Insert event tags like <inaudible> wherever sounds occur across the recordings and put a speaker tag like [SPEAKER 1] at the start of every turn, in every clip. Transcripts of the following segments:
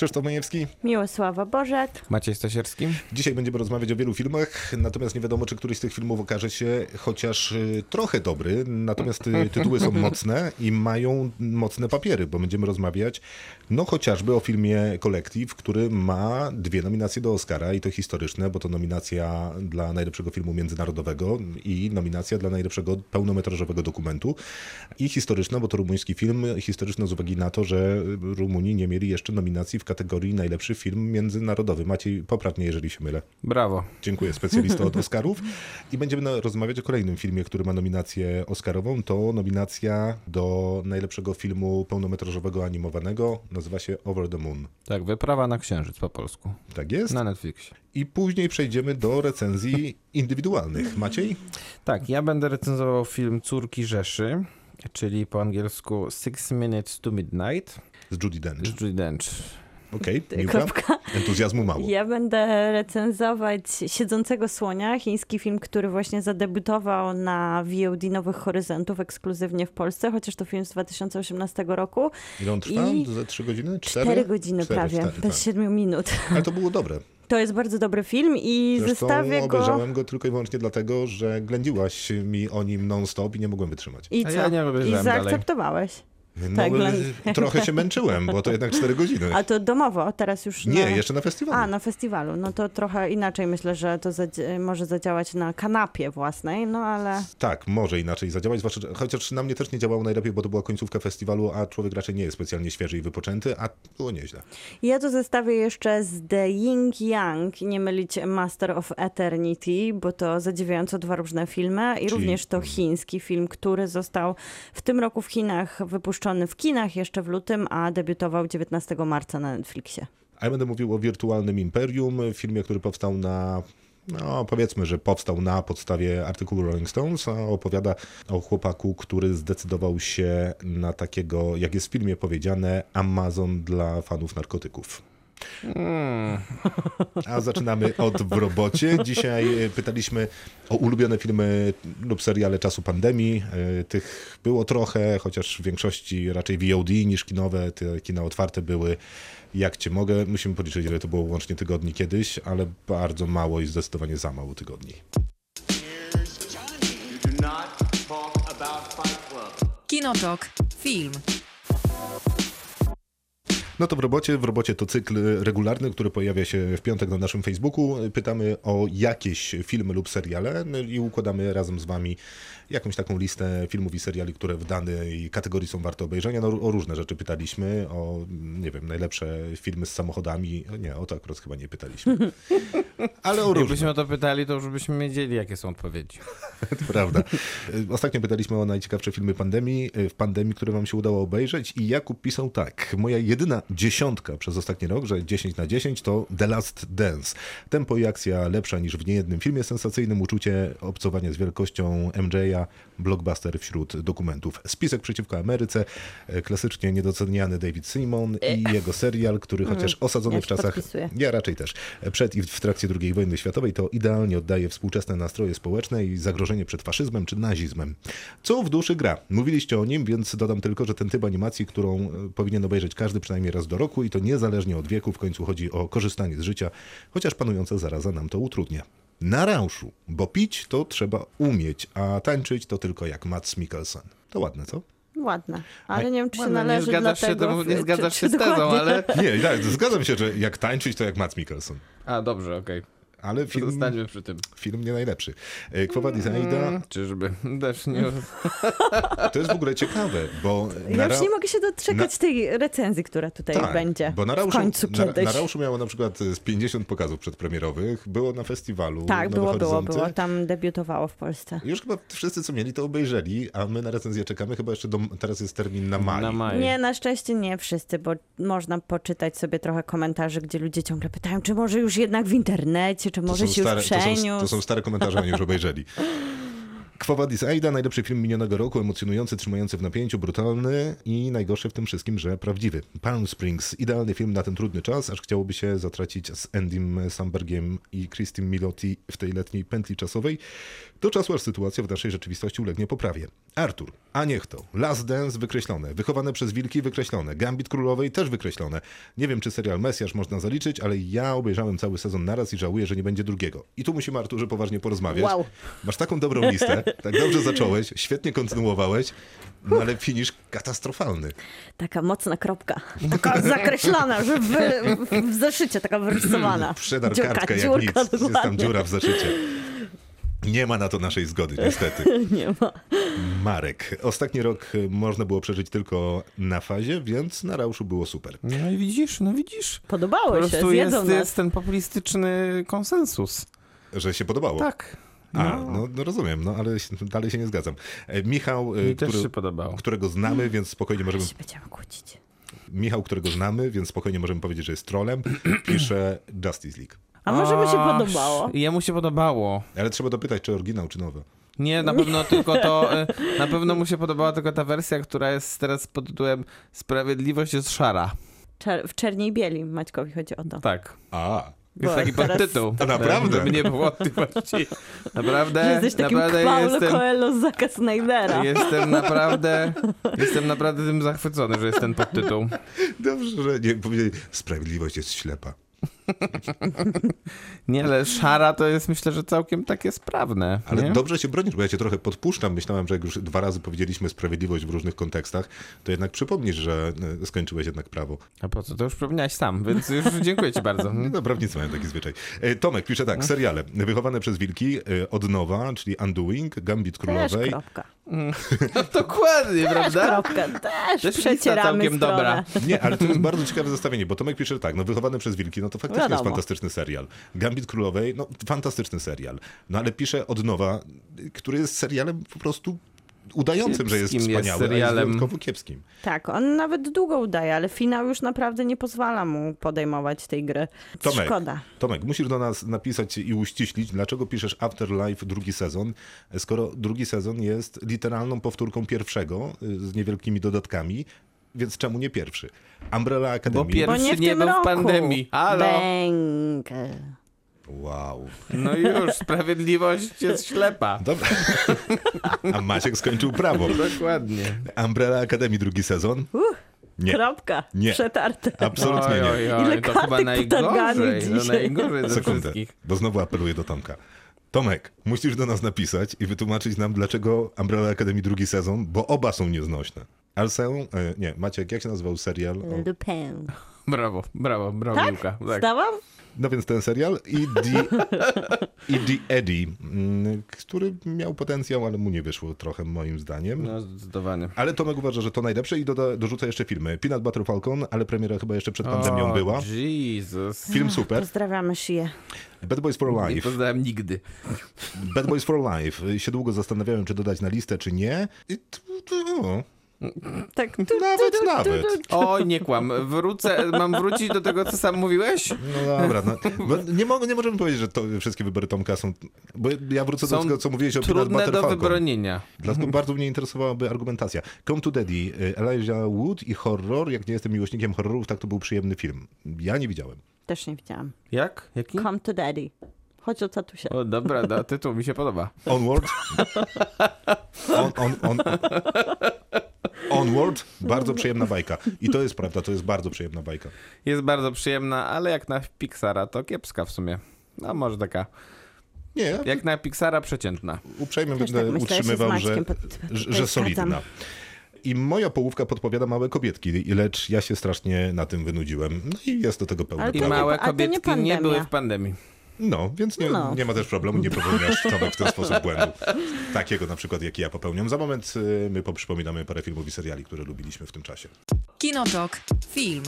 [SPEAKER 1] Krzysztof Majewski.
[SPEAKER 2] Miłosława Bożek.
[SPEAKER 3] Maciej Stasierski?
[SPEAKER 1] Dzisiaj będziemy rozmawiać o wielu filmach, natomiast nie wiadomo, czy któryś z tych filmów okaże się chociaż y, trochę dobry. Natomiast y, tytuły są <laughs> mocne i mają mocne papiery, bo będziemy rozmawiać no chociażby o filmie Kolektyw, który ma dwie nominacje do Oscara i to historyczne, bo to nominacja dla najlepszego filmu międzynarodowego i nominacja dla najlepszego pełnometrażowego dokumentu. I historyczna, bo to rumuński film, historyczna z uwagi na to, że Rumuni nie mieli jeszcze nominacji w kategorii najlepszy film międzynarodowy. Maciej, poprawnie, jeżeli się mylę.
[SPEAKER 3] Brawo.
[SPEAKER 1] Dziękuję specjalisto od Oscarów. I będziemy rozmawiać o kolejnym filmie, który ma nominację Oscarową. To nominacja do najlepszego filmu pełnometrażowego animowanego. Nazywa się Over the Moon.
[SPEAKER 3] Tak, wyprawa na księżyc po polsku.
[SPEAKER 1] Tak jest.
[SPEAKER 3] Na Netflixie.
[SPEAKER 1] I później przejdziemy do recenzji indywidualnych. Maciej?
[SPEAKER 3] Tak, ja będę recenzował film Córki Rzeszy, czyli po angielsku Six Minutes to Midnight.
[SPEAKER 1] Z Judy Dench.
[SPEAKER 3] Judy Dench.
[SPEAKER 1] Okej?
[SPEAKER 2] Kropka.
[SPEAKER 1] Entuzjazmu mało.
[SPEAKER 2] Ja będę recenzować Siedzącego Słonia, chiński film, który właśnie zadebiutował na VOD Nowych Horyzontów ekskluzywnie w Polsce, chociaż to film z 2018 roku.
[SPEAKER 1] Ile on trwa?
[SPEAKER 2] I-
[SPEAKER 1] Za trzy godziny? Cztery?
[SPEAKER 2] Cztery godziny
[SPEAKER 1] Cztery,
[SPEAKER 2] prawie,
[SPEAKER 1] cztery,
[SPEAKER 2] bez
[SPEAKER 1] tak.
[SPEAKER 2] siedmiu minut. <laughs>
[SPEAKER 1] Ale to było dobre.
[SPEAKER 2] To jest bardzo dobry film i
[SPEAKER 1] Zresztą
[SPEAKER 2] zestawię go...
[SPEAKER 1] obejrzałem go tylko i wyłącznie dlatego, że ględziłaś mi o nim non-stop i nie mogłem wytrzymać.
[SPEAKER 2] I co?
[SPEAKER 3] ja nie
[SPEAKER 2] I zaakceptowałeś.
[SPEAKER 1] No,
[SPEAKER 2] Tak, glę- <laughs>
[SPEAKER 1] trochę się męczyłem, bo to jednak cztery godziny.
[SPEAKER 2] A to domowo, teraz już
[SPEAKER 1] Nie,
[SPEAKER 2] na...
[SPEAKER 1] jeszcze na festiwalu.
[SPEAKER 2] A, na festiwalu. No to trochę inaczej myślę, że to zadzi- może zadziałać na kanapie własnej, no ale...
[SPEAKER 1] Tak, może inaczej zadziałać, chociaż na mnie też nie działało najlepiej, bo to była końcówka festiwalu, a człowiek raczej nie jest specjalnie świeży i wypoczęty, a było nieźle.
[SPEAKER 2] Ja to zestawię jeszcze z The Ying Yang nie mylić Master of Eternity, bo to zadziwiająco dwa różne filmy i
[SPEAKER 1] Czyli-
[SPEAKER 2] również to chiński film, który został w tym roku w Chinach wypuszczony w kinach jeszcze w lutym, a debiutował 19 marca na Netflixie.
[SPEAKER 1] A ja będę mówił o Wirtualnym Imperium, filmie, który powstał na no powiedzmy, że powstał na podstawie artykułu Rolling Stones, a opowiada o chłopaku, który zdecydował się na takiego, jak jest w filmie powiedziane, Amazon dla fanów narkotyków. A zaczynamy od w robocie. Dzisiaj e, pytaliśmy o ulubione filmy lub seriale czasu pandemii. E, Tych było trochę, chociaż w większości raczej VOD niż kinowe. Te kina otwarte były jak cię mogę. Musimy policzyć, ile to było łącznie tygodni kiedyś, ale bardzo mało i zdecydowanie za mało tygodni.
[SPEAKER 4] Kinotok. Film.
[SPEAKER 1] No to w robocie. W robocie to cykl regularny, który pojawia się w piątek na naszym Facebooku. Pytamy o jakieś filmy lub seriale no i układamy razem z wami jakąś taką listę filmów i seriali, które w danej kategorii są warte obejrzenia. No, o różne rzeczy pytaliśmy, o nie wiem, najlepsze filmy z samochodami. Nie, o to akurat chyba nie pytaliśmy. <laughs> Ale o różne.
[SPEAKER 3] Jakbyśmy o to pytali, to już byśmy wiedzieli, jakie są odpowiedzi. <laughs>
[SPEAKER 1] To prawda. Ostatnio pytaliśmy o najciekawsze filmy pandemii, w pandemii, które wam się udało obejrzeć i Jakub pisał tak. Moja jedyna dziesiątka przez ostatni rok, że 10 na 10 to The Last Dance. Tempo i akcja lepsza niż w niejednym filmie sensacyjnym, uczucie obcowania z wielkością MJ'a, blockbuster wśród dokumentów. Spisek przeciwko Ameryce, y, klasycznie niedoceniany David Simon i jego serial, który chociaż osadzony
[SPEAKER 2] ja
[SPEAKER 1] w czasach...
[SPEAKER 2] podpisuję.
[SPEAKER 1] Ja raczej też. Przed i w trakcie II wojny światowej to idealnie oddaje współczesne nastroje społeczne i zagrożenie przed faszyzmem czy nazizmem. Co w duszy gra? Mówiliście o nim, więc dodam tylko, że ten typ animacji, którą e, powinien obejrzeć każdy przynajmniej raz do roku i to niezależnie od wieku, w końcu chodzi o korzystanie z życia, chociaż panująca zaraza nam to utrudnia. Na rauszu, bo pić to trzeba umieć, a tańczyć to tylko jak Mats Mikkelsen. To ładne, co?
[SPEAKER 2] Ładne, ale nie wiem, czy się
[SPEAKER 3] Ładne, nie
[SPEAKER 2] należy
[SPEAKER 3] zgadzasz się,
[SPEAKER 2] dlatego...
[SPEAKER 3] to, nie
[SPEAKER 2] czy-
[SPEAKER 3] zgadzasz
[SPEAKER 2] czy
[SPEAKER 3] się z tezą,
[SPEAKER 2] dokładnie.
[SPEAKER 3] ale...
[SPEAKER 1] Nie, tak, zgadzam się, że jak tańczyć to jak Mats Mikkelsen.
[SPEAKER 3] A, dobrze, okej.
[SPEAKER 1] Ale film,
[SPEAKER 3] Zostańmy przy tym.
[SPEAKER 1] film nie najlepszy. E, Aida
[SPEAKER 3] Mm, Czyżby? <laughs> Też nie...
[SPEAKER 1] To jest w ogóle ciekawe, bo
[SPEAKER 2] Ja
[SPEAKER 1] na
[SPEAKER 2] już
[SPEAKER 1] ra-
[SPEAKER 2] nie mogę się doczekać
[SPEAKER 1] na-
[SPEAKER 2] tej recenzji, która tutaj
[SPEAKER 1] tak,
[SPEAKER 2] będzie
[SPEAKER 1] bo na
[SPEAKER 2] w
[SPEAKER 1] Rauszu,
[SPEAKER 2] końcu
[SPEAKER 1] na,
[SPEAKER 2] kiedyś.
[SPEAKER 1] na Rauszu miało na przykład z 50 pokazów przedpremierowych, było na festiwalu
[SPEAKER 2] tak,
[SPEAKER 1] Nowe
[SPEAKER 2] było, było, było. Tam debiutowało w Polsce.
[SPEAKER 1] Już chyba wszyscy, co mieli, to obejrzeli, a my na recenzję czekamy. Chyba jeszcze do, teraz jest termin na maj.
[SPEAKER 3] Na maj.
[SPEAKER 2] Nie, na szczęście nie wszyscy, bo można poczytać sobie trochę komentarzy, gdzie ludzie ciągle pytają, czy może już jednak w internecie, czy może się
[SPEAKER 1] stare,
[SPEAKER 2] już
[SPEAKER 1] to, są,
[SPEAKER 2] przeniósł.
[SPEAKER 1] to są stare komentarze, oni już obejrzeli. <laughs> Quo Vadis Aida, najlepszy film minionego roku, emocjonujący, trzymający w napięciu, brutalny i najgorsze w tym wszystkim, że prawdziwy. Palm Springs, idealny film na ten trudny czas, aż chciałoby się zatracić z Andym Sambergiem i Christine Milotti w tej letniej pętli czasowej, do czasu aż sytuacja w naszej rzeczywistości ulegnie poprawie. Artur, a niech to, Last Dance wykreślone, Wychowane przez wilki wykreślone, Gambit Królowej też wykreślone. Nie wiem, czy serial Mesjasz można zaliczyć, ale ja obejrzałem cały sezon naraz i żałuję, że nie będzie drugiego. I tu musimy, Arturze, poważnie porozmawiać.
[SPEAKER 2] Wow.
[SPEAKER 1] Masz taką dobrą listę, tak dobrze zacząłeś, świetnie kontynuowałeś, no ale finisz katastrofalny.
[SPEAKER 2] Taka mocna kropka. Taka zakreślona, że w, w zeszycie taka wyrysowana. <clears throat>
[SPEAKER 1] Przedar
[SPEAKER 2] Dziurka,
[SPEAKER 1] kartkę jak
[SPEAKER 2] dziurka,
[SPEAKER 1] nic, jest tam
[SPEAKER 2] dokładnie.
[SPEAKER 1] dziura w zaszycie. Nie ma na to naszej zgody, niestety. <laughs>
[SPEAKER 2] Nie ma.
[SPEAKER 1] Marek. Ostatni rok można było przeżyć tylko na fazie, więc na Rauszu było super.
[SPEAKER 3] No i widzisz, no widzisz. Po
[SPEAKER 2] Podobało się,
[SPEAKER 3] prostu
[SPEAKER 2] zjedzą
[SPEAKER 3] jest,
[SPEAKER 2] nas.
[SPEAKER 3] jest ten populistyczny konsensus.
[SPEAKER 1] Że się podobało.
[SPEAKER 3] Tak.
[SPEAKER 1] A, no, no rozumiem, no ale dalej się nie zgadzam. E, Michał, e,
[SPEAKER 3] Mi też
[SPEAKER 1] który,
[SPEAKER 3] się podobało.
[SPEAKER 1] którego znamy, więc spokojnie możemy...
[SPEAKER 2] się będziemy kłócić.
[SPEAKER 1] Michał, którego znamy, więc spokojnie możemy powiedzieć, że jest trolem, <clears throat> pisze Justice League.
[SPEAKER 2] A może by się podobało?
[SPEAKER 3] Jemu się podobało.
[SPEAKER 1] Ale trzeba dopytać, czy oryginał, czy nowe.
[SPEAKER 3] Nie, na pewno <laughs> tylko to, e, na pewno mu się podobała tylko ta wersja, która jest teraz pod tytułem Sprawiedliwość jest szara.
[SPEAKER 2] Czer- w czerni i bieli Maćkowi chodzi o to.
[SPEAKER 3] Tak.
[SPEAKER 1] A,
[SPEAKER 3] Jest taki podtytuł.
[SPEAKER 1] A naprawdę?
[SPEAKER 3] Żeby nie było wątpliwości. Naprawdę,
[SPEAKER 2] jesteś takim
[SPEAKER 3] naprawdę
[SPEAKER 2] Paulo
[SPEAKER 3] jestem,
[SPEAKER 2] Coelho z Zaka Snydera.
[SPEAKER 3] jestem naprawdę, jestem naprawdę tym zachwycony, że jest ten podtytuł.
[SPEAKER 1] dobrze, że nie powiedzieli, sprawiedliwość jest ślepa. <laughs>
[SPEAKER 3] Nie, ale szara to jest myślę, że całkiem takie sprawne.
[SPEAKER 1] Ale
[SPEAKER 3] nie?
[SPEAKER 1] dobrze się bronisz, bo ja cię trochę podpuszczam. Myślałem, że jak już dwa razy powiedzieliśmy sprawiedliwość w różnych kontekstach, to jednak przypomnisz, że e, skończyłeś jednak prawo.
[SPEAKER 3] A po co? To już przypomniałeś sam, więc już <laughs> dziękuję ci bardzo.
[SPEAKER 1] No, prawnicy mają taki zwyczaj. E, Tomek pisze tak, seriale. Wychowane przez wilki, e, od nowa, czyli Undoing, Gambit
[SPEAKER 2] Też
[SPEAKER 1] Królowej.
[SPEAKER 2] kropka.
[SPEAKER 3] No, <laughs> dokładnie,
[SPEAKER 2] Też
[SPEAKER 3] prawda?
[SPEAKER 2] kropka. Też,
[SPEAKER 3] Też
[SPEAKER 2] przecieramy
[SPEAKER 3] całkiem
[SPEAKER 2] stronę.
[SPEAKER 3] dobra.
[SPEAKER 1] Nie, ale to jest bardzo ciekawe zestawienie, bo Tomek pisze tak, no wychowane przez wilki, no to faktycznie jest
[SPEAKER 2] Wiadomo.
[SPEAKER 1] fantastyczny serial. Gambit Królowej, no fantastyczny serial. No ale pisze od nowa, który jest serialem po prostu udającym, że jest
[SPEAKER 3] Kiepskim jest
[SPEAKER 1] wspaniały, a jest
[SPEAKER 3] serialem.
[SPEAKER 1] wyjątkowo kiepskim.
[SPEAKER 2] Tak, on nawet długo udaje, ale finał już naprawdę nie pozwala mu podejmować tej gry.
[SPEAKER 1] Tomek,
[SPEAKER 2] Szkoda.
[SPEAKER 1] Tomek, musisz do nas napisać i uściślić, dlaczego piszesz Afterlife drugi sezon, skoro drugi sezon jest literalną powtórką pierwszego y, z niewielkimi dodatkami, więc czemu nie pierwszy? Umbrella Academy.
[SPEAKER 3] Bo pier-
[SPEAKER 2] Bo nie
[SPEAKER 3] Pierwszy
[SPEAKER 2] w
[SPEAKER 3] nie
[SPEAKER 2] tym
[SPEAKER 3] był w
[SPEAKER 2] roku.
[SPEAKER 3] pandemii. Halo?
[SPEAKER 2] Bęk.
[SPEAKER 1] Wow.
[SPEAKER 3] No już, sprawiedliwość jest ślepa.
[SPEAKER 1] Dobra. A Maciek skończył prawo.
[SPEAKER 3] Dokładnie.
[SPEAKER 1] Umbrella Academy drugi sezon? Nie.
[SPEAKER 2] Kropka.
[SPEAKER 1] Nie.
[SPEAKER 2] Przetarte.
[SPEAKER 1] Absolutnie
[SPEAKER 3] Oj,
[SPEAKER 1] nie.
[SPEAKER 3] oj,
[SPEAKER 2] Ile
[SPEAKER 3] oj, to chyba najgorzej. To
[SPEAKER 2] dzisiaj.
[SPEAKER 3] najgorzej ze
[SPEAKER 1] Sekundę,
[SPEAKER 3] wszystkich.
[SPEAKER 1] bo znowu apeluję do Tomka. Tomek, musisz do nas napisać i wytłumaczyć nam, dlaczego Umbrella Academy drugi sezon, bo oba są nieznośne. Alsę, e, nie, Maciek, jak się nazywał serial? O,
[SPEAKER 2] Lupin.
[SPEAKER 3] Brawo, brawo, brawo,
[SPEAKER 2] Tak?
[SPEAKER 3] Miłka. Tak.
[SPEAKER 2] Zdałam?
[SPEAKER 1] No więc ten serial i The, i The Eddie, mm, który miał potencjał, ale mu nie wyszło trochę moim zdaniem.
[SPEAKER 3] No, zdecydowanie.
[SPEAKER 1] Ale Tomek uważa, że to najlepsze i doda, dorzuca jeszcze filmy. Peanut Butter Falcon, ale premiera chyba jeszcze przed pandemią
[SPEAKER 3] O,
[SPEAKER 1] była.
[SPEAKER 3] Jesus.
[SPEAKER 1] Film super.
[SPEAKER 2] Pozdrawiamy Szyję.
[SPEAKER 1] Bad Boys for
[SPEAKER 3] Nie
[SPEAKER 1] Life.
[SPEAKER 3] poznałem nigdy.
[SPEAKER 1] Bad Boys for Life. Się długo zastanawiałem, czy dodać na listę, czy nie. I t- t- o,
[SPEAKER 2] Tak. Tu, <laughs>
[SPEAKER 1] nawet,
[SPEAKER 2] tu, <laughs> tu,
[SPEAKER 1] nawet.
[SPEAKER 2] tu.
[SPEAKER 3] Oj, nie kłam. Wrócę, mam wrócić do tego, co sam mówiłeś?
[SPEAKER 1] No dobra, no, <laughs> nie, mo- nie możemy powiedzieć, że to wszystkie wybory Tomka są... Bo ja wrócę do
[SPEAKER 3] Są
[SPEAKER 1] tego, co mówiłeś o Peanut
[SPEAKER 3] Trudne
[SPEAKER 1] Butter
[SPEAKER 3] do
[SPEAKER 1] Falcon.
[SPEAKER 3] wybronienia.
[SPEAKER 1] Dlatego bardzo mnie interesowałaby argumentacja. Come to Daddy, y, Elijah Wood i horror. Jak nie jestem miłośnikiem horrorów, tak to był przyjemny film. Ja nie widziałem.
[SPEAKER 2] Też nie widziałam.
[SPEAKER 3] Jak? Jaki?
[SPEAKER 2] Come to daddy. Chodź o tatusia.
[SPEAKER 3] O, dobra, da, tytuł mi się podoba.
[SPEAKER 1] Onward. On, on, on. Onward. Bardzo przyjemna bajka. I to jest prawda, to jest bardzo przyjemna bajka.
[SPEAKER 3] Jest bardzo przyjemna, ale jak na Pixara to kiepska w sumie. No może taka.
[SPEAKER 1] Nie,
[SPEAKER 3] Jak na Pixara przeciętna.
[SPEAKER 1] uprzejmie
[SPEAKER 2] Też
[SPEAKER 1] będę
[SPEAKER 2] tak
[SPEAKER 1] utrzymywał, że,
[SPEAKER 2] pod-
[SPEAKER 1] że, solidna. I moja połówka podpowiada małe kobietki, lecz ja się strasznie na tym wynudziłem. No i jest do tego pełny
[SPEAKER 2] Ale
[SPEAKER 3] I
[SPEAKER 2] nie-
[SPEAKER 3] małe
[SPEAKER 2] nie
[SPEAKER 3] kobietki nie,
[SPEAKER 2] pandemia.
[SPEAKER 3] były w pandemii.
[SPEAKER 1] No, więc nie,
[SPEAKER 2] No.
[SPEAKER 1] nie ma też problemu, nie popełniasz Tomek w ten sposób błędu. Takiego na przykład, jaki ja popełniam. Za moment y, my poprzypominamy parę filmów i seriali, które lubiliśmy w tym czasie.
[SPEAKER 4] Kinotok. Film.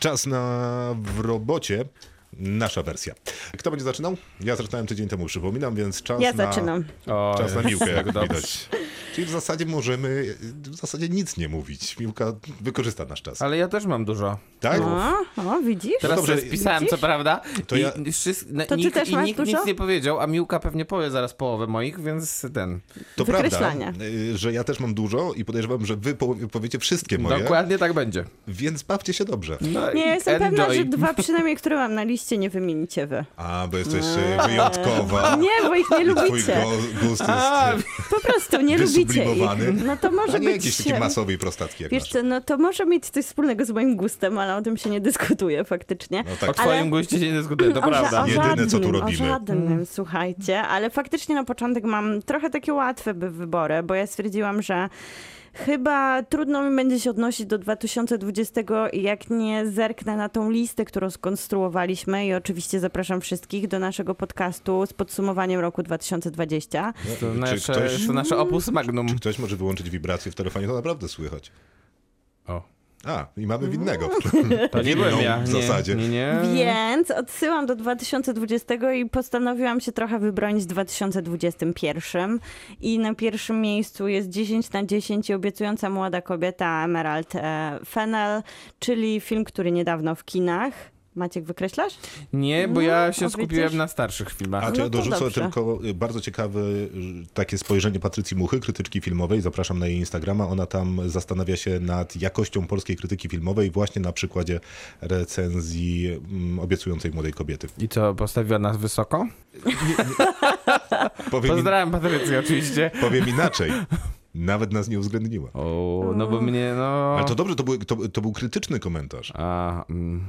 [SPEAKER 1] Czas na w robocie. Nasza wersja. Kto będzie zaczynał? Ja zaczynałem tydzień temu, przypominam, więc czas
[SPEAKER 2] Ja
[SPEAKER 1] na...
[SPEAKER 2] zaczynam.
[SPEAKER 3] O,
[SPEAKER 1] Czas na miłkę, jak
[SPEAKER 3] dobrze.
[SPEAKER 1] widać. Czyli w zasadzie możemy w zasadzie nic nie mówić. Miłka wykorzysta nasz czas.
[SPEAKER 3] Ale ja też mam dużo.
[SPEAKER 1] Tak?
[SPEAKER 2] O, o, widzisz?
[SPEAKER 3] Teraz
[SPEAKER 1] dobrze,
[SPEAKER 3] sobie spisałem,
[SPEAKER 2] widzisz?
[SPEAKER 3] co prawda.
[SPEAKER 1] To
[SPEAKER 3] I
[SPEAKER 1] ja-
[SPEAKER 3] wszys- na-
[SPEAKER 2] To ty
[SPEAKER 3] nikt,
[SPEAKER 2] też
[SPEAKER 3] i
[SPEAKER 2] masz
[SPEAKER 3] nikt
[SPEAKER 2] dużo?
[SPEAKER 3] nic nie powiedział, a Miłka pewnie powie zaraz połowę moich, więc ten.
[SPEAKER 1] To prawda,
[SPEAKER 2] Wykreślanie.
[SPEAKER 1] y, że ja też mam dużo i podejrzewam, że wy po- powiecie wszystkie moje,
[SPEAKER 3] Dokładnie tak będzie.
[SPEAKER 1] więc bawcie się dobrze.
[SPEAKER 3] No
[SPEAKER 2] Nie,
[SPEAKER 3] i
[SPEAKER 2] jestem pewna,
[SPEAKER 3] enjoy.
[SPEAKER 2] że dwa przynajmniej, które mam na liście, nie wymienicie wy.
[SPEAKER 1] A, bo jesteś y, wyjątkowa. <laughs>
[SPEAKER 2] Nie, bo ich nie
[SPEAKER 1] I twój
[SPEAKER 2] lubicie.
[SPEAKER 1] go- gust
[SPEAKER 3] A,
[SPEAKER 1] jest
[SPEAKER 2] Po prostu nie lubicie ich. No to może
[SPEAKER 1] nie
[SPEAKER 2] być...
[SPEAKER 1] jakieś takie masowe i prostackie jak
[SPEAKER 2] Wiesz co, no to może mieć coś wspólnego z moim gustem, ale o tym się nie dyskutuje faktycznie.
[SPEAKER 1] No
[SPEAKER 3] o
[SPEAKER 1] tak,
[SPEAKER 3] twoim
[SPEAKER 2] Ale-
[SPEAKER 3] guście się nie dyskutuje, to
[SPEAKER 2] o,
[SPEAKER 3] prawda.
[SPEAKER 2] O
[SPEAKER 1] Jedyne, co tu
[SPEAKER 2] żadnym,
[SPEAKER 1] robimy.
[SPEAKER 2] O żadnym, słuchajcie, ale faktycznie na początek mam trochę takie łatwe by wybory, bo ja stwierdziłam, że chyba trudno mi będzie się odnosić do 2020, jak nie zerknę na tą listę, którą skonstruowaliśmy i oczywiście zapraszam wszystkich do naszego podcastu z podsumowaniem roku 2020.
[SPEAKER 3] To
[SPEAKER 1] Czy
[SPEAKER 3] nasze,
[SPEAKER 1] ktoś-
[SPEAKER 3] to nasze opus magnum.
[SPEAKER 1] Czy ktoś może wyłączyć wibrację w telefonie? To naprawdę słychać.
[SPEAKER 3] O,
[SPEAKER 1] A, i mamy winnego. <laughs>
[SPEAKER 3] to nie byłem ja.
[SPEAKER 1] w
[SPEAKER 3] Nie,
[SPEAKER 1] zasadzie.
[SPEAKER 3] Nie, nie.
[SPEAKER 2] Więc odsyłam do 2020 i postanowiłam się trochę wybronić w 2021. I na pierwszym miejscu jest 10 na 10 i obiecująca młoda kobieta Emerald e, Fennel, czyli film, który niedawno w kinach. Maciek, wykreślasz?
[SPEAKER 3] Nie, bo ja
[SPEAKER 2] No,
[SPEAKER 3] się
[SPEAKER 2] o,
[SPEAKER 3] skupiłem
[SPEAKER 2] widzisz?
[SPEAKER 3] na starszych filmach.
[SPEAKER 1] A to
[SPEAKER 2] No
[SPEAKER 1] ja
[SPEAKER 2] to
[SPEAKER 1] dorzucę
[SPEAKER 2] dobrze.
[SPEAKER 1] tylko y, bardzo ciekawe y, takie spojrzenie Patrycji Muchy, krytyczki filmowej. Zapraszam na jej Instagrama. Ona tam zastanawia się nad jakością polskiej krytyki filmowej właśnie na przykładzie recenzji mm, obiecującej młodej kobiety.
[SPEAKER 3] I co, postawiła nas wysoko? <laughs>
[SPEAKER 1] Powiem, in,
[SPEAKER 3] Pozdrawiam Patrycję oczywiście.
[SPEAKER 1] powiem inaczej. Nawet nas nie uwzględniła.
[SPEAKER 3] O, no bo mnie, no...
[SPEAKER 1] Ale to dobrze, to był, to, to był krytyczny komentarz.
[SPEAKER 3] A, mm.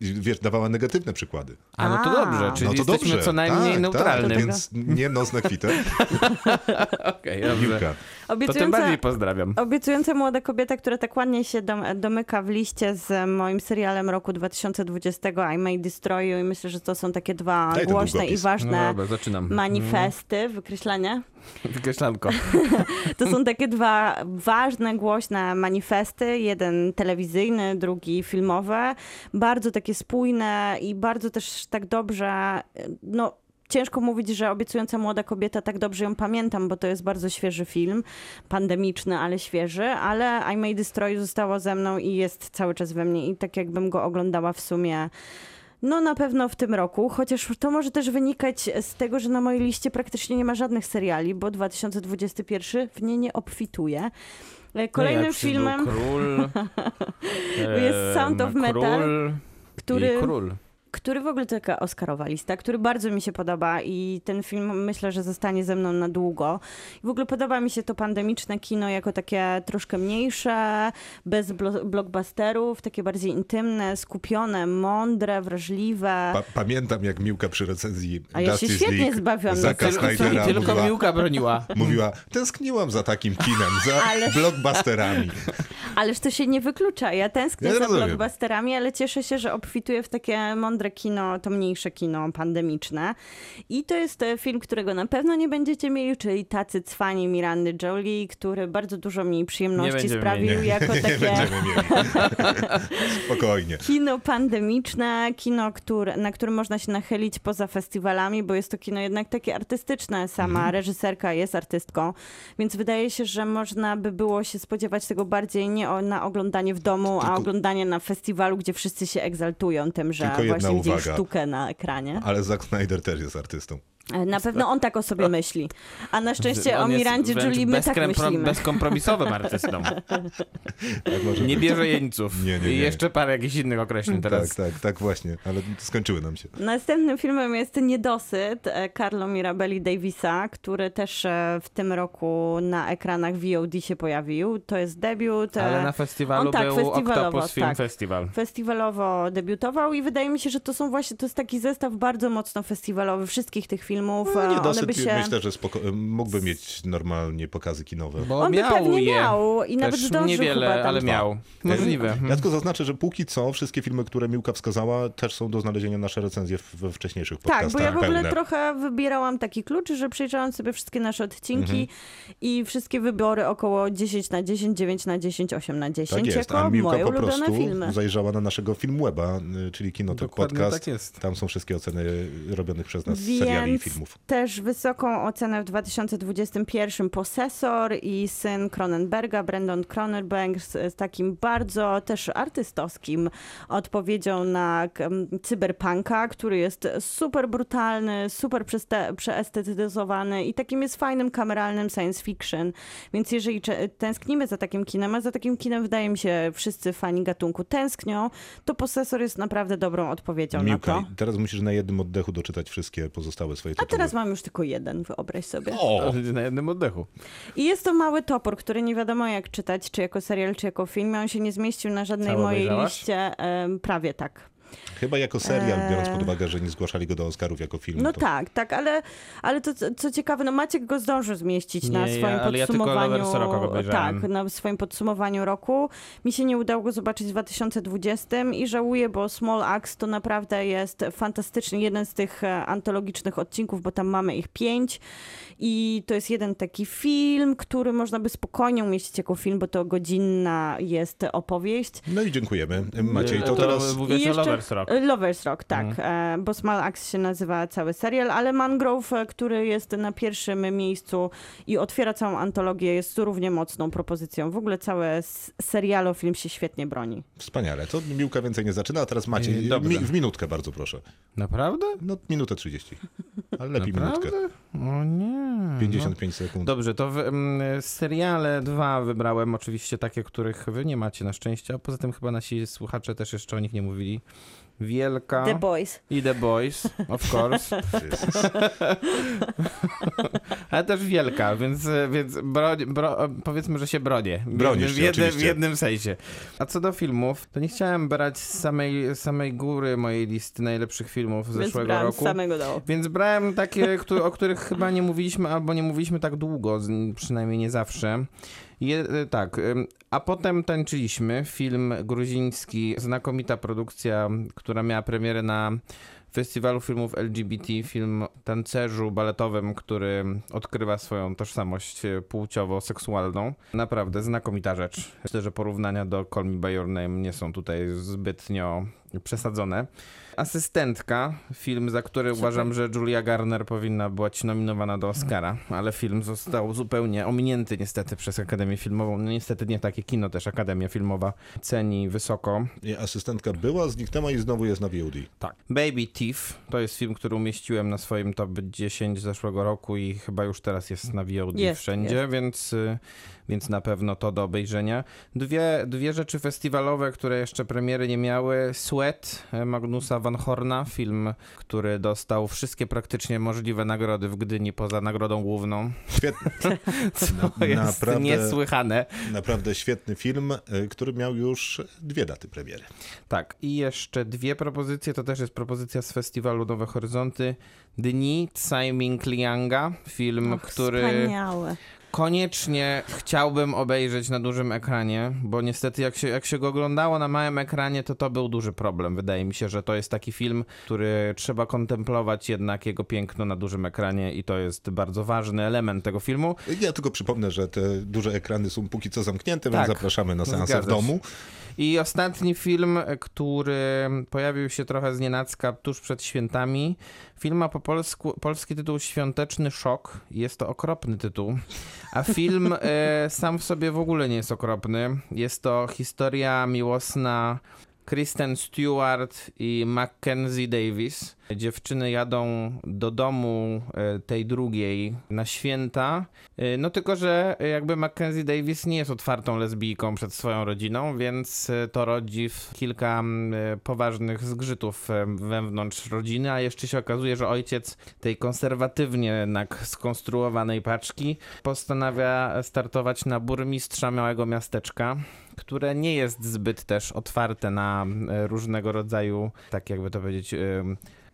[SPEAKER 1] Wiesz, dawała negatywne przykłady.
[SPEAKER 3] A, no to dobrze, czyli
[SPEAKER 1] no to
[SPEAKER 3] jesteśmy
[SPEAKER 1] dobrze.
[SPEAKER 3] co najmniej
[SPEAKER 1] tak,
[SPEAKER 3] neutralnym.
[SPEAKER 1] Tak, więc nie nos na kwitę. <laughs>
[SPEAKER 3] Okej, dobrze.
[SPEAKER 1] Piłka.
[SPEAKER 3] To tym
[SPEAKER 2] Obiecująca,
[SPEAKER 3] bardziej pozdrawiam.
[SPEAKER 2] obiecująca młoda kobieta, która tak ładnie się dom, domyka w liście z moim serialem roku 2020 I May Destroy You i myślę, że to są takie dwa
[SPEAKER 1] Daj
[SPEAKER 2] głośne i
[SPEAKER 1] długopis.
[SPEAKER 3] No
[SPEAKER 2] ważne
[SPEAKER 3] dobra, zaczynam.
[SPEAKER 2] manifesty, wykreślenie. <laughs>
[SPEAKER 3] Wykreślanko. <laughs>
[SPEAKER 2] To są takie dwa ważne, głośne manifesty. Jeden telewizyjny, drugi filmowy. Bardzo takie spójne i bardzo też tak dobrze, no ciężko mówić, że obiecująca młoda kobieta, tak dobrze ją pamiętam, bo to jest bardzo świeży film, pandemiczny, ale świeży, ale I May Destroy zostało ze mną i jest cały czas we mnie i tak jakbym go oglądała w sumie no na pewno w tym roku, chociaż to może też wynikać z tego, że na mojej liście praktycznie nie ma żadnych seriali, bo 2021 w nie nie obfituje. E, Kolejnym
[SPEAKER 3] no
[SPEAKER 2] filmem,
[SPEAKER 3] król. <laughs>
[SPEAKER 2] Jest Sound of Metal,
[SPEAKER 3] Król
[SPEAKER 2] który,
[SPEAKER 3] król.
[SPEAKER 2] Który w ogóle to taka Oscarowa lista, który bardzo mi się podoba i ten film myślę, że zostanie ze mną na długo. I w ogóle podoba mi się to pandemiczne kino jako takie troszkę mniejsze, bez blo- blockbusterów, takie bardziej intymne, skupione, mądre, wrażliwe.
[SPEAKER 1] Pa pamiętam, jak Miłka przy recenzji
[SPEAKER 2] A ja się świetnie
[SPEAKER 1] League
[SPEAKER 2] zbawiłam na
[SPEAKER 1] Zaka. Snydera
[SPEAKER 3] tylko
[SPEAKER 1] mówiła,
[SPEAKER 3] Miłka broniła. <laughs>
[SPEAKER 1] mówiła, tęskniłam za takim kinem, za
[SPEAKER 2] Ale-
[SPEAKER 1] blockbusterami. <laughs>
[SPEAKER 2] Ależ to się nie wyklucza. Ja tęsknię
[SPEAKER 1] Ja
[SPEAKER 2] za
[SPEAKER 1] rozumiem.
[SPEAKER 2] blockbusterami, ale cieszę się, że obfituję w takie mądre kino, to mniejsze kino pandemiczne. I to jest e, film, którego na pewno nie będziecie mieli, czyli Tacy Cwani Mirandy Jolie, który bardzo dużo mi przyjemności sprawił
[SPEAKER 3] mieli.
[SPEAKER 2] jako <laughs> takie. <laughs>
[SPEAKER 1] Spokojnie.
[SPEAKER 2] kino pandemiczne, kino, które, na którym można się nachylić poza festiwalami, bo jest to kino jednak takie artystyczne. Sama
[SPEAKER 1] Mhm.
[SPEAKER 2] reżyserka jest artystką, więc wydaje się, że można by było się spodziewać tego bardziej nie o, na oglądanie w domu, a
[SPEAKER 1] Tylko-
[SPEAKER 2] oglądanie na festiwalu, gdzie wszyscy się egzaltują tym, że właśnie widzieli
[SPEAKER 1] uwaga.
[SPEAKER 2] sztukę na ekranie.
[SPEAKER 1] Ale Zack Snyder też jest artystą.
[SPEAKER 2] E, Na pewno on tak o sobie myśli. A na szczęście o
[SPEAKER 3] On jest
[SPEAKER 2] Mirandzie Julie my tak myślimy.
[SPEAKER 3] bezkompromisowym artystą. <laughs>
[SPEAKER 1] Tak
[SPEAKER 3] Nie bierze jeńców.
[SPEAKER 1] Nie, nie,
[SPEAKER 3] I
[SPEAKER 1] nie.
[SPEAKER 3] jeszcze parę jakichś innych określeń teraz.
[SPEAKER 1] Tak, tak, tak właśnie, ale skończyły nam się.
[SPEAKER 2] Następnym filmem jest Niedosyt e, Carlo Mirabelli Davisa, który też e, w tym roku na ekranach VOD się pojawił. To jest debiut.
[SPEAKER 3] Ale na festiwalu
[SPEAKER 2] on tak,
[SPEAKER 3] był
[SPEAKER 2] festiwalowo,
[SPEAKER 3] Octopus Film
[SPEAKER 2] tak.
[SPEAKER 3] Festival.
[SPEAKER 2] Festiwalowo debiutował i wydaje mi się, że to są właśnie, to jest taki zestaw bardzo mocno festiwalowy wszystkich tych filmów.
[SPEAKER 1] No,
[SPEAKER 2] E,
[SPEAKER 1] nie dosyć,
[SPEAKER 2] by się...
[SPEAKER 1] myślę, że spoko- mógłby mieć normalnie pokazy kinowe.
[SPEAKER 3] Bo
[SPEAKER 2] On by
[SPEAKER 3] miał
[SPEAKER 2] pewnie
[SPEAKER 3] je.
[SPEAKER 2] miał i nawet
[SPEAKER 3] Też
[SPEAKER 2] zdążył
[SPEAKER 3] niewiele, ale miał. Możliwe.
[SPEAKER 1] Ja tylko zaznaczę, że póki co wszystkie filmy, które Miłka wskazała, też są do znalezienia nasze recenzje w- we wcześniejszych
[SPEAKER 2] Tak,
[SPEAKER 1] podcastach.
[SPEAKER 2] bo ja w ogóle
[SPEAKER 1] pełne.
[SPEAKER 2] trochę wybierałam taki klucz, że przejrzałam sobie wszystkie nasze odcinki
[SPEAKER 1] Mhm.
[SPEAKER 2] i wszystkie wybory około 10 na 10, 9 na 10, 8 na 10
[SPEAKER 1] Tak jest,
[SPEAKER 2] jako
[SPEAKER 1] a Miłka
[SPEAKER 2] moje
[SPEAKER 1] po
[SPEAKER 2] ulubione
[SPEAKER 1] prostu
[SPEAKER 2] filmy.
[SPEAKER 1] zajrzała na naszego Filmweba, y, czyli Kinotok
[SPEAKER 3] Dokładnie
[SPEAKER 1] Podcast.
[SPEAKER 3] tak jest.
[SPEAKER 1] Tam są wszystkie oceny robionych przez nas seriali i
[SPEAKER 2] Więc
[SPEAKER 1] filmów.
[SPEAKER 2] Też wysoką ocenę w 2021 Posesor i syn Cronenberga, Brandon Cronenberg z, takim bardzo też artystowskim odpowiedzią na em, cyberpunka, który jest super brutalny, super przeestetyzowany i takim jest fajnym kameralnym science fiction. Więc jeżeli tęsknimy za takim kinem, a za takim kinem wydaje mi się wszyscy fani gatunku tęsknią, to Posesor jest naprawdę dobrą odpowiedzią na
[SPEAKER 1] Miłka,
[SPEAKER 2] to.
[SPEAKER 1] teraz musisz na jednym oddechu doczytać wszystkie pozostałe swoje
[SPEAKER 2] A teraz mam już tylko jeden, wyobraź sobie.
[SPEAKER 1] O!
[SPEAKER 3] Na jednym oddechu.
[SPEAKER 2] I jest to mały topór, który nie wiadomo jak czytać, czy jako serial, czy jako film. On się nie zmieścił na żadnej
[SPEAKER 3] Cały
[SPEAKER 2] mojej
[SPEAKER 3] obejrzałaś?
[SPEAKER 2] liście. em, prawie tak.
[SPEAKER 1] Chyba jako serial,
[SPEAKER 2] Eee.
[SPEAKER 1] biorąc pod uwagę, że nie zgłaszali go do Oscarów jako film.
[SPEAKER 2] No
[SPEAKER 1] to...
[SPEAKER 2] tak, tak, ale, ale to co, ciekawe, no Maciek go zdążył zmieścić na
[SPEAKER 3] Nie, ja-
[SPEAKER 2] swoim
[SPEAKER 3] ale ja tylko
[SPEAKER 2] podsumowaniu.
[SPEAKER 3] Rocka obejrzałem.
[SPEAKER 2] tak, na swoim podsumowaniu roku. Mi się nie udało go zobaczyć w 2020 i żałuję, bo Small Axe to naprawdę jest fantastyczny, jeden z tych e, antologicznych odcinków, bo tam mamy ich pięć. I to jest jeden taki film, który można by spokojnie umieścić jako film, bo to godzinna jest opowieść.
[SPEAKER 1] No i dziękujemy. Maciej, to,
[SPEAKER 3] to
[SPEAKER 1] teraz...
[SPEAKER 2] I
[SPEAKER 3] o Lovers Rock. Mhm.
[SPEAKER 2] Lovers Rock, tak, e, bo Small Axe się nazywa cały serial, ale Mangrove, e, który jest na pierwszym miejscu i otwiera całą antologię, jest równie mocną propozycją. W ogóle cały serialo film się świetnie broni.
[SPEAKER 1] Wspaniale. To Miłka więcej nie zaczyna, a teraz.
[SPEAKER 3] Yy, dobrze.
[SPEAKER 1] Mi, w minutkę bardzo proszę.
[SPEAKER 3] Naprawdę?
[SPEAKER 1] No minutę 30. Ale lepiej minutkę.
[SPEAKER 3] Naprawdę? O nie.
[SPEAKER 1] 55 sekund.
[SPEAKER 3] Dobrze, to w, mm, seriale dwa wybrałem, oczywiście takie, których wy nie macie na szczęście, a poza tym chyba nasi słuchacze też jeszcze o nich nie mówili. Wielka
[SPEAKER 2] The Boys.
[SPEAKER 3] i The Boys, of course, <laughs> <laughs> ale też Wielka, więc, więc bro, bro, powiedzmy, że się bronię. W
[SPEAKER 1] Bronisz
[SPEAKER 3] jednym,
[SPEAKER 1] się,
[SPEAKER 3] w, jednym, w jednym sensie. A co do filmów, to nie chciałem brać z samej, samej góry mojej listy najlepszych filmów z
[SPEAKER 2] Więc
[SPEAKER 3] zeszłego
[SPEAKER 2] brałem z
[SPEAKER 3] roku.
[SPEAKER 2] samego dołu.
[SPEAKER 3] Więc brałem takie, o których chyba nie mówiliśmy, albo nie mówiliśmy tak długo, z- przynajmniej nie zawsze. Je, e, tak, a potem tańczyliśmy. Film gruziński, znakomita produkcja, która miała premierę na Festiwalu Filmów LGBT, film tancerzu baletowym, który odkrywa swoją tożsamość e, płciowo-seksualną. Naprawdę znakomita rzecz. Myślę, że porównania do Call Me By Your Name nie są tutaj zbytnio przesadzone. Asystentka, film, za który uważam, że Julia Garner powinna być nominowana do Oscara, ale film został zupełnie ominięty niestety przez Akademię Filmową. No niestety nie takie kino też Akademia Filmowa ceni wysoko.
[SPEAKER 1] I Asystentka była, zniknęła i znowu jest na VOD.
[SPEAKER 3] Tak. Baby Thief to jest film, który umieściłem na swoim top 10 zeszłego roku i chyba już teraz jest na VOD
[SPEAKER 2] Jest,
[SPEAKER 3] wszędzie,
[SPEAKER 2] jest.
[SPEAKER 3] Więc, y, więc na pewno to do obejrzenia. Dwie, dwie rzeczy festiwalowe, które jeszcze premiery nie miały. Sweat Magnusa Van Horna, film, który dostał wszystkie praktycznie możliwe nagrody w Gdyni poza nagrodą główną.
[SPEAKER 1] Świetny, <laughs>
[SPEAKER 3] Co
[SPEAKER 1] Na-
[SPEAKER 3] jest
[SPEAKER 1] naprawdę-
[SPEAKER 3] niesłychane.
[SPEAKER 1] naprawdę świetny film, y, który miał już dwie daty premiery.
[SPEAKER 3] Tak, i jeszcze dwie propozycje. To też jest propozycja z festiwalu Nowe Horyzonty. Dni Tsai-Ming Lianga, film,
[SPEAKER 2] Och,
[SPEAKER 3] który
[SPEAKER 2] Wspaniałe.
[SPEAKER 3] Koniecznie chciałbym obejrzeć na dużym ekranie, bo niestety jak się, jak się go oglądało na małym ekranie, to to był duży problem. Wydaje mi się, że to jest taki film, który trzeba kontemplować jednak jego piękno na dużym ekranie i to jest bardzo ważny element tego filmu.
[SPEAKER 1] Ja tylko przypomnę, że te duże ekrany są póki co zamknięte, więc
[SPEAKER 3] Tak,
[SPEAKER 1] zapraszamy na seansę w domu.
[SPEAKER 3] I ostatni film, który pojawił się trochę z nienacka tuż przed świętami. Film ma po polsku, polski tytuł Świąteczny Szok. Jest to okropny tytuł. A film <laughs> e, sam w sobie w ogóle nie jest okropny. Jest to historia miłosna Kristen Stewart i Mackenzie Davis. Dziewczyny jadą do domu e, tej drugiej na święta. E, No tylko, że jakby Mackenzie Davis nie jest otwartą lesbijką przed swoją rodziną, więc e, to rodzi kilka poważnych zgrzytów wewnątrz rodziny, a jeszcze się okazuje, że ojciec tej konserwatywnie jednak skonstruowanej paczki postanawia startować na burmistrza małego miasteczka które nie jest zbyt też otwarte na e, różnego rodzaju, tak jakby to powiedzieć,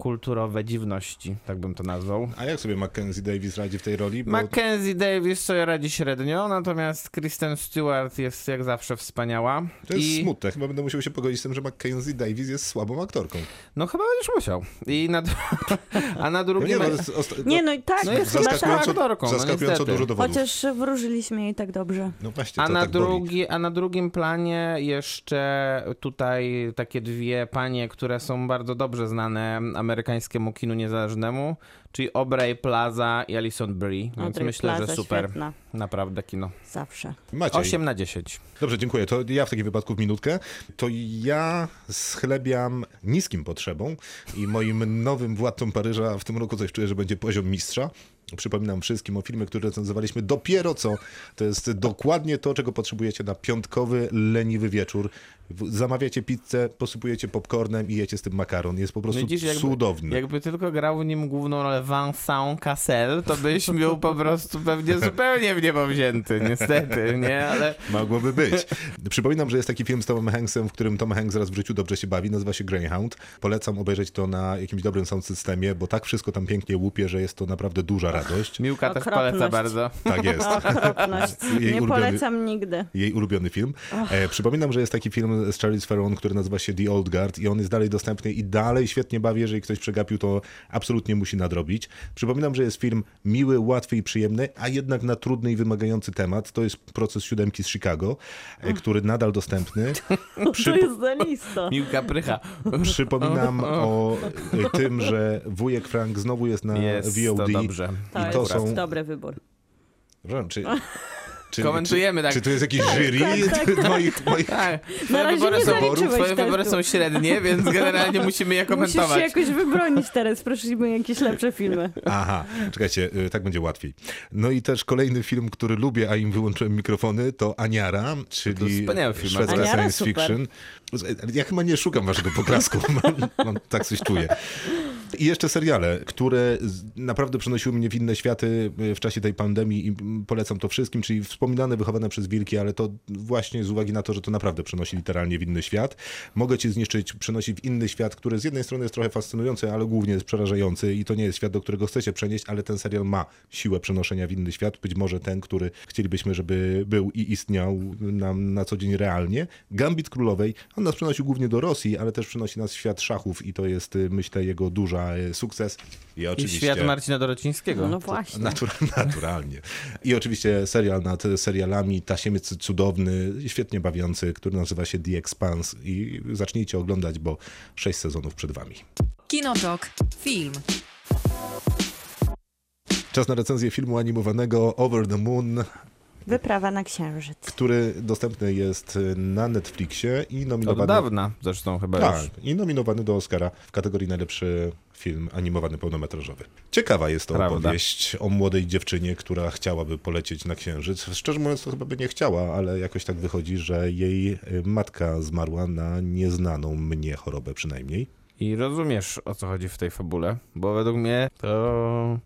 [SPEAKER 3] kulturowe dziwności, tak bym to nazwał.
[SPEAKER 1] A jak sobie Mackenzie Davis radzi w tej roli? Bo
[SPEAKER 3] Mackenzie Davis sobie radzi średnio, natomiast Kristen Stewart jest jak zawsze wspaniała.
[SPEAKER 1] to jest
[SPEAKER 3] I
[SPEAKER 1] smutne. Chyba będę musiał się pogodzić z tym, że Mackenzie Davis jest słabą aktorką.
[SPEAKER 3] no chyba będziesz musiał. I na, <laughs> a na
[SPEAKER 1] No
[SPEAKER 3] drugim...
[SPEAKER 1] nie, no, osta-
[SPEAKER 2] Nie, no i tak,
[SPEAKER 3] No jest zaskakująco- aktorką, no
[SPEAKER 1] zaskakująco
[SPEAKER 3] niestety.
[SPEAKER 1] dużo dowodów.
[SPEAKER 2] Chociaż wróżyliśmy jej tak dobrze.
[SPEAKER 1] No właśnie,
[SPEAKER 3] A
[SPEAKER 1] to
[SPEAKER 3] na,
[SPEAKER 1] tak boli.
[SPEAKER 3] drugi, a na drugim planie jeszcze tutaj takie dwie panie, które są bardzo dobrze znane amerykańskiemu kinu niezależnemu, czyli Aubrey Plaza i Alison Brie, więc
[SPEAKER 2] Audrey
[SPEAKER 3] myślę,
[SPEAKER 2] Plaza,
[SPEAKER 3] że super.
[SPEAKER 2] Świetna,
[SPEAKER 3] Naprawdę kino.
[SPEAKER 2] zawsze.
[SPEAKER 1] Maciej.
[SPEAKER 3] 8 na 10.
[SPEAKER 1] Dobrze, dziękuję. To ja w takim wypadku w minutkę. To ja schlebiam niskim potrzebą i moim <laughs> nowym władcą Paryża w tym roku coś czuję, że będzie poziom mistrza. Przypominam wszystkim o filmie, który recenzowaliśmy dopiero co. To jest dokładnie to, czego potrzebujecie na piątkowy, leniwy wieczór. Zamawiacie pizzę, posypujecie popcornem i jecie z tym makaron. Jest po prostu
[SPEAKER 3] Widzisz, jakby,
[SPEAKER 1] cudowny.
[SPEAKER 3] jakby tylko grał w nim główną rolę Vincent Cassel, to byś był po prostu pewnie zupełnie w niebo wzięty, niestety, nie? Ale
[SPEAKER 1] Mogłoby być. Przypominam, że jest taki film z Tomem Hanksem, w którym Tom Hanks raz w życiu dobrze się bawi. Nazywa się Greyhound. Polecam obejrzeć to na jakimś dobrym sound systemie, bo tak wszystko tam pięknie łupie, że jest to naprawdę duża radość.
[SPEAKER 3] Miłka też poleca bardzo.
[SPEAKER 1] Tak jest. Jej
[SPEAKER 2] Nie
[SPEAKER 1] ulubiony-
[SPEAKER 2] polecam nigdy.
[SPEAKER 1] Jej ulubiony film. E, przypominam, że jest taki film z Charlize Theron, który nazywa się The Old Guard i on jest dalej dostępny i dalej świetnie bawi. Jeżeli ktoś przegapił, to absolutnie musi nadrobić. Przypominam, że jest film miły, łatwy i przyjemny, a jednak na trudny i wymagający temat. To jest proces siódemki z Chicago, e, który nadal dostępny. <laughs>
[SPEAKER 2] Co jest za lista?
[SPEAKER 3] Miłka prycha.
[SPEAKER 1] Przypominam <laughs> o e, tym, że wujek Frank znowu jest na
[SPEAKER 3] Jest
[SPEAKER 1] VOD.
[SPEAKER 3] to dobrze.
[SPEAKER 2] To
[SPEAKER 1] to
[SPEAKER 2] jest
[SPEAKER 1] są-
[SPEAKER 2] dobry wybór.
[SPEAKER 1] Przepraszam, Czy, <laughs> czy,
[SPEAKER 3] Komentujemy,
[SPEAKER 1] czy,
[SPEAKER 3] tak.
[SPEAKER 1] Czy to jest jakiś jury <laughs> moich, moich...
[SPEAKER 3] Tak,
[SPEAKER 2] Na
[SPEAKER 3] twoje
[SPEAKER 2] razie
[SPEAKER 3] wybory,
[SPEAKER 2] nie
[SPEAKER 3] są, twoje wybory są średnie, więc generalnie musimy je
[SPEAKER 2] Musisz
[SPEAKER 3] komentować.
[SPEAKER 2] się jakoś wybronić teraz, prosimy jakieś lepsze filmy.
[SPEAKER 1] Aha, czekajcie, y, tak będzie łatwiej. No i też kolejny film, który lubię, a im wyłączyłem mikrofony, to Aniara, czyli szwedzka
[SPEAKER 2] Aniara,
[SPEAKER 1] science
[SPEAKER 2] super.
[SPEAKER 1] fiction. Ja chyba nie szukam waszego poklasku, <laughs> tak coś czuję. I jeszcze seriale, które naprawdę przenosiły mnie w inne światy y, w czasie tej pandemii i polecam to wszystkim, czyli wspominane, wychowane przez wilki, ale to właśnie z uwagi na to, że to naprawdę przenosi literalnie w inny świat. Mogę cię zniszczyć, przenosi w inny świat, który z jednej strony jest trochę fascynujący, ale głównie jest przerażający i to nie jest świat, do którego chcecie przenieść, ale ten serial ma siłę przenoszenia w inny świat, być może ten, który chcielibyśmy, żeby był i istniał nam na co dzień realnie. Gambit Królowej, on nas przenosi głównie do Rosji, ale też przenosi nas w świat szachów i to jest, y, myślę, jego duża y, sukces. I
[SPEAKER 3] I
[SPEAKER 1] oczywiście...
[SPEAKER 3] świat Marcina Dorocińskiego.
[SPEAKER 2] No właśnie.
[SPEAKER 1] Natur- <laughs> naturalnie. I oczywiście serial nad serialami, tasiemiec cudowny, świetnie bawiący, który nazywa się The Expanse i zacznijcie oglądać, bo sześć sezonów przed wami.
[SPEAKER 4] Kinotok. Film.
[SPEAKER 1] Czas na recenzję filmu animowanego Over the Moon,
[SPEAKER 2] Wyprawa na księżyc.
[SPEAKER 1] który dostępny jest na Netflixie i
[SPEAKER 3] Od
[SPEAKER 1] nominowany...
[SPEAKER 3] dawna zresztą chyba
[SPEAKER 1] Tak,
[SPEAKER 3] już.
[SPEAKER 1] i nominowany do Oscara w kategorii najlepszy film animowany pełnometrażowy. Ciekawa jest to
[SPEAKER 3] Prawda.
[SPEAKER 1] opowieść o młodej dziewczynie, która chciałaby polecieć na Księżyc. Szczerze mówiąc, to chyba by nie chciała, ale jakoś tak wychodzi, że jej y, matka zmarła na nieznaną mnie chorobę przynajmniej.
[SPEAKER 3] I rozumiesz o co chodzi w tej fabule, bo według mnie to,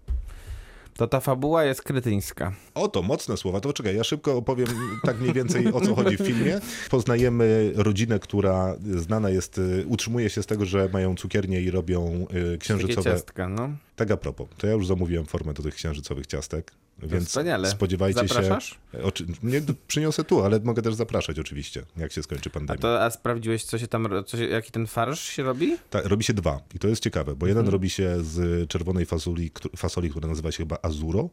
[SPEAKER 3] to ta fabuła jest kretyńska.
[SPEAKER 1] Oto, mocne słowa. To czekaj, ja szybko opowiem tak mniej więcej o co chodzi w filmie. Poznajemy rodzinę, która znana jest, y, utrzymuje się z tego, że mają cukiernię i robią y,
[SPEAKER 3] Takie
[SPEAKER 1] księżycowe
[SPEAKER 3] ciastka, no.
[SPEAKER 1] Tak a propos, to ja już zamówiłem formę do tych księżycowych ciastek, więc
[SPEAKER 3] wspaniale.
[SPEAKER 1] spodziewajcie
[SPEAKER 3] Zapraszasz?
[SPEAKER 1] się. Oczy... Nie przyniosę tu, ale mogę też zapraszać oczywiście, jak się skończy
[SPEAKER 3] A,
[SPEAKER 1] pandemia.
[SPEAKER 3] to, a sprawdziłeś, co się tam, co się, jaki ten farsz się robi?
[SPEAKER 1] Tak, robi się dwa i to jest ciekawe, bo jeden robi się z czerwonej fasoli, fasoli, która nazywa się chyba azuro,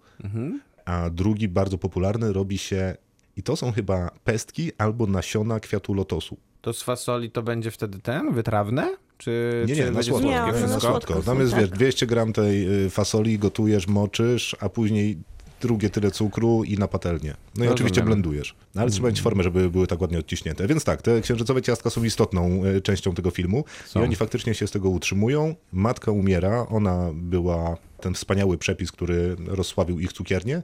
[SPEAKER 1] a drugi bardzo popularny robi się i to są chyba pestki albo nasiona kwiatu lotosu.
[SPEAKER 3] To z fasoli to będzie wtedy ten, wytrawne? Czy,
[SPEAKER 1] Nie,
[SPEAKER 3] czy
[SPEAKER 1] nie, na słodko.
[SPEAKER 2] Nie,
[SPEAKER 1] na słodko. Tam jest,
[SPEAKER 2] tak.
[SPEAKER 1] wiesz, 200 gram tej y, fasoli, gotujesz, moczysz, a później drugie tyle cukru i na patelnię. No i
[SPEAKER 3] Rozumiem.
[SPEAKER 1] oczywiście blendujesz. No, ale trzeba mieć formę, żeby były tak ładnie odciśnięte. Więc tak, te księżycowe ciastka są istotną y, częścią tego filmu
[SPEAKER 3] Są.
[SPEAKER 1] i oni faktycznie się z tego utrzymują. Matka umiera, ona była ten wspaniały przepis, który rozsławił ich cukiernię.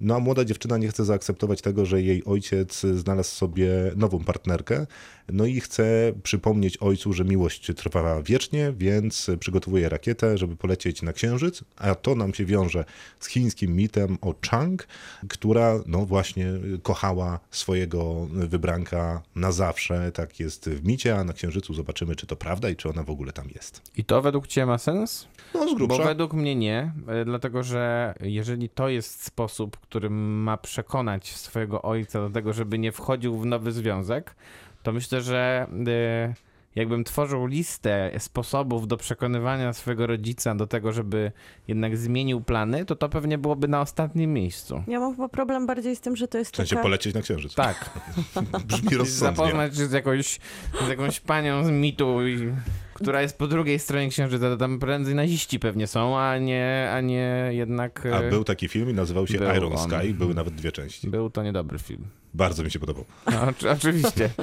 [SPEAKER 1] No a młoda dziewczyna nie chce zaakceptować tego, że jej ojciec znalazł sobie nową partnerkę. No i chce przypomnieć ojcu, że miłość trwa wiecznie, więc przygotowuje rakietę, żeby polecieć na księżyc. A to nam się wiąże z chińskim mitem o Chang, która no właśnie kochała swojego wybranka na zawsze. Tak jest w micie, a na księżycu zobaczymy, czy to prawda i czy ona w ogóle tam jest.
[SPEAKER 3] I to według ciebie ma sens?
[SPEAKER 1] No z
[SPEAKER 3] Bo
[SPEAKER 1] grubsza.
[SPEAKER 3] według mnie nie, e, dlatego że jeżeli to jest sposób, którym ma przekonać swojego ojca do tego, żeby nie wchodził w nowy związek, to myślę, że e, jakbym tworzył listę sposobów do przekonywania swojego rodzica do tego, żeby jednak zmienił plany, to to pewnie byłoby na ostatnim miejscu.
[SPEAKER 2] Ja mam chyba problem bardziej z tym, że to jest
[SPEAKER 1] W sensie
[SPEAKER 2] taka...
[SPEAKER 1] polecieć na księżyc.
[SPEAKER 3] Tak, <laughs>
[SPEAKER 1] Brzmi rozsądnie.
[SPEAKER 3] zapoznać się z jakąś, z jakąś panią z mitu i która jest po drugiej stronie księżyca, to tam prędzej naziści pewnie są, a nie, a nie jednak...
[SPEAKER 1] A
[SPEAKER 3] e,
[SPEAKER 1] był taki film i nazywał się Iron
[SPEAKER 3] on.
[SPEAKER 1] Sky, były nawet dwie części.
[SPEAKER 3] Był to niedobry film.
[SPEAKER 1] Bardzo mi się podobał.
[SPEAKER 3] No, oczy- oczywiście. <laughs>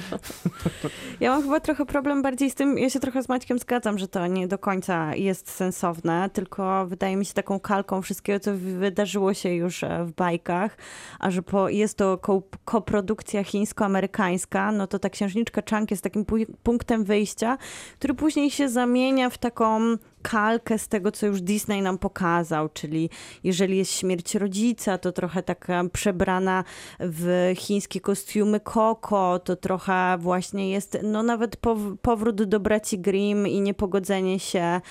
[SPEAKER 2] Ja mam chyba trochę problem bardziej z tym, ja się trochę z Maćkiem zgadzam, że to nie do końca jest sensowne, tylko wydaje mi się taką kalką wszystkiego, co wydarzyło się już e, w bajkach, a że po, jest to ko- koprodukcja chińsko-amerykańska, no to ta księżniczka Chang jest takim pu- punktem wyjścia, który później się zamienia w taką kalkę z tego, co już Disney nam pokazał, czyli jeżeli jest śmierć rodzica, to trochę taka przebrana w chińskie kostiumy Coco, to trochę właśnie jest, no nawet pow- powrót do braci Grimm i niepogodzenie się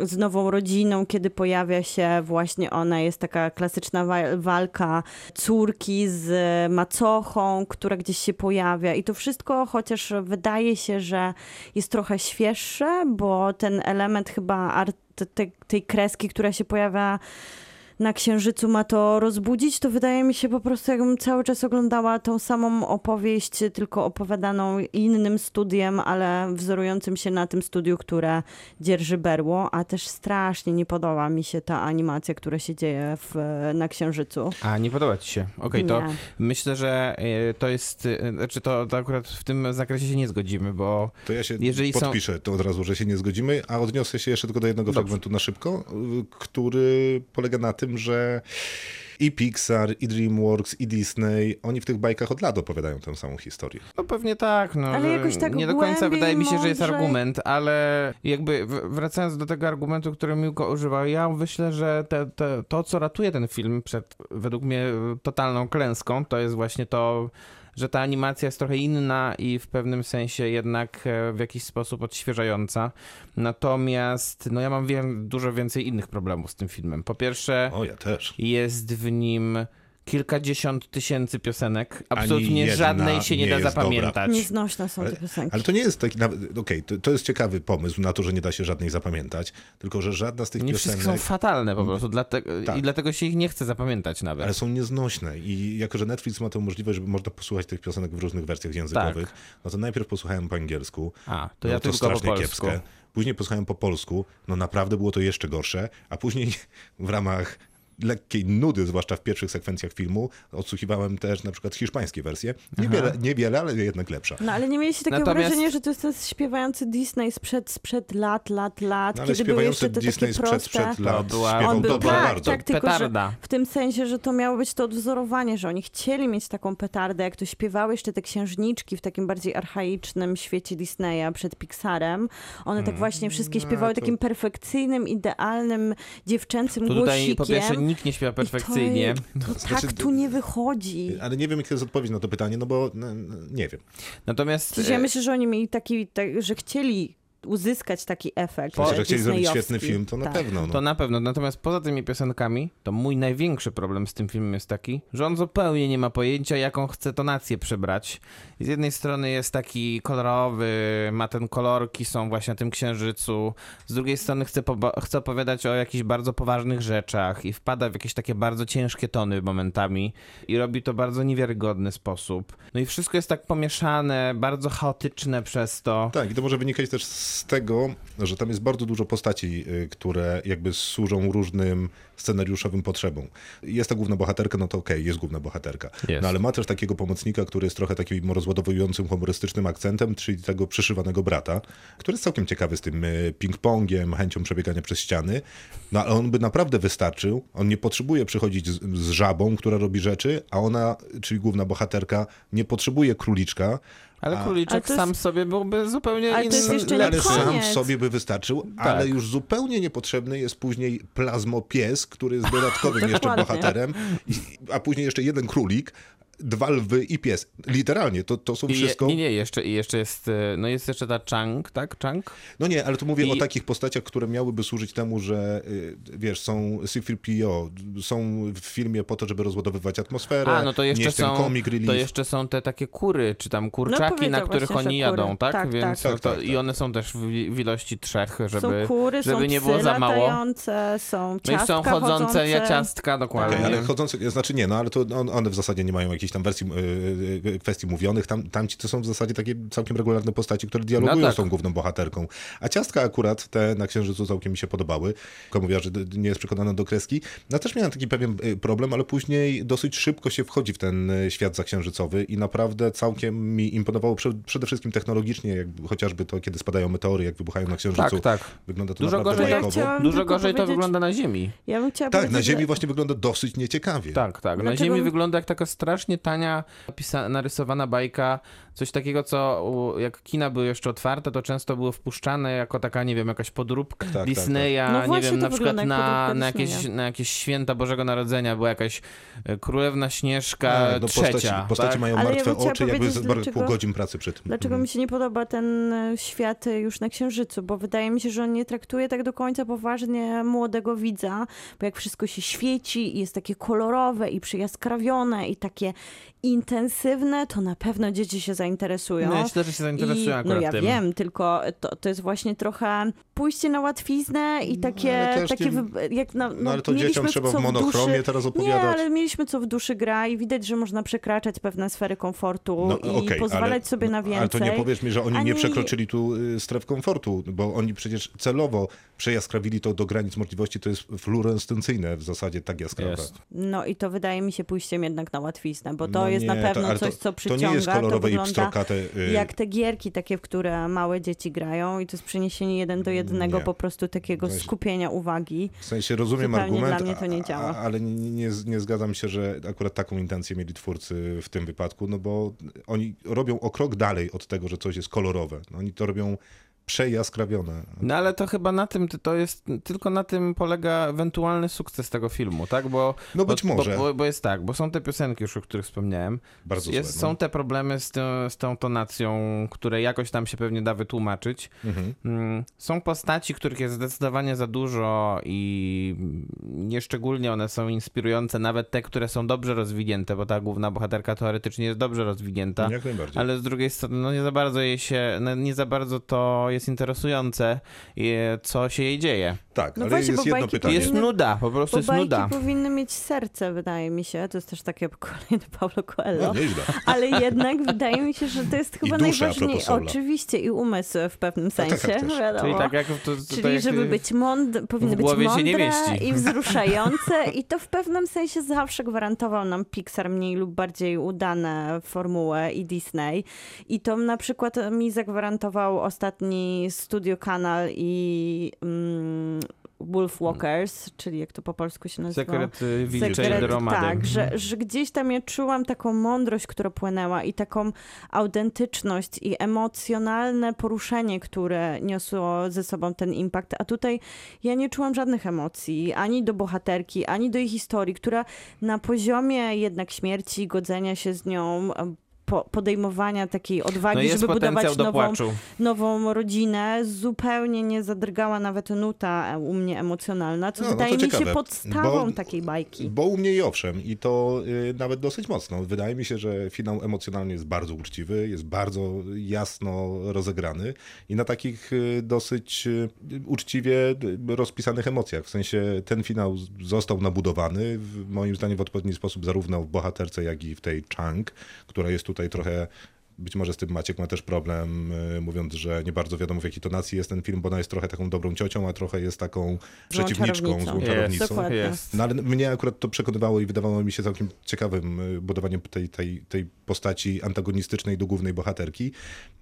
[SPEAKER 2] z nową rodziną, kiedy pojawia się właśnie ona, jest taka klasyczna wa- walka córki z macochą, która gdzieś się pojawia. I to wszystko, chociaż wydaje się, że jest trochę świeższe, bo ten element chyba te, tej kreski, która się pojawia na Księżycu ma to rozbudzić, to wydaje mi się po prostu, jakbym cały czas oglądała tą samą opowieść, tylko opowiadaną innym studiem, ale wzorującym się na tym studiu, które dzierży berło, a też strasznie nie podoba mi się ta animacja, która się dzieje w, na Księżycu.
[SPEAKER 3] A, nie podoba ci się. Okej, to
[SPEAKER 2] Nie.
[SPEAKER 3] myślę, że e, to jest, e, znaczy to, to akurat w tym zakresie się nie zgodzimy, bo
[SPEAKER 1] To ja się
[SPEAKER 3] Jeżeli są-
[SPEAKER 1] podpiszę to od razu, że się nie zgodzimy, a odniosę się jeszcze tylko do jednego
[SPEAKER 3] Dobrze.
[SPEAKER 1] fragmentu na szybko, który polega na tym, że i Pixar, i DreamWorks, i Disney, oni w tych bajkach od lat opowiadają tę samą historię.
[SPEAKER 3] No pewnie tak, no.
[SPEAKER 2] Ale jakoś tak
[SPEAKER 3] nie do końca wydaje mi się, że jest argument, ale jakby wracając do tego argumentu, który Miłko używał, ja myślę, że te, te, to, co ratuje ten film przed według mnie totalną klęską, to jest właśnie to, że ta animacja jest trochę inna i w pewnym sensie jednak e, w jakiś sposób odświeżająca. Natomiast no ja mam wie, dużo więcej innych problemów z tym filmem. Po pierwsze,
[SPEAKER 1] O, ja
[SPEAKER 3] jest w nim kilkadziesiąt tysięcy piosenek. Absolutnie
[SPEAKER 1] jedna
[SPEAKER 3] żadnej się nie,
[SPEAKER 1] nie
[SPEAKER 3] da
[SPEAKER 1] jest dobra.
[SPEAKER 3] zapamiętać.
[SPEAKER 2] Nieznośne są te piosenki.
[SPEAKER 1] ale to nie jest taki, nawet- okej, to, to jest ciekawy pomysł na to, że nie da się żadnej zapamiętać, tylko że żadna z tych
[SPEAKER 3] Nie wszystkie
[SPEAKER 1] piosenek
[SPEAKER 3] są fatalne po prostu, dlatego,
[SPEAKER 1] Tak.
[SPEAKER 3] i dlatego się ich nie chce zapamiętać nawet.
[SPEAKER 1] ale są nieznośne i jako, że Netflix ma tę możliwość, żeby można posłuchać tych piosenek w różnych wersjach językowych,
[SPEAKER 3] Tak.
[SPEAKER 1] no to najpierw posłuchałem po angielsku,
[SPEAKER 3] A, to
[SPEAKER 1] no
[SPEAKER 3] ja
[SPEAKER 1] to
[SPEAKER 3] tylko po
[SPEAKER 1] strasznie
[SPEAKER 3] polsku.
[SPEAKER 1] kiepskie. Później posłuchałem po polsku, no naprawdę było to jeszcze gorsze, a później <laughs> w ramach lekkiej nudy, zwłaszcza w pierwszych sekwencjach filmu, odsłuchiwałem też na przykład hiszpańskie wersje. Niewiele, niewiele ale jednak lepsza.
[SPEAKER 2] No ale nie mieliście takiego
[SPEAKER 3] Natomiast-
[SPEAKER 2] wrażenia, że to jest ten śpiewający Disney sprzed, sprzed lat, lat, lat,
[SPEAKER 1] No, ale
[SPEAKER 2] kiedy były jeszcze
[SPEAKER 1] śpiewający
[SPEAKER 2] te
[SPEAKER 1] Disney
[SPEAKER 2] takie
[SPEAKER 1] sprzed,
[SPEAKER 2] proste...
[SPEAKER 1] sprzed lat
[SPEAKER 3] była-
[SPEAKER 1] śpiewał
[SPEAKER 2] On był,
[SPEAKER 1] dobrze
[SPEAKER 2] tak,
[SPEAKER 1] bardzo.
[SPEAKER 2] tak, tylko w tym sensie, że to miało być to odwzorowanie, że oni chcieli mieć taką petardę, jak to śpiewały jeszcze te księżniczki w takim bardziej archaicznym świecie Disneya przed Pixarem. One tak właśnie wszystkie śpiewały
[SPEAKER 1] to-
[SPEAKER 2] takim perfekcyjnym, idealnym, dziewczęcym
[SPEAKER 3] To
[SPEAKER 2] głosikiem.
[SPEAKER 3] po pierwsze nikt nie śpiewa
[SPEAKER 2] I to
[SPEAKER 3] perfekcyjnie.
[SPEAKER 2] jest- To,
[SPEAKER 1] Znaczy,
[SPEAKER 2] tak tu nie wychodzi.
[SPEAKER 1] Ale nie wiem, jaka jest odpowiedź na to pytanie, no bo no, nie wiem.
[SPEAKER 3] Natomiast
[SPEAKER 2] ja
[SPEAKER 3] e,
[SPEAKER 2] myślę, że oni mieli taki, tak, że chcieli uzyskać taki efekt.
[SPEAKER 1] Po, że chcieli zrobić świetny film, to na
[SPEAKER 2] Tak.
[SPEAKER 1] pewno. No.
[SPEAKER 3] To na pewno. Natomiast poza tymi piosenkami, to mój największy problem z tym filmem jest taki, że on zupełnie nie ma pojęcia, jaką chce tonację przybrać. I z jednej strony jest taki kolorowy, ma ten kolorki, są właśnie na tym księżycu. Z drugiej strony chce, chce opowiadać o jakichś bardzo poważnych rzeczach i wpada w jakieś takie bardzo ciężkie tony momentami i robi to w bardzo niewiarygodny sposób. No i wszystko jest tak pomieszane, bardzo chaotyczne przez to.
[SPEAKER 1] Tak, i to może wynikać też z tego, że tam jest bardzo dużo postaci, y, które jakby służą różnym scenariuszowym potrzebom. Jest ta główna bohaterka, no to okej, jest główna bohaterka. No ale ma też takiego pomocnika, który jest trochę takim rozładowującym, humorystycznym akcentem, czyli tego przyszywanego brata, który jest całkiem ciekawy z tym y, ping-pongiem, chęcią przebiegania przez ściany. No ale on by naprawdę wystarczył. On nie potrzebuje przychodzić z, z żabą, która robi rzeczy, a ona, czyli główna bohaterka, nie potrzebuje króliczka,
[SPEAKER 3] Ale
[SPEAKER 1] A-
[SPEAKER 3] króliczek
[SPEAKER 2] jest-
[SPEAKER 3] sam sobie byłby zupełnie
[SPEAKER 2] Ale to jest
[SPEAKER 3] inny.
[SPEAKER 2] jeszcze nie
[SPEAKER 1] ale sam sobie by wystarczył,
[SPEAKER 3] Tak.
[SPEAKER 1] ale już zupełnie niepotrzebny jest później plazmopies, który jest dodatkowym <laughs> jeszcze bohaterem, a później jeszcze jeden królik, dwa lwy i pies. Literalnie, to, to są
[SPEAKER 3] I je-
[SPEAKER 1] wszystko...
[SPEAKER 3] Nie, nie, jeszcze, i jeszcze jest, e, no jest jeszcze ta Chang, tak? Chang?
[SPEAKER 1] No nie, ale tu mówię
[SPEAKER 3] I-
[SPEAKER 1] o takich postaciach, które miałyby służyć temu, że y, wiesz, są C-3PO, są w filmie po to, żeby rozładowywać atmosferę,
[SPEAKER 3] A, no to jeszcze są,
[SPEAKER 1] relief.
[SPEAKER 3] to jeszcze są te takie kury, czy tam kurczaki, na
[SPEAKER 2] No powiedział
[SPEAKER 3] których oni
[SPEAKER 2] kury.
[SPEAKER 3] jadą, tak?
[SPEAKER 2] Tak,
[SPEAKER 3] Więc
[SPEAKER 1] tak.
[SPEAKER 3] no to,
[SPEAKER 1] Tak, tak,
[SPEAKER 3] i
[SPEAKER 1] tak.
[SPEAKER 3] one są też w, w ilości trzech, żeby,
[SPEAKER 2] są kury,
[SPEAKER 3] żeby
[SPEAKER 2] są
[SPEAKER 3] nie było za mało.
[SPEAKER 2] latające, są
[SPEAKER 3] No i
[SPEAKER 2] ciastka
[SPEAKER 3] są chodzące
[SPEAKER 2] chodzące.
[SPEAKER 3] jaciastka,
[SPEAKER 1] Okej,
[SPEAKER 3] dokładnie.
[SPEAKER 1] ale chodzące, znaczy nie, no ale to on, one w zasadzie nie mają jakichś tam wersji y, y, kwestii mówionych, tam, tamci to są w zasadzie takie całkiem regularne postaci, które dialogują
[SPEAKER 3] No tak.
[SPEAKER 1] z tą główną bohaterką. A ciastka akurat te na Księżycu całkiem mi się podobały. Tylko mówiła, że nie jest przekonana do kreski. No też miałem taki pewien y, problem, ale później dosyć szybko się wchodzi w ten świat zaksiężycowy i naprawdę całkiem mi imponowało prze- przede wszystkim technologicznie, jak chociażby to, kiedy spadają meteory, jak wybuchają na Księżycu.
[SPEAKER 3] Tak, tak.
[SPEAKER 1] Wygląda to
[SPEAKER 3] Dużo
[SPEAKER 1] naprawdę
[SPEAKER 3] gorzej,
[SPEAKER 2] Ja
[SPEAKER 3] dużo gorzej to wygląda na Ziemi.
[SPEAKER 2] Ja bym chciała
[SPEAKER 1] Tak, na Ziemi
[SPEAKER 2] że-
[SPEAKER 1] właśnie wygląda dosyć nieciekawie.
[SPEAKER 3] Tak, tak. Na
[SPEAKER 2] Dlaczego-
[SPEAKER 3] Ziemi wygląda jak taka strasznie tania, narysowana bajka. Coś takiego, co jak kina były jeszcze otwarte, to często było wpuszczane jako taka, nie wiem, jakaś podróbka
[SPEAKER 1] tak,
[SPEAKER 3] Disneya,
[SPEAKER 2] tak. No
[SPEAKER 3] nie wiem, na przykład na, na, jakieś, na jakieś święta Bożego Narodzenia była jakaś e, Królewna Śnieżka
[SPEAKER 1] Tak, no
[SPEAKER 3] trzecia.
[SPEAKER 1] postaci, postaci
[SPEAKER 3] tak?
[SPEAKER 1] mają
[SPEAKER 2] Ale ja
[SPEAKER 1] martwe
[SPEAKER 2] chciała
[SPEAKER 1] oczy, jakby
[SPEAKER 2] dlaczego-
[SPEAKER 1] pół godzin pracy przy tym.
[SPEAKER 2] Dlaczego
[SPEAKER 1] Mhm.
[SPEAKER 2] mi się nie podoba ten e, świat e, już na Księżycu? Bo wydaje mi się, że on nie traktuje tak do końca poważnie młodego widza, bo jak wszystko się świeci i jest takie kolorowe i przyjaskrawione i takie intensywne, to na pewno dzieci się zainteresują.
[SPEAKER 3] No, myślę, że się zainteresują
[SPEAKER 2] I, no
[SPEAKER 3] akurat
[SPEAKER 2] ja
[SPEAKER 3] tym.
[SPEAKER 2] wiem, tylko to, to jest właśnie trochę pójście na łatwiznę i takie,
[SPEAKER 1] też
[SPEAKER 2] takie
[SPEAKER 1] nie-
[SPEAKER 2] jak no,
[SPEAKER 1] No ale to dzieciom trzeba w monochromie
[SPEAKER 2] duszy,
[SPEAKER 1] teraz
[SPEAKER 2] Nie,
[SPEAKER 1] opowiadać.
[SPEAKER 2] ale mieliśmy co w duszy gra i widać, że można przekraczać pewne sfery komfortu
[SPEAKER 1] No,
[SPEAKER 2] i
[SPEAKER 1] okej,
[SPEAKER 2] pozwalać
[SPEAKER 1] ale,
[SPEAKER 2] sobie na więcej.
[SPEAKER 1] Ale to nie powiesz mi, że oni nie
[SPEAKER 2] ani-
[SPEAKER 1] przekroczyli tu y, stref komfortu, bo oni przecież celowo przejaskrawili to do granic możliwości, to jest fluorescencyjne w zasadzie tak jaskrawe.
[SPEAKER 3] Jest.
[SPEAKER 2] No i to wydaje mi się pójściem jednak na łatwiznę, bo to
[SPEAKER 1] No
[SPEAKER 2] jest na
[SPEAKER 1] nie,
[SPEAKER 2] pewno
[SPEAKER 1] ale
[SPEAKER 2] coś, co
[SPEAKER 1] To
[SPEAKER 2] przyciąga.
[SPEAKER 1] nie jest kolorowe i pstrokate. y,
[SPEAKER 2] jak te gierki takie, w które małe dzieci grają i to jest przeniesienie jeden do jednego
[SPEAKER 1] Nie.
[SPEAKER 2] po prostu takiego
[SPEAKER 1] W sensie-
[SPEAKER 2] skupienia uwagi.
[SPEAKER 1] W sensie rozumiem
[SPEAKER 2] Zupełnie
[SPEAKER 1] argument,
[SPEAKER 2] dla mnie to nie działa.
[SPEAKER 1] A, ale nie, nie, nie zgadzam się, że akurat taką intencję mieli twórcy w tym wypadku, no bo oni robią o krok dalej od tego, że coś jest kolorowe. No, oni to robią przejaskrawione.
[SPEAKER 3] No ale to chyba na tym, to jest, tylko na tym polega ewentualny sukces tego filmu, tak? Bo,
[SPEAKER 1] No być
[SPEAKER 3] bo,
[SPEAKER 1] może.
[SPEAKER 3] Bo, bo, jest tak, bo są te piosenki już, o których wspomniałem.
[SPEAKER 1] Bardzo
[SPEAKER 3] jest,
[SPEAKER 1] złe. no.
[SPEAKER 3] Są te problemy z, tą- z tą tonacją, które jakoś tam się pewnie da wytłumaczyć.
[SPEAKER 1] Mhm.
[SPEAKER 3] Mm, Są postaci, których jest zdecydowanie za dużo i nieszczególnie one są inspirujące, nawet te, które są dobrze rozwinięte, bo ta główna bohaterka teoretycznie jest dobrze rozwinięta.
[SPEAKER 1] Jak najbardziej.
[SPEAKER 3] Ale z drugiej strony, no nie za bardzo jej się, no nie za bardzo to jest interesujące, e, co się jej dzieje.
[SPEAKER 1] Tak,
[SPEAKER 2] No
[SPEAKER 1] ale
[SPEAKER 2] właśnie,
[SPEAKER 1] jest
[SPEAKER 2] bo
[SPEAKER 1] jedno
[SPEAKER 2] bajki
[SPEAKER 1] pytanie.
[SPEAKER 3] Jest nuda, po prostu jest
[SPEAKER 2] bajki
[SPEAKER 3] nuda.
[SPEAKER 2] powinny mieć serce, wydaje mi się. To jest też takie <laughs> kolejne Paulo Coelho.
[SPEAKER 1] No, nieźle.
[SPEAKER 2] Ale jednak wydaje mi się, że to jest chyba najważniejsze. Oczywiście i umysł w pewnym
[SPEAKER 1] tak,
[SPEAKER 2] sensie.
[SPEAKER 1] tak też.
[SPEAKER 2] wiadomo.
[SPEAKER 3] Czyli tak jak to, to, to
[SPEAKER 2] Czyli
[SPEAKER 3] jak,
[SPEAKER 2] żeby być mądre, powinny być
[SPEAKER 3] głowie się nie
[SPEAKER 2] mądre
[SPEAKER 3] mieści.
[SPEAKER 2] i wzruszające i to w pewnym sensie zawsze gwarantował nam Pixar mniej lub bardziej udane formułę i Disney. I to na przykład mi zagwarantował ostatni Studio Kanal i mm, Wolf Walkers, czyli jak to po polsku się nazywa?
[SPEAKER 3] Sekret y, wilczej
[SPEAKER 2] Sekret, tak, że, że gdzieś tam ja czułam taką mądrość, która płynęła i taką autentyczność i emocjonalne poruszenie, które niosło ze sobą ten impact, a tutaj ja nie czułam żadnych emocji, ani do bohaterki, ani do jej historii, która na poziomie jednak śmierci, godzenia się z nią, po, podejmowania takiej odwagi,
[SPEAKER 3] No
[SPEAKER 2] żeby budować
[SPEAKER 3] do
[SPEAKER 2] nową, nową rodzinę, zupełnie nie zadrgała nawet nuta u mnie emocjonalna, co
[SPEAKER 1] No, no
[SPEAKER 2] wydaje mi się
[SPEAKER 1] ciekawe,
[SPEAKER 2] podstawą
[SPEAKER 1] bo-
[SPEAKER 2] takiej bajki.
[SPEAKER 1] Bo u mnie i owszem, i to y, nawet dosyć mocno. Wydaje mi się, że finał emocjonalnie jest bardzo uczciwy, jest bardzo jasno rozegrany i na takich y, dosyć y, uczciwie y, rozpisanych emocjach. W sensie ten finał został nabudowany, w, moim zdaniem w odpowiedni sposób, zarówno w bohaterce, jak i w tej Chang, która jest tutaj trochę. Być może z tym Maciek ma też problem, y, mówiąc, że nie bardzo wiadomo w jakiej tonacji jest ten film, bo ona jest trochę taką dobrą ciocią, a trochę jest taką przeciwniczką,
[SPEAKER 2] czarownicą.
[SPEAKER 1] złą
[SPEAKER 3] Jest,
[SPEAKER 1] czarownicą.
[SPEAKER 3] Jest.
[SPEAKER 1] No ale mnie akurat to przekonywało i wydawało mi się całkiem ciekawym y, budowaniem tej, tej, tej postaci antagonistycznej do głównej bohaterki.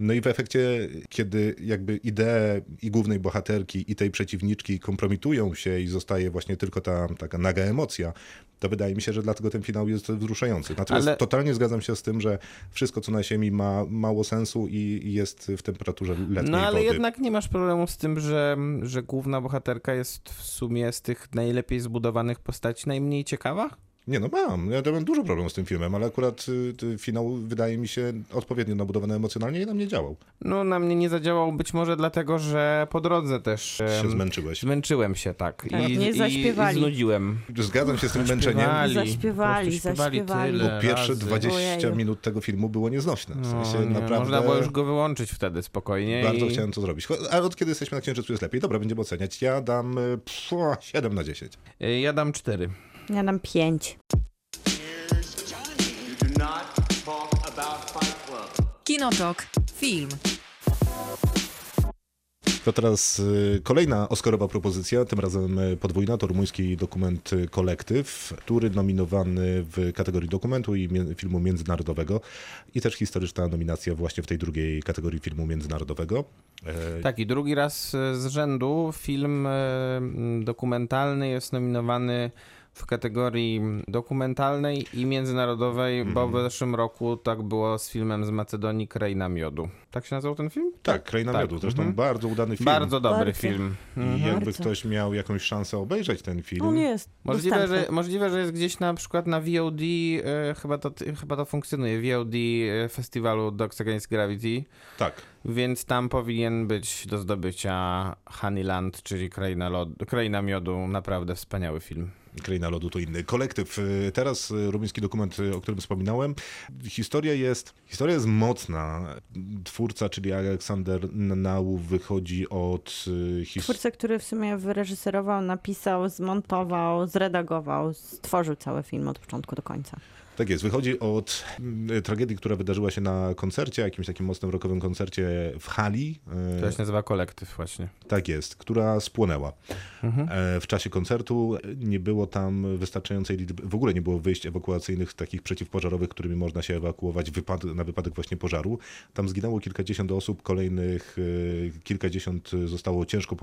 [SPEAKER 1] No i w efekcie, kiedy jakby idee i głównej bohaterki i tej przeciwniczki kompromitują się i zostaje właśnie tylko ta taka naga emocja, to wydaje mi się, że dlatego ten finał jest wzruszający. Natomiast
[SPEAKER 3] Ale-
[SPEAKER 1] totalnie zgadzam się z tym, że wszystko co na ziemi ma mało sensu i jest w temperaturze letniej
[SPEAKER 3] No ale
[SPEAKER 1] wody.
[SPEAKER 3] jednak nie masz problemu z tym, że, że główna bohaterka jest w sumie z tych najlepiej zbudowanych postaci najmniej ciekawa?
[SPEAKER 1] Nie no mam, ja mam dużo problemów z tym filmem, ale akurat y, y, finał wydaje mi się odpowiednio nabudowany emocjonalnie i na mnie działał.
[SPEAKER 3] No na mnie nie zadziałał być może dlatego, że po drodze też
[SPEAKER 1] Się zmęczyłeś.
[SPEAKER 3] zmęczyłem się, tak.
[SPEAKER 2] Tak,
[SPEAKER 3] I,
[SPEAKER 2] nie
[SPEAKER 3] i,
[SPEAKER 2] zaśpiewali.
[SPEAKER 3] I znudziłem.
[SPEAKER 1] Zgadzam się z tym
[SPEAKER 3] Zaśpiewali,
[SPEAKER 1] męczeniem,
[SPEAKER 2] Zaśpiewali,
[SPEAKER 3] po prostu śpiewali
[SPEAKER 2] zaśpiewali.
[SPEAKER 3] tyle
[SPEAKER 1] bo pierwsze
[SPEAKER 3] razy.
[SPEAKER 1] 20
[SPEAKER 2] Ojeju.
[SPEAKER 1] minut tego filmu było nieznośne. W
[SPEAKER 3] No,
[SPEAKER 1] sensie
[SPEAKER 3] nie,
[SPEAKER 1] naprawdę
[SPEAKER 3] Można było już go wyłączyć wtedy spokojnie.
[SPEAKER 1] bardzo
[SPEAKER 3] i...
[SPEAKER 1] chciałem to zrobić. Ale od kiedy jesteśmy na Księżycu jest lepiej. Dobra, będziemy oceniać. Ja dam y, pff, 7 na 10.
[SPEAKER 3] Y, Ja dam cztery.
[SPEAKER 2] Ja dam pięć.
[SPEAKER 4] Kinotok. Film.
[SPEAKER 1] To teraz y, kolejna Oscarowa propozycja, tym razem y, podwójna, to rumuński dokument y, Kolektyw, który nominowany w kategorii dokumentu i filmu międzynarodowego i też historyczna nominacja właśnie w tej drugiej kategorii filmu międzynarodowego.
[SPEAKER 3] Tak, i drugi raz z rzędu film dokumentalny jest nominowany w kategorii dokumentalnej i międzynarodowej, bo
[SPEAKER 1] Mhm.
[SPEAKER 3] w zeszłym roku tak było z filmem z Macedonii Kraina Miodu. Tak się nazywał ten film?
[SPEAKER 1] Tak, Kraina
[SPEAKER 3] tak.
[SPEAKER 1] Miodu, zresztą
[SPEAKER 3] Mhm.
[SPEAKER 1] bardzo udany film.
[SPEAKER 3] Bardzo dobry
[SPEAKER 2] Bardzo.
[SPEAKER 3] film.
[SPEAKER 1] I
[SPEAKER 3] Mhm.
[SPEAKER 1] jakby
[SPEAKER 2] Bardzo.
[SPEAKER 1] ktoś miał jakąś szansę obejrzeć ten film,
[SPEAKER 2] On jest
[SPEAKER 3] Możliwe
[SPEAKER 2] dostępny.
[SPEAKER 3] że, możliwe, że jest gdzieś na przykład na VOD, e, chyba, to, chyba to funkcjonuje, VOD e, festiwalu Dogs Against Gravity,
[SPEAKER 1] tak,
[SPEAKER 3] więc tam powinien być do zdobycia Honeyland, czyli Kraina, Lod, Kraina Miodu, naprawdę wspaniały film.
[SPEAKER 1] Kraina Lodu to inny. Kolektyw. y, Teraz y, rumuński dokument, y, o którym wspominałem. Historia jest, historia jest mocna. Twórca, czyli Aleksander Nau, wychodzi od his...
[SPEAKER 2] Twórca, który w sumie wyreżyserował, napisał, zmontował, zredagował, stworzył cały film od początku do końca.
[SPEAKER 1] Tak jest, wychodzi od y, tragedii, która wydarzyła się na koncercie, jakimś takim mocnym rockowym koncercie w hali. y,
[SPEAKER 3] To się nazywa Kolektyw właśnie.
[SPEAKER 1] Tak jest, która spłonęła.
[SPEAKER 3] Mhm.
[SPEAKER 1] E, W czasie koncertu nie było tam wystarczającej liczby, w ogóle nie było wyjść ewakuacyjnych takich przeciwpożarowych, którymi można się ewakuować wypad, na wypadek właśnie pożaru. Tam zginęło kilkadziesiąt osób, kolejnych e, kilkadziesiąt zostało ciężko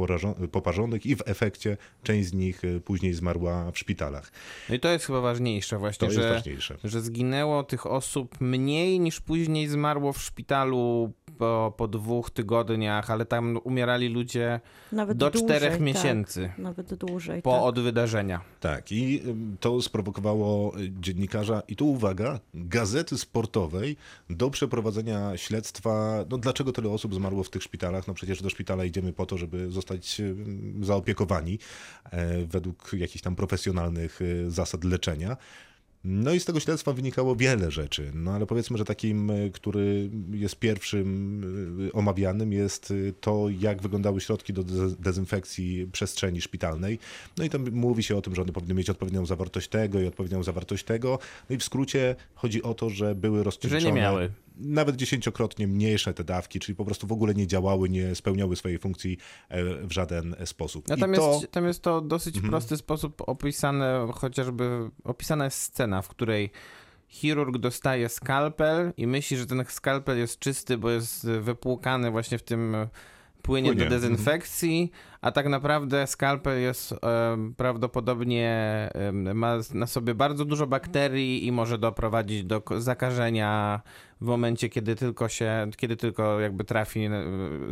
[SPEAKER 1] poparzonych i w efekcie część z nich e, później zmarła w szpitalach.
[SPEAKER 3] No i to jest chyba ważniejsze
[SPEAKER 1] To
[SPEAKER 3] właśnie,
[SPEAKER 1] jest
[SPEAKER 3] że,
[SPEAKER 1] ważniejsze.
[SPEAKER 3] Że zginęło tych osób mniej niż później zmarło w szpitalu po, po dwóch tygodniach, ale tam umierali ludzie
[SPEAKER 2] Nawet
[SPEAKER 3] do
[SPEAKER 2] dłużej,
[SPEAKER 3] czterech
[SPEAKER 2] tak.
[SPEAKER 3] miesięcy
[SPEAKER 2] Nawet dłużej.
[SPEAKER 3] po
[SPEAKER 2] tak.
[SPEAKER 3] od wydarzenia.
[SPEAKER 1] Tak, i to sprowokowało y, dziennikarza, i tu uwaga, gazety sportowej do przeprowadzenia śledztwa. No dlaczego tyle osób zmarło w tych szpitalach? No przecież do szpitala idziemy po to, żeby zostać zaopiekowani e, według jakichś tam profesjonalnych y, zasad leczenia. No i z tego śledztwa wynikało wiele rzeczy, no ale powiedzmy, że takim, y, który jest pierwszym y, omawianym jest y, to, jak wyglądały środki do dez- dezynfekcji przestrzeni szpitalnej. No i tam mówi się o tym, że one powinny mieć odpowiednią zawartość tego i odpowiednią zawartość tego. No i w skrócie chodzi o to, że były
[SPEAKER 3] Że
[SPEAKER 1] rozcieńczone.
[SPEAKER 3] nie miały.
[SPEAKER 1] Nawet dziesięciokrotnie mniejsze te dawki, czyli po prostu w ogóle nie działały, nie spełniały swojej funkcji e, w żaden sposób.
[SPEAKER 3] A
[SPEAKER 1] I
[SPEAKER 3] tam,
[SPEAKER 1] to...
[SPEAKER 3] jest, tam jest to dosyć
[SPEAKER 1] Mhm.
[SPEAKER 3] prosty sposób opisane, chociażby opisana jest scena, w której chirurg dostaje skalpel i myśli, że ten skalpel jest czysty, bo jest wypłukany właśnie w tym płynie
[SPEAKER 1] Płynie,
[SPEAKER 3] do dezynfekcji, a tak naprawdę skalpel jest prawdopodobnie ma na sobie bardzo dużo bakterii i może doprowadzić do zakażenia w momencie, kiedy tylko się, kiedy tylko jakby trafi,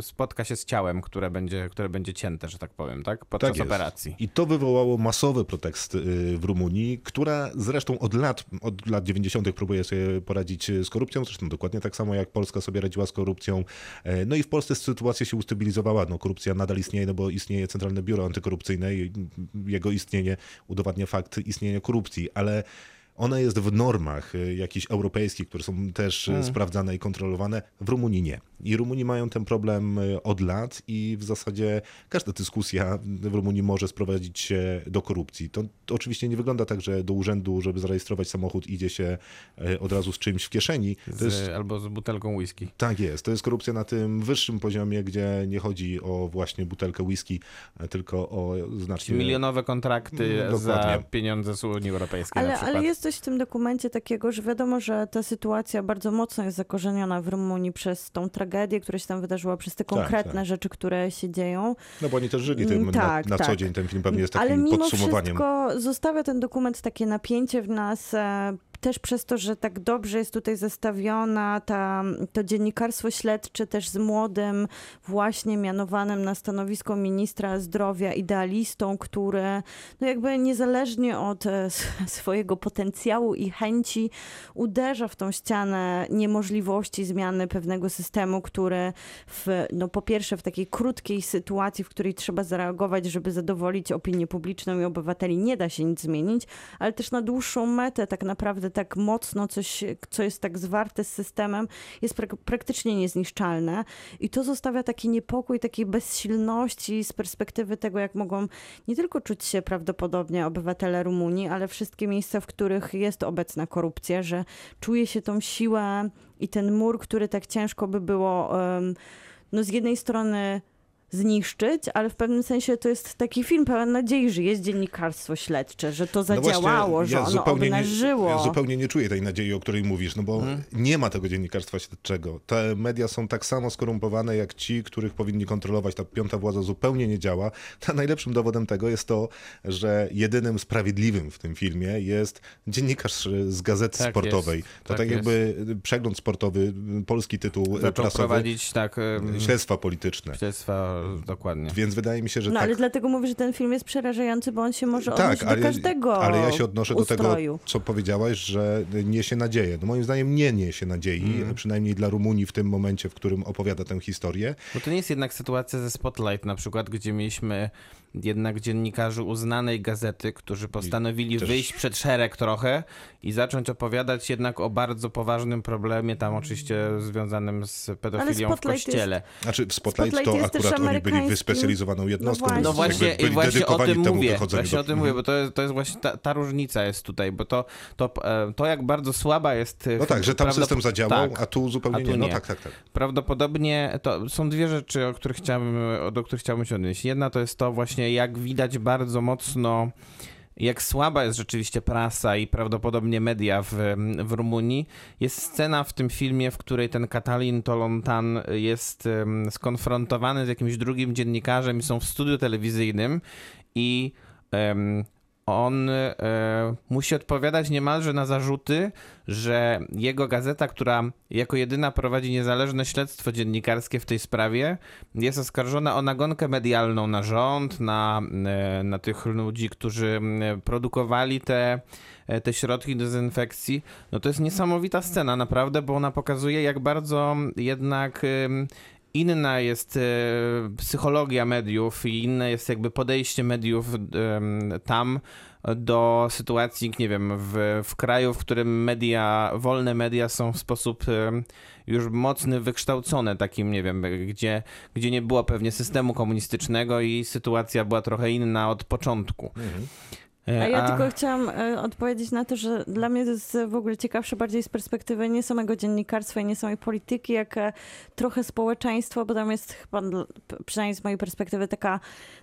[SPEAKER 3] spotka się z ciałem, które będzie, które będzie cięte, że tak powiem, tak? Podczas
[SPEAKER 1] Tak
[SPEAKER 3] operacji.
[SPEAKER 1] I to wywołało masowy protest y, w Rumunii, która zresztą od lat, od lat 90. próbuje sobie poradzić y, z korupcją, zresztą dokładnie tak samo jak Polska sobie radziła z korupcją. E, No i w Polsce sytuacja się ustabilizowała. No, korupcja nadal istnieje, no bo istnieje Centralne Biuro Antykorupcyjne jego istnienie udowadnia fakt istnienia korupcji, ale ona jest w normach y, jakichś europejskich, które są też y, sprawdzane i kontrolowane. W Rumunii nie. I Rumuni mają ten problem y, od lat i w zasadzie każda dyskusja w Rumunii może sprowadzić się do korupcji. To, to oczywiście nie wygląda tak, że do urzędu, żeby zarejestrować samochód, idzie się od razu z czymś w kieszeni.
[SPEAKER 3] Z,
[SPEAKER 1] jest,
[SPEAKER 3] Albo z butelką whisky.
[SPEAKER 1] tak jest. To jest korupcja na tym wyższym poziomie, gdzie nie chodzi o właśnie butelkę whisky, y, tylko o znacznie...
[SPEAKER 3] Milionowe kontrakty
[SPEAKER 1] Mm,
[SPEAKER 3] za
[SPEAKER 1] dokładnie.
[SPEAKER 3] pieniądze z Unii Europejskiej na
[SPEAKER 2] Ale,
[SPEAKER 3] przykład.
[SPEAKER 2] ale jest coś w tym dokumencie takiego, że wiadomo, że ta sytuacja bardzo mocno jest zakorzeniona w Rumunii przez tą tragedię, która się tam wydarzyła, przez te konkretne
[SPEAKER 1] tak.
[SPEAKER 2] rzeczy, które się dzieją.
[SPEAKER 1] No bo oni też żyli tym
[SPEAKER 2] Mm, tak,
[SPEAKER 1] na, na
[SPEAKER 2] tak.
[SPEAKER 1] co dzień. Ten film pewnie jest
[SPEAKER 2] Ale
[SPEAKER 1] takim
[SPEAKER 2] mimo
[SPEAKER 1] podsumowaniem.
[SPEAKER 2] wszystko zostawia ten dokument takie napięcie w nas, e, też przez to, że tak dobrze jest tutaj zestawiona ta, to dziennikarstwo śledcze też z młodym, właśnie mianowanym na stanowisko ministra zdrowia idealistą, który no jakby niezależnie od e, swojego potencjału i chęci uderza w tą ścianę niemożliwości zmiany pewnego systemu, który w, no po pierwsze w takiej krótkiej sytuacji, w której trzeba zareagować, żeby zadowolić opinię publiczną i obywateli, nie da się nic zmienić, ale też na dłuższą metę tak naprawdę tak mocno coś, co jest tak zwarte z systemem, jest prak- praktycznie niezniszczalne. I to zostawia taki niepokój, takiej bezsilności z perspektywy tego, jak mogą nie tylko czuć się prawdopodobnie obywatele Rumunii, ale wszystkie miejsca, w których jest obecna korupcja, że czuje się tą siłę i ten mur, który tak ciężko by było no z jednej strony zniszczyć, ale w pewnym sensie to jest taki film pełen nadziei, że jest dziennikarstwo śledcze, że to
[SPEAKER 1] No właśnie,
[SPEAKER 2] zadziałało, że
[SPEAKER 1] ja
[SPEAKER 2] ono
[SPEAKER 1] zupełnie nie-
[SPEAKER 2] obnażyło.
[SPEAKER 1] Ja zupełnie nie czuję tej nadziei, o której mówisz, no bo
[SPEAKER 3] Mhm.
[SPEAKER 1] nie ma tego dziennikarstwa śledczego. Te media są tak samo skorumpowane jak ci, których powinni kontrolować. Ta piąta władza zupełnie nie działa. <laughs> A najlepszym dowodem tego jest to, że jedynym sprawiedliwym w tym filmie jest dziennikarz z gazety
[SPEAKER 3] Tak
[SPEAKER 1] sportowej.
[SPEAKER 3] jest,
[SPEAKER 1] to
[SPEAKER 3] tak
[SPEAKER 1] tak, jakby przegląd sportowy, polski tytuł
[SPEAKER 3] Zaczął
[SPEAKER 1] prasowy,
[SPEAKER 3] prowadzić tak em,
[SPEAKER 1] śledztwa polityczne.
[SPEAKER 3] śledztwa, dokładnie.
[SPEAKER 1] Więc wydaje mi się, że
[SPEAKER 2] No
[SPEAKER 1] tak
[SPEAKER 2] ale dlatego mówię, że ten film jest przerażający, bo on się może odnieść
[SPEAKER 1] Tak, ale,
[SPEAKER 2] do każdego
[SPEAKER 1] ale ja się odnoszę do
[SPEAKER 2] ustroju.
[SPEAKER 1] tego, co powiedziałaś, że niesie nadzieję. No moim zdaniem nie niesie nadziei,
[SPEAKER 3] Mhm.
[SPEAKER 1] przynajmniej dla Rumunii w tym momencie, w którym opowiada tę historię.
[SPEAKER 3] Bo to nie jest jednak sytuacja ze Spotlight na przykład, gdzie mieliśmy jednak dziennikarzy uznanej gazety, którzy postanowili
[SPEAKER 1] też-
[SPEAKER 3] wyjść przed szereg trochę i zacząć opowiadać jednak o bardzo poważnym problemie, tam oczywiście związanym z pedofilią w kościele.
[SPEAKER 1] Znaczy w Spotlight,
[SPEAKER 2] Spotlight
[SPEAKER 1] to
[SPEAKER 2] jest
[SPEAKER 1] akurat oni byli wyspecjalizowaną jednostką.
[SPEAKER 2] No
[SPEAKER 1] więc
[SPEAKER 3] No właśnie, i właśnie o tym mówię. Właśnie
[SPEAKER 1] do-
[SPEAKER 3] o tym mówię, bo to jest, to jest właśnie ta, ta różnica jest tutaj, bo to, to, e, to jak bardzo słaba jest...
[SPEAKER 1] No tak, że tam system zadziałał,
[SPEAKER 3] tak.
[SPEAKER 1] a tu zupełnie
[SPEAKER 3] a tu
[SPEAKER 1] nie. No tak, tak, tak.
[SPEAKER 3] Prawdopodobnie to są dwie rzeczy, o których chciałbym, do których chciałbym się odnieść. Jedna to jest to właśnie, jak widać bardzo mocno, jak słaba jest rzeczywiście prasa i prawdopodobnie media w, w Rumunii. Jest scena w tym filmie, w której ten Katalin Tolontan jest skonfrontowany z jakimś drugim dziennikarzem i są w studiu telewizyjnym i em, on e, musi odpowiadać niemalże na zarzuty, że jego gazeta, która jako jedyna prowadzi niezależne śledztwo dziennikarskie w tej sprawie, jest oskarżona o nagonkę medialną na rząd, na, e, na tych ludzi, którzy produkowali te, e, te środki dezynfekcji. No to jest niesamowita scena, naprawdę, bo ona pokazuje, jak bardzo jednak. em, Inna jest e, psychologia mediów i inne jest jakby podejście mediów tam do sytuacji, nie wiem, w, w kraju, w którym media, wolne media są w sposób już mocny, wykształcone, takim, nie wiem, gdzie, gdzie nie było pewnie systemu komunistycznego i sytuacja była trochę inna od początku. E,
[SPEAKER 2] A ja tylko chciałam e, odpowiedzieć na to, że dla mnie to jest w ogóle ciekawsze bardziej z perspektywy nie samego dziennikarstwa i nie samej polityki, jak e, trochę społeczeństwo, bo tam jest chyba, przynajmniej z mojej perspektywy, taka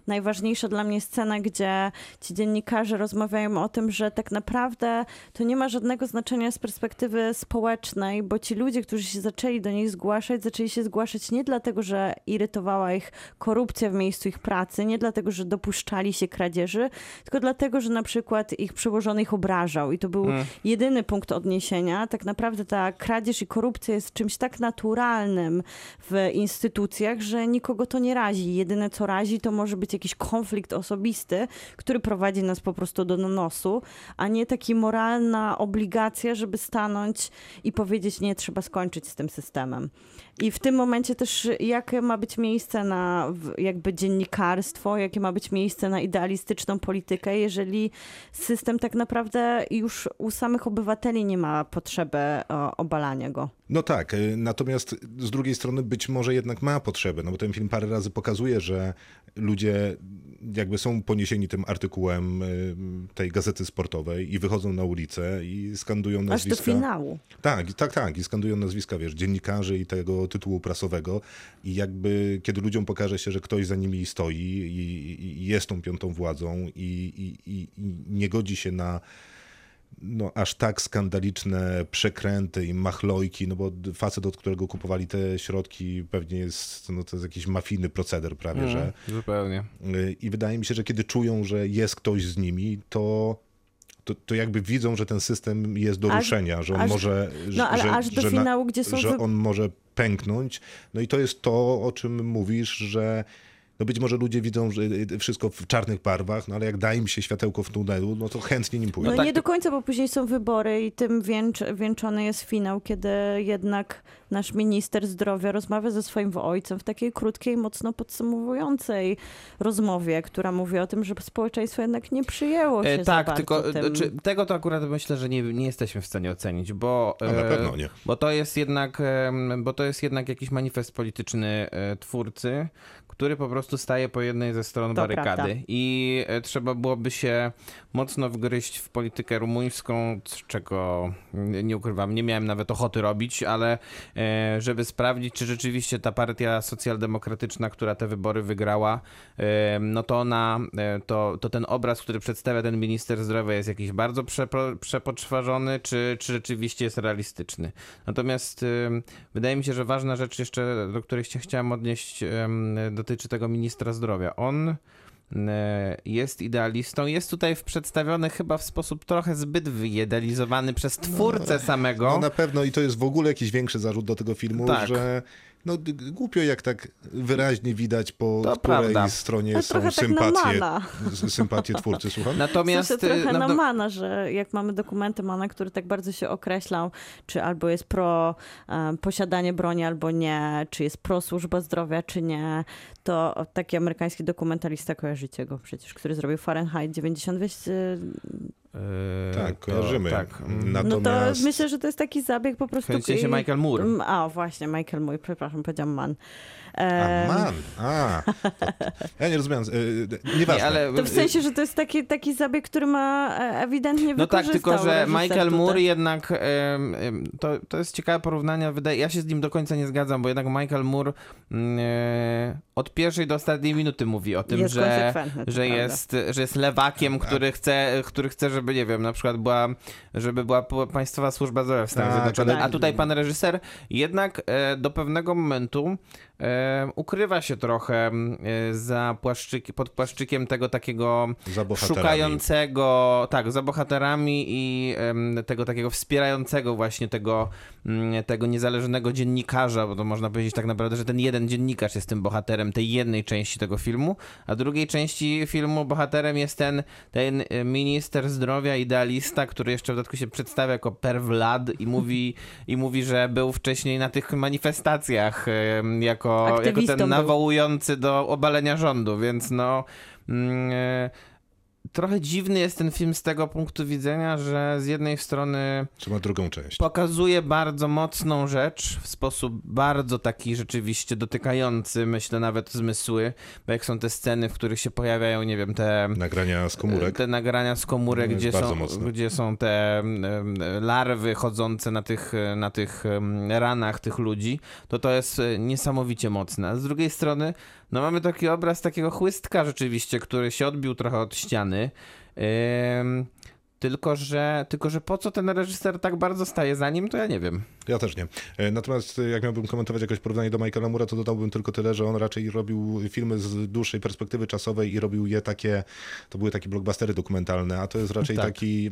[SPEAKER 2] najważniejsza dla mnie scena, gdzie ci dziennikarze rozmawiają o tym, że tak naprawdę to nie ma żadnego znaczenia z perspektywy społecznej, bo ci ludzie, którzy się zaczęli do nich zgłaszać, zaczęli się zgłaszać nie dlatego, że irytowała ich korupcja w miejscu ich pracy, nie dlatego, że dopuszczali się kradzieży, tylko dlatego, że na przykład ich przełożony ich obrażał i to był
[SPEAKER 3] Mm.
[SPEAKER 2] jedyny punkt odniesienia. Tak naprawdę ta kradzież i korupcja jest czymś tak naturalnym w instytucjach, że nikogo to nie razi. Jedyne co razi to może być jakiś konflikt osobisty, który prowadzi nas po prostu do nosu, a nie taka moralna obligacja, żeby stanąć i powiedzieć nie, trzeba skończyć z tym systemem. I w tym momencie też jakie ma być miejsce na jakby dziennikarstwo, jakie ma być miejsce na idealistyczną politykę, jeżeli system tak naprawdę już u samych obywateli nie ma potrzeby o, obalania go.
[SPEAKER 1] No tak, y, natomiast z drugiej strony być może jednak ma potrzebę, no bo ten film parę razy pokazuje, że ludzie jakby są poniesieni tym artykułem y, tej gazety sportowej i wychodzą na ulicę i skandują
[SPEAKER 2] Aż do
[SPEAKER 1] nazwiska.
[SPEAKER 2] finału.
[SPEAKER 1] Tak, tak, tak. I skandują nazwiska, wiesz, dziennikarzy i tego tytułu prasowego. I jakby, kiedy ludziom pokaże się, że ktoś za nimi stoi i, i jest tą piątą władzą i, i, i, nie godzi się na no, aż tak skandaliczne przekręty i machlojki, no bo facet, od którego kupowali te środki, pewnie jest, no to jest jakiś mafijny proceder prawie, że
[SPEAKER 3] Zupełnie.
[SPEAKER 1] Y, I wydaje mi się, że kiedy czują, że jest ktoś z nimi, to, to, to jakby widzą, że ten system jest do
[SPEAKER 2] Aż-
[SPEAKER 1] ruszenia, że on
[SPEAKER 2] aż-
[SPEAKER 1] może. że-
[SPEAKER 2] no, ale
[SPEAKER 1] że,
[SPEAKER 2] aż do
[SPEAKER 1] że
[SPEAKER 2] finału, gdzie są
[SPEAKER 1] Że
[SPEAKER 2] wy-
[SPEAKER 1] on może pęknąć. No i to jest to, o czym mówisz, że. No być może ludzie widzą że wszystko w czarnych barwach, no ale jak da im się światełko w tunelu, no to chętnie nim pójdą.
[SPEAKER 2] No
[SPEAKER 3] tak,
[SPEAKER 2] nie do końca, bo później są wybory i tym wieńcz, wieńczony jest finał, kiedy jednak nasz minister zdrowia rozmawia ze swoim ojcem w takiej krótkiej, mocno podsumowującej rozmowie, która mówi o tym, że społeczeństwo jednak nie przyjęło się
[SPEAKER 3] E,
[SPEAKER 2] za
[SPEAKER 3] tak,
[SPEAKER 2] bardzo
[SPEAKER 3] tylko
[SPEAKER 2] tym.
[SPEAKER 3] znaczy, tego to akurat myślę, że nie, nie jesteśmy w stanie ocenić, bo,
[SPEAKER 1] No, na
[SPEAKER 3] e,
[SPEAKER 1] pewno nie.
[SPEAKER 3] bo to jest jednak, bo to jest jednak jakiś manifest polityczny e, twórcy, który po prostu staje po jednej ze stron
[SPEAKER 2] To
[SPEAKER 3] barykady
[SPEAKER 2] prawda.
[SPEAKER 3] i e, trzeba byłoby się mocno wgryźć w politykę rumuńską, czego nie ukrywam, nie miałem nawet ochoty robić, ale e, żeby sprawdzić, czy rzeczywiście ta partia socjaldemokratyczna, która te wybory wygrała, e, no to ona, to, to ten obraz, który przedstawia ten minister zdrowia jest jakiś bardzo przepo, przepoczwarzony, czy, czy rzeczywiście jest realistyczny. Natomiast wydaje mi się, że ważna rzecz jeszcze, do której się chciałem odnieść, em, dotyczy tego ministra zdrowia. On e, jest idealistą, jest tutaj przedstawiony chyba w sposób trochę zbyt wyidealizowany przez twórcę samego.
[SPEAKER 1] No na pewno i to jest w ogóle jakiś większy zarzut do tego filmu,
[SPEAKER 3] Tak.
[SPEAKER 1] że no, głupio jak tak wyraźnie widać po
[SPEAKER 3] To
[SPEAKER 1] której
[SPEAKER 3] prawda.
[SPEAKER 1] stronie
[SPEAKER 2] Ale
[SPEAKER 1] są
[SPEAKER 2] tak
[SPEAKER 1] sympatie, s- sympatie twórcy, słucham?
[SPEAKER 3] Natomiast
[SPEAKER 2] Natomiast trochę
[SPEAKER 3] e,
[SPEAKER 2] na
[SPEAKER 3] no-
[SPEAKER 2] mana, że jak mamy dokumenty Mana, który tak bardzo się określał, czy albo jest pro e, posiadanie broni, albo nie, czy jest pro służba zdrowia, czy nie, to taki amerykański dokumentalista, kojarzycie go przecież, który zrobił Fahrenheit 90, e,
[SPEAKER 1] Tak,
[SPEAKER 3] to-
[SPEAKER 1] kojarzymy.
[SPEAKER 3] Tak. mm.
[SPEAKER 2] no to
[SPEAKER 1] Natomiast
[SPEAKER 2] myślę, że to jest taki zabieg po prostu...
[SPEAKER 3] W sensie Michael Moore.
[SPEAKER 2] A, właśnie, Michael Moore, przepraszam, powiedziałam Man.
[SPEAKER 1] A,
[SPEAKER 2] Em,
[SPEAKER 1] man, a. To, ja nie rozumiem, e, nieważne.
[SPEAKER 3] Nie, ale
[SPEAKER 2] To w sensie, że to jest taki, taki zabieg, który ma e, ewidentnie
[SPEAKER 3] No tak, tylko że Michael
[SPEAKER 2] tutaj.
[SPEAKER 3] Moore jednak, em, to, to jest ciekawe porównanie, wydaje, ja się z nim do końca nie zgadzam, bo jednak Michael Moore mm, e, od pierwszej do ostatniej minuty mówi o tym,
[SPEAKER 2] Jest
[SPEAKER 3] że, że,
[SPEAKER 2] prawda.
[SPEAKER 3] jest, że jest lewakiem, który chce, który chce, żeby, nie wiem, na przykład była, żeby była państwowa służba zdrowia w Stanach
[SPEAKER 1] Tak,
[SPEAKER 3] Zjednoczonych, a tutaj pan reżyser jednak e, do pewnego momentu e, ukrywa się trochę za płaszczyk, pod płaszczykiem tego takiego szukającego, tak, za bohaterami i tego takiego wspierającego właśnie tego, mm, tego niezależnego dziennikarza, bo to można powiedzieć tak naprawdę, że ten jeden dziennikarz jest tym bohaterem tej jednej części tego filmu, a drugiej części filmu bohaterem jest ten, ten e, minister zdrowia, idealista, który jeszcze w dodatku się przedstawia jako perwlad i mówi, i mówi, że był wcześniej na tych manifestacjach jako, jako ten
[SPEAKER 2] był.
[SPEAKER 3] nawołujący do obalenia rządu, więc no... Mm, e, trochę dziwny jest ten film z tego punktu widzenia, że z jednej strony
[SPEAKER 1] Czy ma drugą część?
[SPEAKER 3] pokazuje bardzo mocną rzecz w sposób bardzo taki rzeczywiście dotykający, myślę nawet zmysły, bo jak są te sceny, w których się pojawiają, nie wiem, te
[SPEAKER 1] Nagrania z komórek.
[SPEAKER 3] te nagrania z komórek,
[SPEAKER 1] No,
[SPEAKER 3] gdzie są,
[SPEAKER 1] mocne.
[SPEAKER 3] gdzie są te larwy chodzące na tych, na tych ranach tych ludzi, to to jest e, niesamowicie mocne. A z drugiej strony, no mamy taki obraz takiego chłystka rzeczywiście, który się odbił trochę od ściany. Em, tylko, że, tylko, że po co ten reżyser tak bardzo staje za nim, to ja nie wiem.
[SPEAKER 1] Ja też nie. E, Natomiast e, jak miałbym komentować jakoś porównanie do Michaela Moore'a, to dodałbym tylko tyle, że on raczej robił filmy z dłuższej perspektywy czasowej i robił je takie, to były takie blockbustery dokumentalne, a to jest raczej
[SPEAKER 3] Tak.
[SPEAKER 1] taki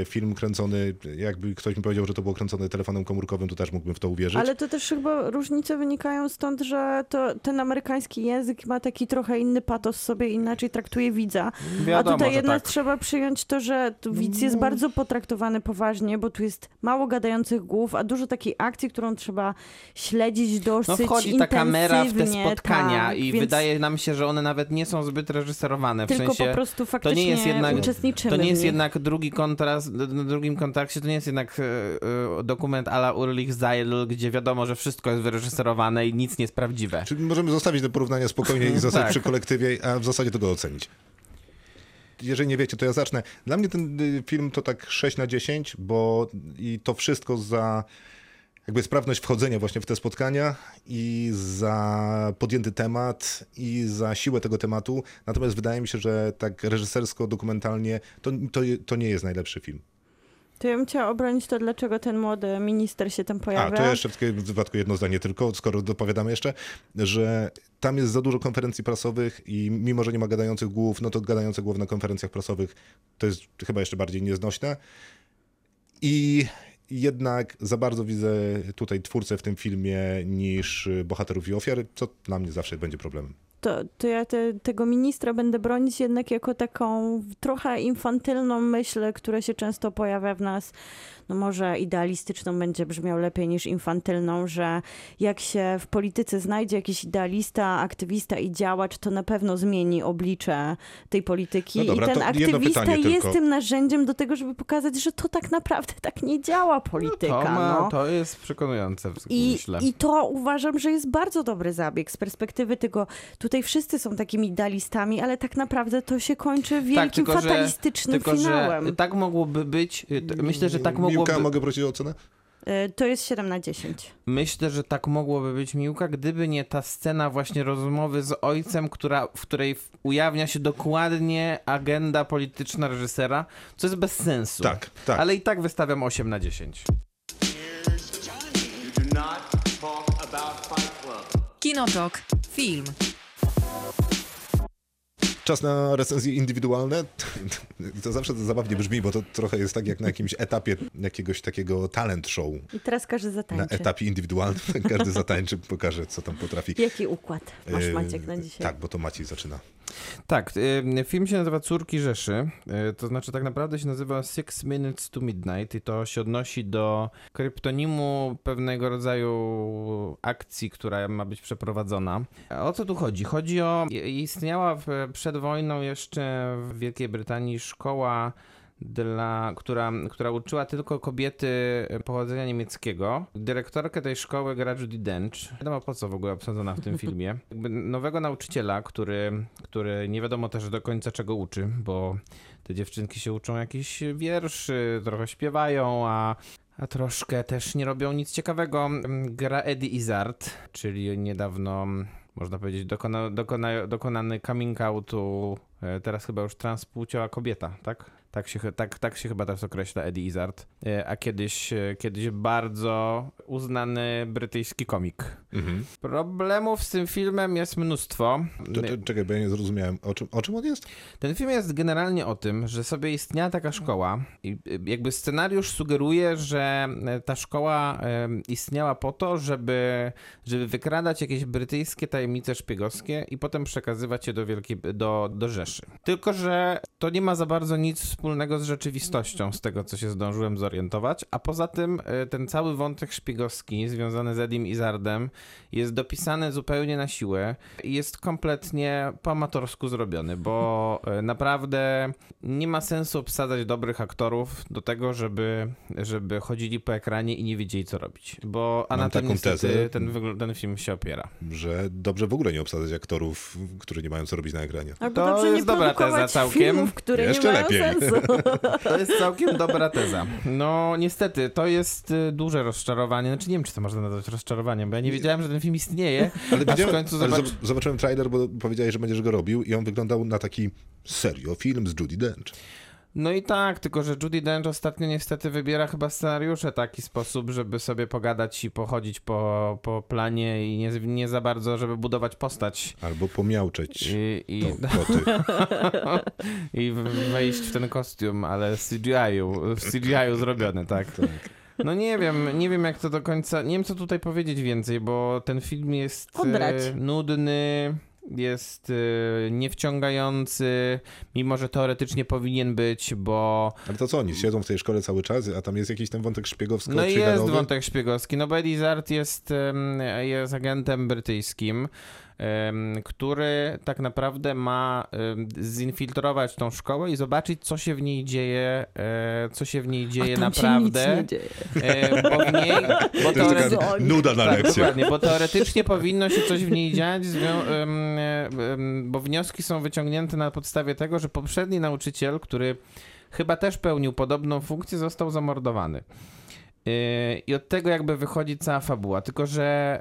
[SPEAKER 1] e, film kręcony, jakby ktoś mi powiedział, że to było kręcone telefonem komórkowym, to też mógłbym w to uwierzyć.
[SPEAKER 2] Ale to też chyba różnice wynikają stąd, że to, ten amerykański język ma taki trochę inny patos sobie, inaczej traktuje widza.
[SPEAKER 3] Wiadomo,
[SPEAKER 2] A tutaj jednak
[SPEAKER 3] tak.
[SPEAKER 2] trzeba przyjąć to, że tu jest bardzo potraktowany poważnie, bo tu jest mało gadających głów, a dużo takiej akcji, którą trzeba śledzić dosyć
[SPEAKER 3] No wchodzi ta kamera w te spotkania
[SPEAKER 2] tak,
[SPEAKER 3] i
[SPEAKER 2] więc
[SPEAKER 3] wydaje nam się, że one nawet nie są zbyt reżyserowane. W
[SPEAKER 2] tylko
[SPEAKER 3] sensie,
[SPEAKER 2] po prostu
[SPEAKER 3] to
[SPEAKER 2] faktycznie
[SPEAKER 3] nie jest jednak,
[SPEAKER 2] uczestniczymy
[SPEAKER 3] to nie jest jednak drugi kontrast, na drugim kontakcie to nie jest jednak e, e, dokument ala Ulrich Zeil, gdzie wiadomo, że wszystko jest wyreżyserowane i nic nie jest prawdziwe.
[SPEAKER 1] Czyli możemy zostawić te porównania spokojnie i <laughs> zostać
[SPEAKER 3] Tak.
[SPEAKER 1] przy kolektywie, a w zasadzie to go ocenić. Jeżeli nie wiecie, to ja zacznę. Dla mnie ten y, film to tak 6 na 10, bo i to wszystko za jakby sprawność wchodzenia właśnie w te spotkania i za podjęty temat i za siłę tego tematu. Natomiast wydaje mi się, że tak reżysersko, dokumentalnie to, to, to nie jest najlepszy film.
[SPEAKER 2] To ja bym chciała obronić to, dlaczego ten młody minister się tam
[SPEAKER 1] A,
[SPEAKER 2] pojawia.
[SPEAKER 1] to ja jeszcze w wypadku jedno zdanie tylko, skoro dopowiadamy jeszcze, że tam jest za dużo konferencji prasowych i mimo, że nie ma gadających głów, no to gadające głowy na konferencjach prasowych to jest chyba jeszcze bardziej nieznośne. I jednak za bardzo widzę tutaj twórcę w tym filmie niż bohaterów i ofiar, co dla mnie zawsze będzie problemem.
[SPEAKER 2] To, to ja te, tego ministra będę bronić jednak jako taką trochę infantylną myśl, która się często pojawia w nas. No może idealistyczną będzie brzmiał lepiej niż infantylną, że jak się w polityce znajdzie jakiś idealista, aktywista i działacz, to na pewno zmieni oblicze tej polityki.
[SPEAKER 1] No dobra,
[SPEAKER 2] I ten aktywista jest
[SPEAKER 1] tylko.
[SPEAKER 2] tym narzędziem do tego, żeby pokazać, że to tak naprawdę tak nie działa polityka.
[SPEAKER 3] To, ma,
[SPEAKER 2] no.
[SPEAKER 3] to jest przekonujące,
[SPEAKER 2] I,
[SPEAKER 3] myślę.
[SPEAKER 2] I to uważam, że jest bardzo dobry zabieg z perspektywy tego, tutaj wszyscy są takimi idealistami, ale tak naprawdę to się kończy wielkim
[SPEAKER 3] tylko, że-
[SPEAKER 2] fatalistycznym
[SPEAKER 3] Tylko,
[SPEAKER 2] finałem.
[SPEAKER 3] że tak mogłoby być, y, myślę, że tak mogłoby...
[SPEAKER 1] Miłka, mogę prosić o ocenę?
[SPEAKER 2] Y, To jest 7 na 10.
[SPEAKER 3] Myślę, że tak mogłoby być Miłka, gdyby nie ta scena właśnie rozmowy z ojcem, która, w której ujawnia się dokładnie agenda polityczna reżysera, co jest bez sensu.
[SPEAKER 1] Tak, tak.
[SPEAKER 3] Ale i tak wystawiam 8 na 10.
[SPEAKER 5] You do not talk about Fight Club.
[SPEAKER 4] Kinotok. Film.
[SPEAKER 1] Czas na recenzje indywidualne. <laughs> To zawsze to zabawnie brzmi, bo to trochę jest tak jak na jakimś etapie jakiegoś takiego talent show.
[SPEAKER 2] I teraz każdy
[SPEAKER 1] Na
[SPEAKER 2] zatańczy.
[SPEAKER 1] etapie indywidualnym <laughs> każdy zatańczy, pokaże co tam potrafi.
[SPEAKER 2] Jaki układ masz
[SPEAKER 1] Yy,
[SPEAKER 2] Maciek na dzisiaj?
[SPEAKER 1] Tak, bo to Maciej zaczyna.
[SPEAKER 3] Tak, y, film się nazywa Córki Rzeszy, y, to znaczy tak naprawdę się nazywa Six Minutes to Midnight i to się odnosi do kryptonimu pewnego rodzaju akcji, która ma być przeprowadzona. O co tu chodzi? Chodzi o, istniała przed wojną jeszcze w Wielkiej Brytanii szkoła dla, która, która uczyła tylko kobiety pochodzenia niemieckiego. Dyrektorkę tej szkoły gra Judy Dench. Nie wiadomo po co w ogóle obsadzona w tym filmie. <laughs> Jakby nowego nauczyciela, który, który nie wiadomo też do końca czego uczy, bo te dziewczynki się uczą jakichś wierszy, trochę śpiewają, a a troszkę też nie robią nic ciekawego. Gra Eddie Izzard, czyli niedawno, można powiedzieć, dokona, dokona, dokonany coming outu, e, teraz chyba już transpłciowa kobieta, tak? Tak się, tak, tak się chyba teraz określa Eddie Izzard. E, A kiedyś, e, kiedyś bardzo uznany brytyjski komik.
[SPEAKER 1] Mhm.
[SPEAKER 3] Problemów z tym filmem jest mnóstwo.
[SPEAKER 1] Czekaj, bo ja nie zrozumiałem. O czym, o czym on jest?
[SPEAKER 3] Ten film jest generalnie o tym, że sobie istniała taka szkoła i y, jakby scenariusz sugeruje, że e, ta szkoła istniała po to, żeby, żeby wykradać jakieś brytyjskie tajemnice szpiegowskie i potem przekazywać je do, Wielkiej, do, do Rzeszy. Tylko, że to nie ma za bardzo nic wspólnego z rzeczywistością, z tego co się zdążyłem zorientować, a poza tym e, ten cały wątek szpiegowski związany z Edim Izardem jest dopisany zupełnie na siłę i jest kompletnie po amatorsku zrobiony, bo e, naprawdę nie ma sensu obsadzać dobrych aktorów do tego, żeby, żeby chodzili po ekranie i nie wiedzieli co robić, bo a na tym
[SPEAKER 1] taką
[SPEAKER 3] niestety
[SPEAKER 1] tezę.
[SPEAKER 3] ten, ten film się opiera.
[SPEAKER 1] Że dobrze w ogóle nie obsadzać aktorów, którzy nie mają co robić na ekranie.
[SPEAKER 2] Albo
[SPEAKER 3] To
[SPEAKER 2] dobrze nie
[SPEAKER 3] jest dobra teza całkiem.
[SPEAKER 2] filmów, które
[SPEAKER 1] Jeszcze
[SPEAKER 2] nie mają
[SPEAKER 1] lepiej.
[SPEAKER 2] sensu. <laughs> <laughs> <laughs>
[SPEAKER 3] To jest całkiem dobra teza. No niestety, to jest y, duże rozczarowanie, znaczy nie wiem, czy to można nazwać rozczarowaniem, bo ja nie wiedziałem, że ten film istnieje,
[SPEAKER 1] Ale,
[SPEAKER 3] aż w
[SPEAKER 1] widziałem,
[SPEAKER 3] końcu zobacz...
[SPEAKER 1] zob- zobaczyłem trailer, bo powiedziałeś, że będziesz go robił i on wyglądał na taki serio film z Judy Dench.
[SPEAKER 3] No i tak, tylko że Judy Dench ostatnio niestety wybiera chyba scenariusze w taki sposób, żeby sobie pogadać i pochodzić po, po planie i nie, nie za bardzo, żeby budować postać.
[SPEAKER 1] Albo pomiałczeć
[SPEAKER 3] I, i,
[SPEAKER 1] to <laughs> koty.
[SPEAKER 3] i wejść w ten kostium, ale z CGI-u, w CGI-u zrobione, tak. No nie wiem, nie wiem jak to do końca, nie wiem co tutaj powiedzieć więcej, bo ten film jest
[SPEAKER 2] Odrać.
[SPEAKER 3] e, nudny, jest e, niewciągający, mimo że teoretycznie powinien być, bo
[SPEAKER 1] Ale to co oni? Siedzą w tej szkole cały czas, a tam jest jakiś ten wątek szpiegowsko
[SPEAKER 3] No jest wątek szpiegowski. No Izzard jest, jest agentem brytyjskim, który tak naprawdę ma zinfiltrować tą szkołę i zobaczyć, co się w niej dzieje, e, co się w niej dzieje naprawdę.
[SPEAKER 2] Dzieje.
[SPEAKER 3] E, bo w niej, bo
[SPEAKER 1] To nuda na
[SPEAKER 3] Tak,
[SPEAKER 1] lekcję.
[SPEAKER 3] dokładnie, bo teoretycznie powinno się coś w niej dziać, bo wnioski są wyciągnięte na podstawie tego, że poprzedni nauczyciel, który chyba też pełnił podobną funkcję, został zamordowany. Yy, I od tego jakby wychodzi cała fabuła. Tylko, że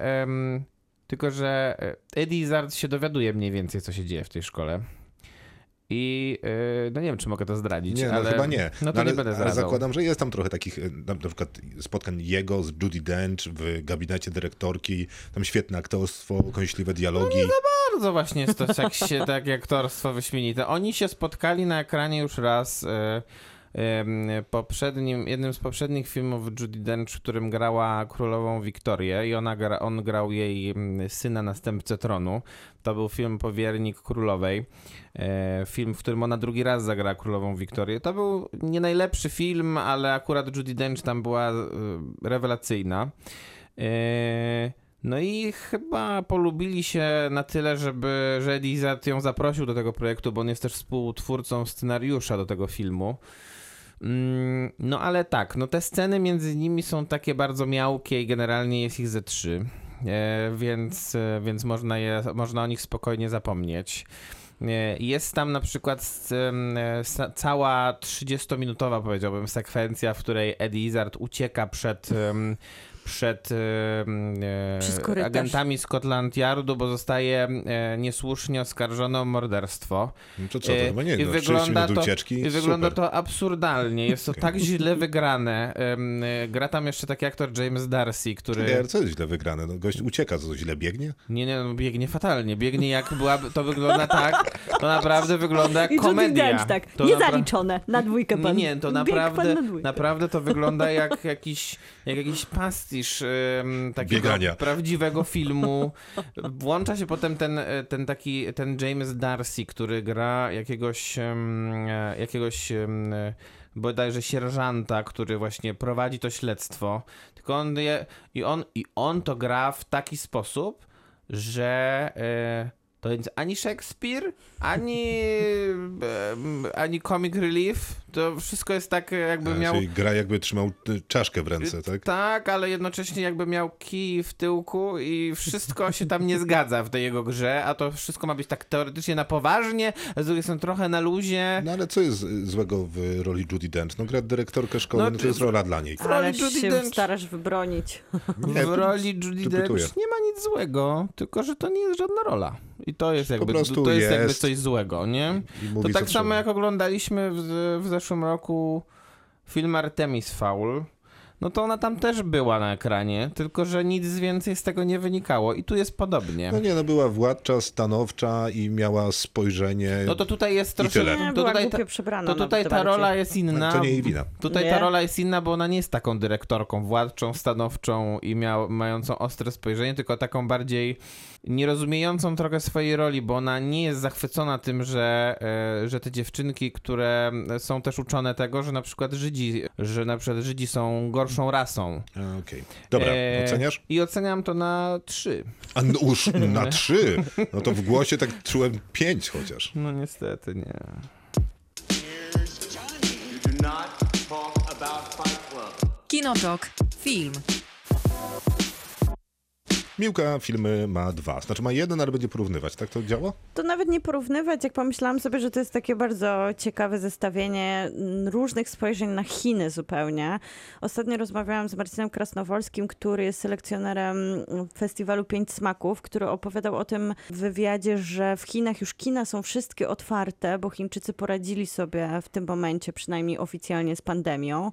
[SPEAKER 3] tylko, że e, Eddie Izzard się dowiaduje mniej więcej, co się dzieje w tej szkole. I yy, no nie wiem, czy mogę to zdradzić,
[SPEAKER 1] Nie, no
[SPEAKER 3] ale
[SPEAKER 1] chyba nie.
[SPEAKER 3] No to
[SPEAKER 1] ale,
[SPEAKER 3] nie będę
[SPEAKER 1] ale
[SPEAKER 3] zdradzał.
[SPEAKER 1] zakładam, że jest tam trochę takich, e, na, przykład spotkań jego z Judy Dench w gabinecie dyrektorki, tam świetne aktorstwo, kąśliwe dialogi.
[SPEAKER 3] bardzo właśnie jest to tak, się, takie aktorstwo wyśmienite. Oni się spotkali na ekranie już raz, e, poprzednim, jednym z poprzednich filmów Judy Dench, w którym grała królową Wiktorię i ona gra, on grał jej mm, syna, następcę tronu. To był film Powiernik Królowej. E, film, w którym ona drugi raz zagrała królową Wiktorię. To był nie najlepszy film, ale akurat Judy Dench tam była e, rewelacyjna. E, no i chyba polubili się na tyle, żeby, że ją zaprosił do tego projektu, bo on jest też współtwórcą scenariusza do tego filmu. Mm, No ale tak, no te sceny między nimi są takie bardzo miałkie i generalnie jest ich ze trzy, e, więc, e, więc można, je, można o nich spokojnie zapomnieć. E, Jest tam na przykład cała 30-minutowa, powiedziałbym, sekwencja, w której Eddie Izzard ucieka przed, przed e, agentami Scotland Yardu, bo zostaje e, niesłusznie oskarżony o morderstwo.
[SPEAKER 1] No to co, to
[SPEAKER 3] E,
[SPEAKER 1] chyba nie,
[SPEAKER 3] I
[SPEAKER 1] no, 30
[SPEAKER 3] wygląda
[SPEAKER 1] minut
[SPEAKER 3] to,
[SPEAKER 1] ucieczki,
[SPEAKER 3] I wygląda
[SPEAKER 1] super.
[SPEAKER 3] to absurdalnie. Jest to tak źle wygrane. E, Gra tam jeszcze taki aktor James Darcy, który...
[SPEAKER 1] Ale co jest źle wygrane? No, gość ucieka, co źle biegnie?
[SPEAKER 3] Nie, nie, no biegnie fatalnie. Biegnie jak byłaby, to wygląda tak, to naprawdę wygląda jak komedia.
[SPEAKER 2] Dench, tak,
[SPEAKER 3] To napra-
[SPEAKER 2] niezaliczone, na dwójkę pan.
[SPEAKER 3] Nie, to naprawdę,
[SPEAKER 2] pan na
[SPEAKER 3] naprawdę to wygląda jak jakiś, jak jakiś pastisz em, takiego
[SPEAKER 1] Biegania.
[SPEAKER 3] prawdziwego <laughs> filmu. Włącza się potem ten, e, ten taki, ten James Darcy, który gra jakiegoś, e, jakiegoś e, bodajże sierżanta, który właśnie prowadzi to śledztwo. Tylko on je, i on, i on to gra w taki sposób, że to jest ani Shakespeare, ani, em, ani comic relief. To wszystko jest tak, jakby
[SPEAKER 1] A,
[SPEAKER 3] miał.
[SPEAKER 1] Czyli gra jakby trzymał y, czaszkę w ręce, tak?
[SPEAKER 3] Tak, ale jednocześnie jakby miał kij w tyłku i wszystko się tam nie zgadza w tej jego grze, a to wszystko ma być tak teoretycznie na poważnie, a z drugiej strony trochę na luzie.
[SPEAKER 1] No ale co jest y, złego w roli Judy Dench? No gra dyrektorkę szkoły,
[SPEAKER 3] No,
[SPEAKER 1] no, to jest rola dla niej.
[SPEAKER 3] w roli
[SPEAKER 2] Ale
[SPEAKER 3] Judi
[SPEAKER 2] się
[SPEAKER 3] Dench.
[SPEAKER 2] starasz wybronić.
[SPEAKER 1] Nie,
[SPEAKER 3] w roli Judy. Dench nie ma nic złego, tylko że to nie jest żadna rola. I to jest jakby, to jest jakby
[SPEAKER 1] jest.
[SPEAKER 3] coś złego, nie? To tak samo jak oglądaliśmy w, w zeszłym roku film Artemis Fowl, no to ona tam też była na ekranie, tylko że nic więcej z tego nie wynikało i tu jest podobnie.
[SPEAKER 1] No nie, no była władcza, stanowcza i miała spojrzenie.
[SPEAKER 3] No to tutaj jest troszkę.
[SPEAKER 2] Nie,
[SPEAKER 3] To tutaj, ta,
[SPEAKER 2] przebrana.
[SPEAKER 3] to tutaj
[SPEAKER 2] nawet
[SPEAKER 3] ta rola jest inna.
[SPEAKER 1] To nie jej wina.
[SPEAKER 3] Tutaj
[SPEAKER 2] Nie?
[SPEAKER 3] ta rola jest inna, bo ona nie jest taką dyrektorką władczą, stanowczą i miał, mającą ostre spojrzenie, tylko taką bardziej nierozumiejącą trochę swojej roli, bo ona nie jest zachwycona tym, że, e, że te dziewczynki, które są też uczone tego, że na przykład Żydzi, że na przykład Żydzi są gorszą rasą.
[SPEAKER 1] Okej. Dobra,
[SPEAKER 3] E,
[SPEAKER 1] oceniasz?
[SPEAKER 3] I oceniam to na trzy.
[SPEAKER 1] A no już na <laughs> trzy. No to w głosie tak czułem pięć chociaż.
[SPEAKER 3] No niestety nie.
[SPEAKER 4] Kinotok. Film.
[SPEAKER 1] Miłka filmy ma dwa. Znaczy ma jeden, ale będzie porównywać. Tak to działa?
[SPEAKER 2] To nawet nie porównywać, jak pomyślałam sobie, że to jest takie bardzo ciekawe zestawienie różnych spojrzeń na Chiny zupełnie. Ostatnio rozmawiałam z Marcinem Krasnowolskim, który jest selekcjonerem festiwalu Pięć Smaków, który opowiadał o tym w wywiadzie, że w Chinach już kina są wszystkie otwarte, bo Chińczycy poradzili sobie w tym momencie, przynajmniej oficjalnie, z pandemią,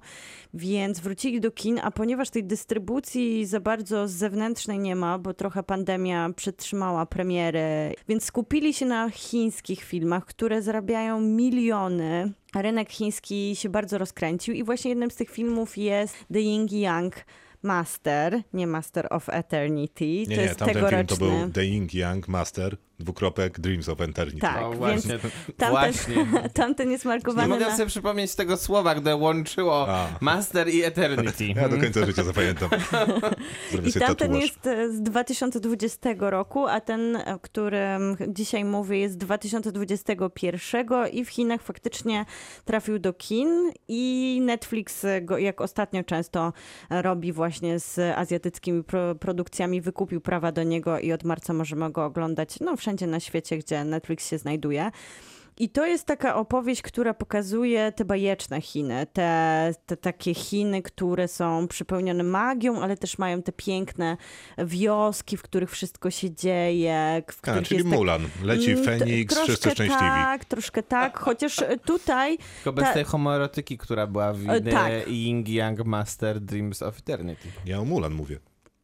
[SPEAKER 2] więc wrócili do kin, a ponieważ tej dystrybucji za bardzo zewnętrznej nie ma, bo trochę pandemia przytrzymała premiery, więc skupili się na chińskich filmach, które zarabiają miliony. Rynek chiński się bardzo rozkręcił i właśnie jednym z tych filmów jest The Ying Yang Master, nie Master of Eternity.
[SPEAKER 1] Nie,
[SPEAKER 2] to
[SPEAKER 1] nie,
[SPEAKER 2] jest
[SPEAKER 1] tamten film to
[SPEAKER 2] tegoroczny.
[SPEAKER 1] był The Ying Yang Master, dwukropek Dreams of Eternity.
[SPEAKER 2] Tak,
[SPEAKER 3] O,
[SPEAKER 2] więc
[SPEAKER 3] właśnie, <laughs>
[SPEAKER 2] tamten,
[SPEAKER 3] właśnie. <laughs>
[SPEAKER 2] tamten jest
[SPEAKER 3] Nie
[SPEAKER 2] markowany
[SPEAKER 3] mogę
[SPEAKER 2] na...
[SPEAKER 3] sobie przypomnieć tego słowa, gdy łączyło
[SPEAKER 1] A.
[SPEAKER 3] Master i Eternity.
[SPEAKER 1] Ja do końca życia zapamiętam. <laughs>
[SPEAKER 2] I tamten
[SPEAKER 1] tatuaż.
[SPEAKER 2] jest e, z 2020 roku, a ten, o którym dzisiaj mówię, jest z 2021 i w Chinach faktycznie trafił do kin i Netflix go, jak ostatnio często robi właśnie z azjatyckimi pro, produkcjami, wykupił prawa do niego i od marca możemy go oglądać no, wszędzie na świecie, gdzie Netflix się znajduje. I to jest taka opowieść, która pokazuje te bajeczne Chiny, te, te takie Chiny, które są przepełnione magią, ale też mają te piękne wioski, w których wszystko się dzieje. W
[SPEAKER 1] A,
[SPEAKER 2] których
[SPEAKER 1] czyli
[SPEAKER 2] jest tak-
[SPEAKER 1] Mulan. Leci
[SPEAKER 2] Mm,
[SPEAKER 1] Feniks, wszyscy
[SPEAKER 2] troszkę
[SPEAKER 1] szczęśliwi.
[SPEAKER 2] Tak, troszkę tak, chociaż tutaj
[SPEAKER 3] Tylko bez
[SPEAKER 2] Ta-
[SPEAKER 3] tej homoerotyki, która była w
[SPEAKER 2] E,
[SPEAKER 3] e,
[SPEAKER 2] tak.
[SPEAKER 3] Ying Yang Master Dreams of Eternity.
[SPEAKER 1] Ja o Mulan mówię.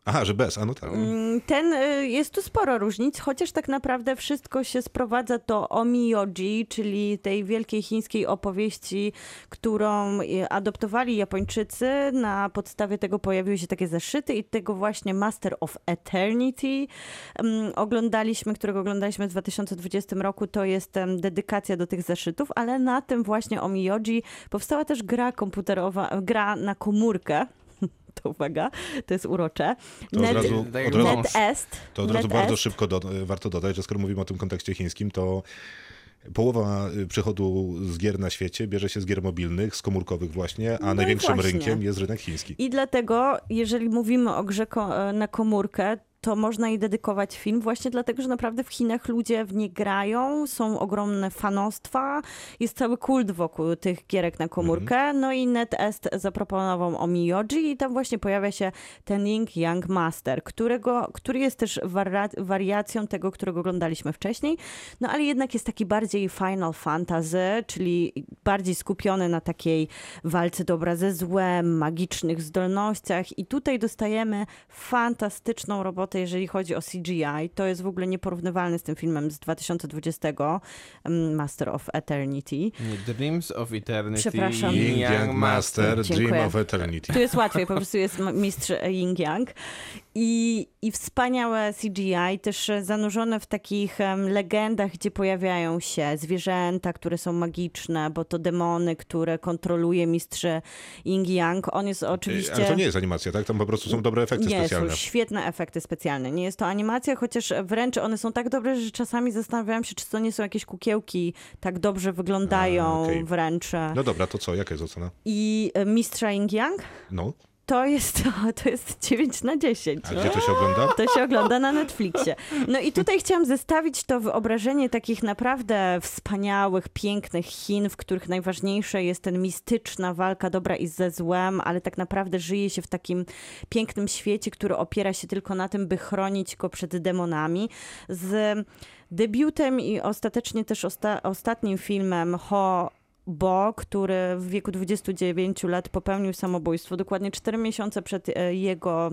[SPEAKER 1] Aha, że bez, a no tak.
[SPEAKER 2] Mm, Ten y, jest tu sporo różnic, chociaż tak naprawdę wszystko się sprowadza do Omiyoji, czyli tej wielkiej chińskiej opowieści, którą y, adoptowali Japończycy. Na podstawie tego pojawiły się takie zeszyty i tego właśnie Master of Eternity um, oglądaliśmy, którego oglądaliśmy w 2020 roku. To jest dedykacja do tych zeszytów, ale na tym właśnie Omiyoji powstała też gra komputerowa, gra na komórkę. To uwaga, to jest urocze.
[SPEAKER 1] To od razu, od to od razu bardzo szybko do, warto dodać, że skoro mówimy o tym kontekście chińskim, to połowa y, przychodu z gier na świecie bierze się z gier mobilnych, z komórkowych właśnie, a
[SPEAKER 2] No
[SPEAKER 1] największym
[SPEAKER 2] właśnie.
[SPEAKER 1] rynkiem jest rynek chiński.
[SPEAKER 2] I dlatego, jeżeli mówimy o grze ko- na komórkę, to można jej dedykować film właśnie dlatego, że naprawdę w Chinach ludzie w nie grają, są ogromne fanostwa, jest cały kult wokół tych gierek na komórkę, no i NetEst zaproponował Omiyoji i tam właśnie pojawia się ten Ying Yang Master, którego, który jest też wariacją tego, którego oglądaliśmy wcześniej, no ale jednak jest taki bardziej Final Fantasy, czyli bardziej skupiony na takiej walce dobra ze złem, magicznych zdolnościach. I tutaj dostajemy fantastyczną robotę, jeżeli chodzi o CGI. To jest w ogóle nieporównywalne z tym filmem z 2020, um, Master of Eternity.
[SPEAKER 3] Nie, Dreams of Eternity.
[SPEAKER 2] Przepraszam.
[SPEAKER 3] Yin
[SPEAKER 1] Yin Yang Master,
[SPEAKER 2] Dziękuję.
[SPEAKER 1] Dream of Eternity.
[SPEAKER 2] Tu jest łatwiej, po prostu jest mistrz Ying Yang. I, I wspaniałe CGI, też zanurzone w takich legendach, gdzie pojawiają się zwierzęta, które są magiczne, bo to demony, które kontroluje mistrz Ying Yang. On jest oczywiście...
[SPEAKER 1] Ale to nie jest animacja, tak? Tam po prostu są dobre efekty
[SPEAKER 2] Nie,
[SPEAKER 1] specjalne.
[SPEAKER 2] są świetne efekty specjalne. Nie jest to animacja, chociaż wręcz one są tak dobre, że czasami zastanawiałam się, czy to nie są jakieś kukiełki, tak dobrze wyglądają
[SPEAKER 1] A, okej.
[SPEAKER 2] wręcz.
[SPEAKER 1] No dobra, to co? Jaka jest ocena?
[SPEAKER 2] I e, mistrza Ying Yang
[SPEAKER 1] No,
[SPEAKER 2] to jest, to jest 9 na 10.
[SPEAKER 1] a gdzie to się ogląda?
[SPEAKER 2] To się ogląda na Netflixie. No i tutaj chciałam zestawić to wyobrażenie takich naprawdę wspaniałych, pięknych Chin, w których najważniejsze jest ten mistyczna walka dobra i ze złem, ale tak naprawdę żyje się w takim pięknym świecie, który opiera się tylko na tym, by chronić go przed demonami. Z debiutem i ostatecznie też osta- ostatnim filmem Ho Bo, który w wieku 29 lat popełnił samobójstwo, dokładnie 4 miesiące przed e, jego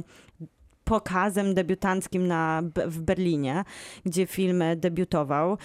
[SPEAKER 2] pokazem debiutanckim na, w Berlinie, gdzie film debiutował.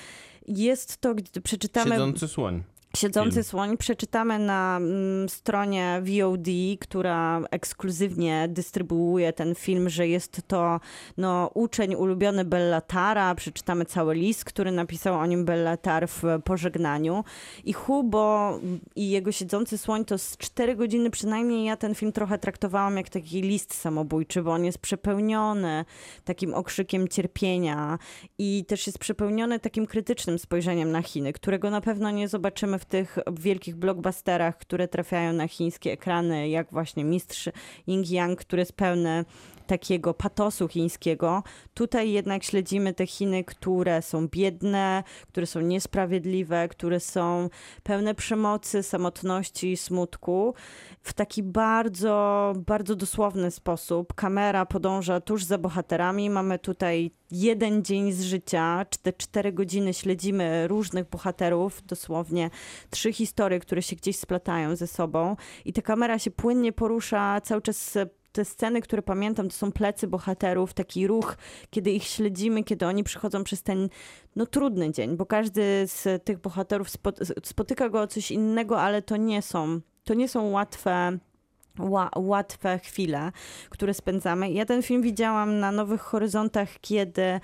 [SPEAKER 2] Jest to, przeczytamy...
[SPEAKER 3] Siedzący słoń.
[SPEAKER 2] Siedzący
[SPEAKER 3] Film.
[SPEAKER 2] słoń przeczytamy na mm, stronie VOD, która ekskluzywnie dystrybuuje ten film, że jest to no, uczeń ulubiony Bellatara. Przeczytamy cały list, który napisał o nim Bellatar w pożegnaniu. I Hubo i jego Siedzący słoń to z cztery godziny przynajmniej ja ten film trochę traktowałam jak taki list samobójczy, bo on jest przepełniony takim okrzykiem cierpienia i też jest przepełniony takim krytycznym spojrzeniem na Chiny, którego na pewno nie zobaczymy w tych wielkich blockbusterach, które trafiają na chińskie ekrany, jak właśnie Mistrz Ying Yang, który jest pełny takiego patosu chińskiego. Tutaj jednak śledzimy te Chiny, które są biedne, które są niesprawiedliwe, które są pełne przemocy, samotności i smutku. W taki bardzo, bardzo dosłowny sposób. Kamera podąża tuż za bohaterami. Mamy tutaj jeden dzień z życia, te cztery godziny śledzimy różnych bohaterów, dosłownie trzy historie, które się gdzieś splatają ze sobą i ta kamera się płynnie porusza cały czas te sceny, które pamiętam, to są plecy bohaterów, taki ruch, kiedy ich śledzimy, kiedy oni przychodzą przez ten no, trudny dzień, bo każdy z tych bohaterów spo, spotyka go o coś innego, ale to nie są, to nie są łatwe ła, łatwe chwile, które spędzamy. Ja ten film widziałam na Nowych Horyzontach, kiedy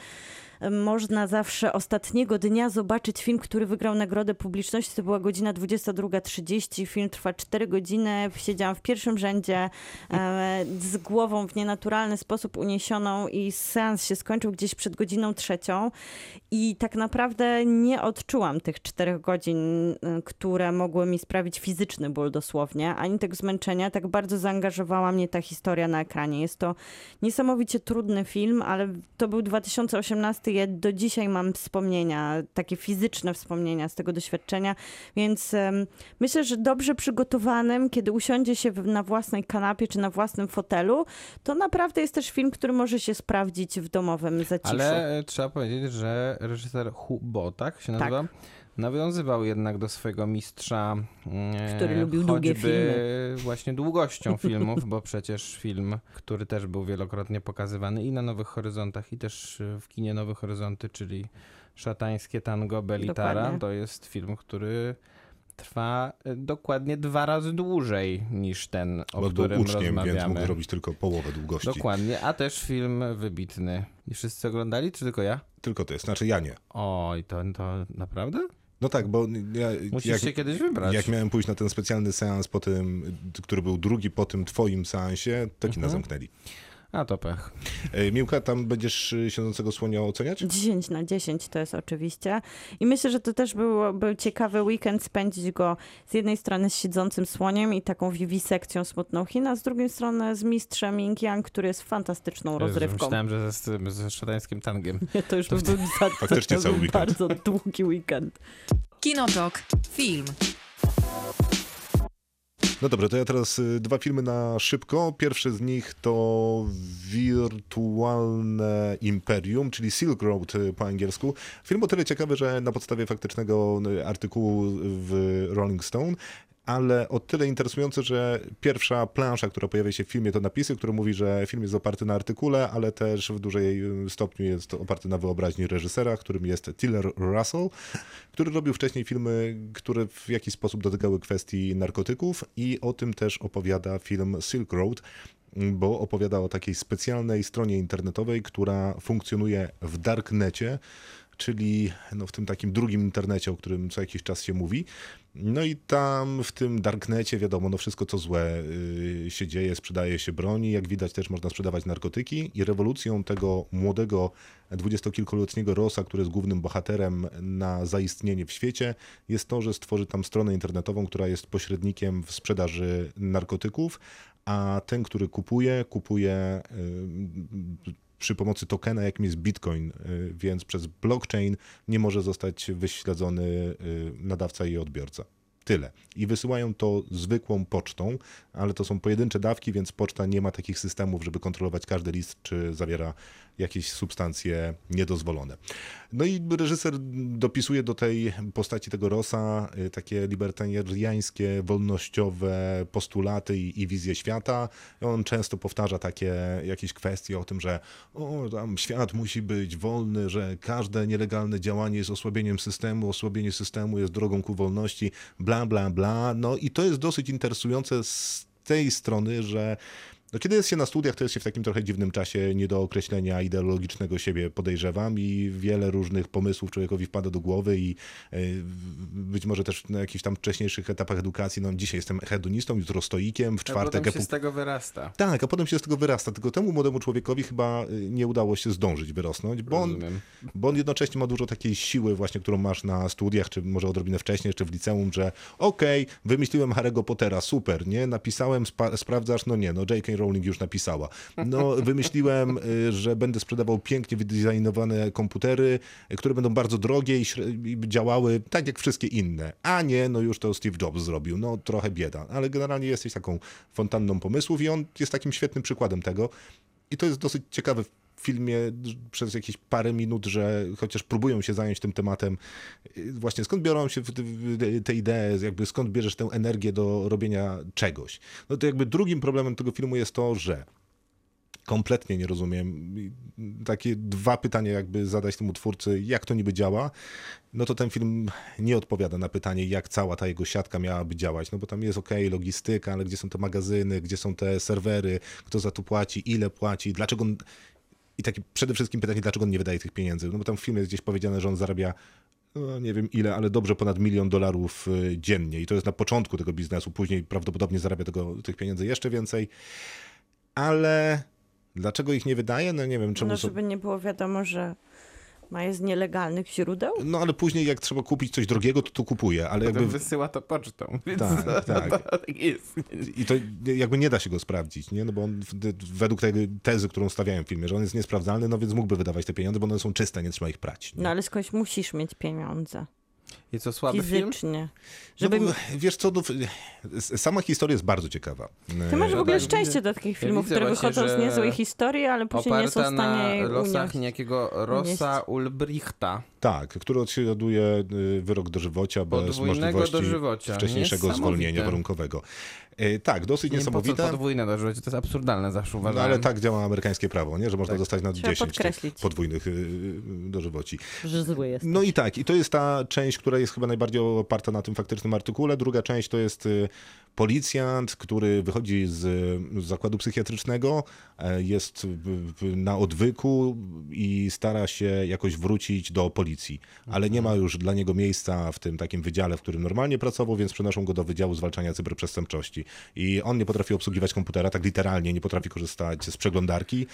[SPEAKER 2] można zawsze ostatniego dnia zobaczyć film, który wygrał nagrodę publiczności. To była godzina 22.30. Film trwa 4 godziny. Siedziałam w pierwszym rzędzie e, z głową w nienaturalny sposób uniesioną i seans się skończył gdzieś przed godziną trzecią. I tak naprawdę nie odczułam tych czterech godzin, e, które mogły mi sprawić fizyczny ból dosłownie, ani tego zmęczenia. Tak bardzo zaangażowała mnie ta historia na ekranie. Jest to niesamowicie trudny film, ale to był 2018 ja do dzisiaj mam wspomnienia, takie fizyczne wspomnienia z tego doświadczenia, więc myślę, że dobrze przygotowanym, kiedy usiądzie się na własnej kanapie czy na własnym fotelu, to naprawdę jest też film, który może się sprawdzić w domowym zaciszu.
[SPEAKER 3] Ale e, trzeba powiedzieć, że reżyser Hubo, tak się nazywa? Nawiązywał jednak do swojego mistrza, e,
[SPEAKER 2] Który lubił długie
[SPEAKER 3] choćby właśnie długością <laughs> filmów, bo przecież film, który też był wielokrotnie pokazywany i na Nowych Horyzontach, i też e, w kinie Nowe Horyzonty, czyli Szatańskie Tango Belitara,
[SPEAKER 2] Dokładnie.
[SPEAKER 3] to jest film, który trwa e, dokładnie dwa razy dłużej niż ten, o
[SPEAKER 1] Bo był
[SPEAKER 3] którym
[SPEAKER 1] uczniem, więc
[SPEAKER 3] rozmawiamy.
[SPEAKER 1] mógł zrobić tylko połowę długości.
[SPEAKER 3] Dokładnie, a też film wybitny. I wszyscy oglądali, czy tylko ja?
[SPEAKER 1] Tylko to jest, znaczy ja nie.
[SPEAKER 3] Oj, to, to naprawdę?
[SPEAKER 1] No tak, bo ja,
[SPEAKER 3] Musisz
[SPEAKER 1] jak,
[SPEAKER 3] się kiedyś wybrać.
[SPEAKER 1] jak miałem pójść na ten specjalny seans po tym, który był drugi po tym twoim seansie, to
[SPEAKER 3] Mhm.
[SPEAKER 1] kina zamknęli.
[SPEAKER 3] A to pech.
[SPEAKER 1] E, Miłka, tam będziesz y, siedzącego słonia oceniać?
[SPEAKER 2] 10 na 10 to jest oczywiście. I myślę, że to też był, był ciekawy weekend spędzić go z jednej strony z siedzącym słoniem i taką wiwisekcją smutną Chin, a z drugiej strony z mistrzem Ying Yang, który jest fantastyczną rozrywką.
[SPEAKER 3] Myślałem, że ze, ze szatańskim tangiem.
[SPEAKER 2] Nie, to już by był za,
[SPEAKER 1] Faktycznie
[SPEAKER 2] to
[SPEAKER 1] cały weekend.
[SPEAKER 2] bardzo długi weekend.
[SPEAKER 4] Kinotok. Film.
[SPEAKER 1] No dobrze, to ja teraz y, dwa filmy na szybko. Pierwszy z nich to Wirtualne Imperium, czyli Silk Road y, po angielsku. Film o tyle ciekawy, że na podstawie faktycznego y, artykułu w Rolling Stone, ale o tyle interesujący, że pierwsza plansza, która pojawia się w filmie, to napisy, które mówi, że film jest oparty na artykule, ale też w dużej y, stopniu jest oparty na wyobraźni reżysera, którym jest Tiller Russell, który robił wcześniej filmy, które w jakiś sposób dotykały kwestii narkotyków i o tym też opowiada film Silk Road, bo opowiada o takiej specjalnej stronie internetowej, która funkcjonuje w darknecie, czyli no, w tym takim drugim internecie, o którym co jakiś czas się mówi. No i tam w tym darknecie wiadomo, no wszystko co złe y, się dzieje, sprzedaje się broni, jak widać też można sprzedawać narkotyki. I rewolucją tego młodego dwudziestokilkuletniego Rosa, który jest głównym bohaterem na zaistnienie w świecie, jest to, że stworzy tam stronę internetową, która jest pośrednikiem w sprzedaży narkotyków, a ten, który kupuje, kupuje y, przy pomocy tokena, jakim jest Bitcoin, y, więc przez blockchain nie może zostać wyśledzony y, nadawca i odbiorca. Tyle. I wysyłają to zwykłą pocztą, ale to są pojedyncze dawki, więc poczta nie ma takich systemów, żeby kontrolować każdy list, czy zawiera jakieś substancje niedozwolone. No i reżyser dopisuje do tej postaci tego Rosa y, takie libertariańskie, wolnościowe postulaty i, i wizję świata. On często powtarza takie jakieś kwestie o tym, że o, tam świat musi być wolny, że każde nielegalne działanie jest osłabieniem systemu, osłabienie systemu jest drogą ku wolności, bla, bla, bla. No i to jest dosyć interesujące z tej strony, że no, kiedy jest się na studiach, to jest się w takim trochę dziwnym czasie nie do określenia ideologicznego siebie, podejrzewam, i wiele różnych pomysłów człowiekowi wpada do głowy i e, być może też na jakichś tam wcześniejszych etapach edukacji, no dzisiaj jestem hedonistą, jutro stoikiem, w
[SPEAKER 3] A
[SPEAKER 1] czwartek...
[SPEAKER 3] potem się z tego wyrasta.
[SPEAKER 1] tak, a potem się z tego wyrasta. Tylko temu młodemu człowiekowi chyba y, nie udało się zdążyć wyrosnąć, bo on, bo on jednocześnie ma dużo takiej siły właśnie, którą masz na studiach, czy może odrobinę wcześniej, czy w liceum, że okej, wymyśliłem Harry'ego Pottera, super, nie? Napisałem, sprawdzasz, no nie, no J.K. Rowling już napisała. No wymyśliłem, y, że będę sprzedawał pięknie wydizajnowane komputery, które będą bardzo drogie i, działały tak jak wszystkie inne. A nie, no już to Steve Jobs zrobił, no trochę bieda. Ale generalnie jesteś taką fontanną pomysłów i on jest takim świetnym przykładem tego. I to jest dosyć ciekawe w filmie przez jakieś parę minut, że chociaż próbują się zająć tym tematem, y, właśnie skąd biorą się te idee, jakby skąd bierzesz tę energię do robienia czegoś. No to jakby drugim problemem tego filmu jest to, że kompletnie nie rozumiem. Takie dwa pytania jakby zadać temu twórcy, jak to niby działa, no to ten film nie odpowiada na pytanie, jak cała ta jego siatka miałaby działać, no bo tam jest ok, logistyka, ale gdzie są te magazyny, gdzie są te serwery, kto za to płaci, ile płaci, dlaczego. I takie przede wszystkim pytanie, dlaczego on nie wydaje tych pieniędzy, no bo tam w filmie jest gdzieś powiedziane, że on zarabia no, nie wiem ile, ale dobrze ponad milion dolarów y, dziennie. I to jest na początku tego biznesu, później prawdopodobnie zarabia tego, tych pieniędzy jeszcze więcej, ale dlaczego ich nie wydaje? No nie wiem, czemu
[SPEAKER 2] No, żeby nie było wiadomo, że ma je z nielegalnych źródeł.
[SPEAKER 1] No ale później jak trzeba kupić coś drogiego, to to kupuje, ale
[SPEAKER 3] Potem
[SPEAKER 1] jakby...
[SPEAKER 3] wysyła to pocztą. Więc
[SPEAKER 1] Tak, tak. <laughs>
[SPEAKER 3] To, tak jest.
[SPEAKER 1] I to jakby nie da się go sprawdzić, nie? No bo on według tej tezy, którą stawiają w filmie, że on jest niesprawdzalny, no więc mógłby wydawać te pieniądze, bo one są czyste, nie trzeba ich prać. Nie?
[SPEAKER 2] No ale skądś musisz mieć pieniądze.
[SPEAKER 3] I co, słaby?
[SPEAKER 2] Fizycznie. Żeby...
[SPEAKER 1] No, wiesz co, no, sama historia jest bardzo ciekawa.
[SPEAKER 2] Ty masz w
[SPEAKER 3] No
[SPEAKER 2] ogóle
[SPEAKER 3] tak,
[SPEAKER 2] szczęście do takich
[SPEAKER 3] ja
[SPEAKER 2] filmów,
[SPEAKER 3] widzę
[SPEAKER 2] które wychodzą z niezłej historii, ale później nie są w stanie
[SPEAKER 3] na
[SPEAKER 2] jej
[SPEAKER 3] losach
[SPEAKER 2] unieść.
[SPEAKER 3] niejakiego Rossa Ulbrichta.
[SPEAKER 1] Tak, który odsiaduje y, wyrok dożywocia bez możliwości
[SPEAKER 3] dożywocia.
[SPEAKER 1] wcześniejszego
[SPEAKER 3] Niesamowite.
[SPEAKER 1] zwolnienia warunkowego. Y, Tak, dosyć
[SPEAKER 3] Nie wiem, po co
[SPEAKER 1] niesamowite.
[SPEAKER 3] podwójne dożywocie, to jest absurdalne zawsze
[SPEAKER 1] No,
[SPEAKER 3] uważałem.
[SPEAKER 1] ale tak działa amerykańskie prawo, nie? że można dostać na
[SPEAKER 2] Trzeba
[SPEAKER 1] 10 tych
[SPEAKER 2] podkreślić.
[SPEAKER 1] podwójnych y, dożywoci.
[SPEAKER 2] Że zły jest.
[SPEAKER 1] No i tak, i to jest ta część, która jest chyba najbardziej oparta na tym faktycznym artykule. Druga część to jest policjant, który wychodzi z, zakładu psychiatrycznego, e, jest na odwyku i stara się jakoś wrócić do policji, ale nie ma już dla niego miejsca w tym takim wydziale, w którym normalnie pracował, więc przenoszą go do Wydziału Zwalczania Cyberprzestępczości. I on nie potrafi obsługiwać komputera, tak literalnie, nie potrafi korzystać z przeglądarki.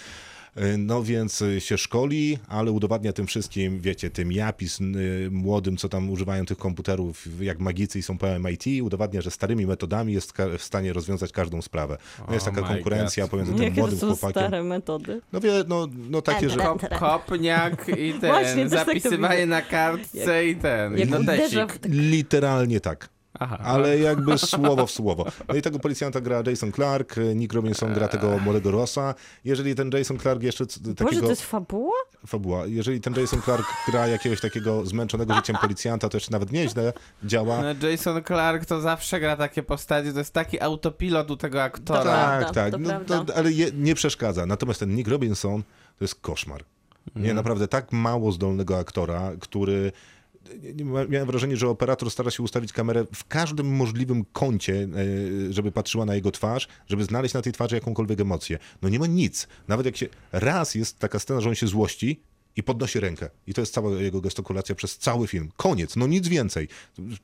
[SPEAKER 1] Y, No więc y, się szkoli, ale udowadnia tym wszystkim, wiecie, tym japis y, młodym, co tam używają tych komputerów, jak magicy i są po MIT, udowadnia, że starymi metodami jest w stanie rozwiązać każdą sprawę. No jest
[SPEAKER 3] Oh
[SPEAKER 1] taka konkurencja
[SPEAKER 3] God.
[SPEAKER 1] pomiędzy tym
[SPEAKER 2] Jakie to
[SPEAKER 1] młodym
[SPEAKER 2] są
[SPEAKER 1] chłopakiem.
[SPEAKER 2] stare metody.
[SPEAKER 1] No wie, no, no takie, że...
[SPEAKER 3] Kop, kopniak i <laughs> ten,
[SPEAKER 2] Właśnie, tak to
[SPEAKER 3] zapisywanie
[SPEAKER 2] widzę.
[SPEAKER 3] na kartce i ten, i
[SPEAKER 2] Jak
[SPEAKER 3] notesik.
[SPEAKER 2] uderza w
[SPEAKER 1] Literalnie tak.
[SPEAKER 3] Aha.
[SPEAKER 1] Ale jakby słowo w słowo. No i tego policjanta gra Jason Clark, Nick Robinson gra tego młodego Rossa. Jeżeli ten Jason Clark jeszcze c-
[SPEAKER 2] Boże,
[SPEAKER 1] takiego...
[SPEAKER 2] to jest fabuła?
[SPEAKER 1] fabuła. Jeżeli ten Jason Clark gra jakiegoś takiego zmęczonego życiem policjanta, to jeszcze nawet nieźle działa.
[SPEAKER 3] No, Jason Clark to zawsze gra takie postacie, to jest taki autopilot u tego aktora.
[SPEAKER 1] tak, tak.
[SPEAKER 2] to
[SPEAKER 1] No, to, ale je, nie przeszkadza. Natomiast ten Nick Robinson to jest koszmar. Nie, naprawdę tak mało zdolnego aktora, który. Miałem wrażenie, że operator stara się ustawić kamerę w każdym możliwym kącie, e, żeby patrzyła na jego twarz, żeby znaleźć na tej twarzy jakąkolwiek emocję. No nie ma nic. Nawet jak się. Raz jest taka scena, że on się złości i podnosi rękę. I to jest cała jego gestykulacja przez cały film. Koniec, no nic więcej.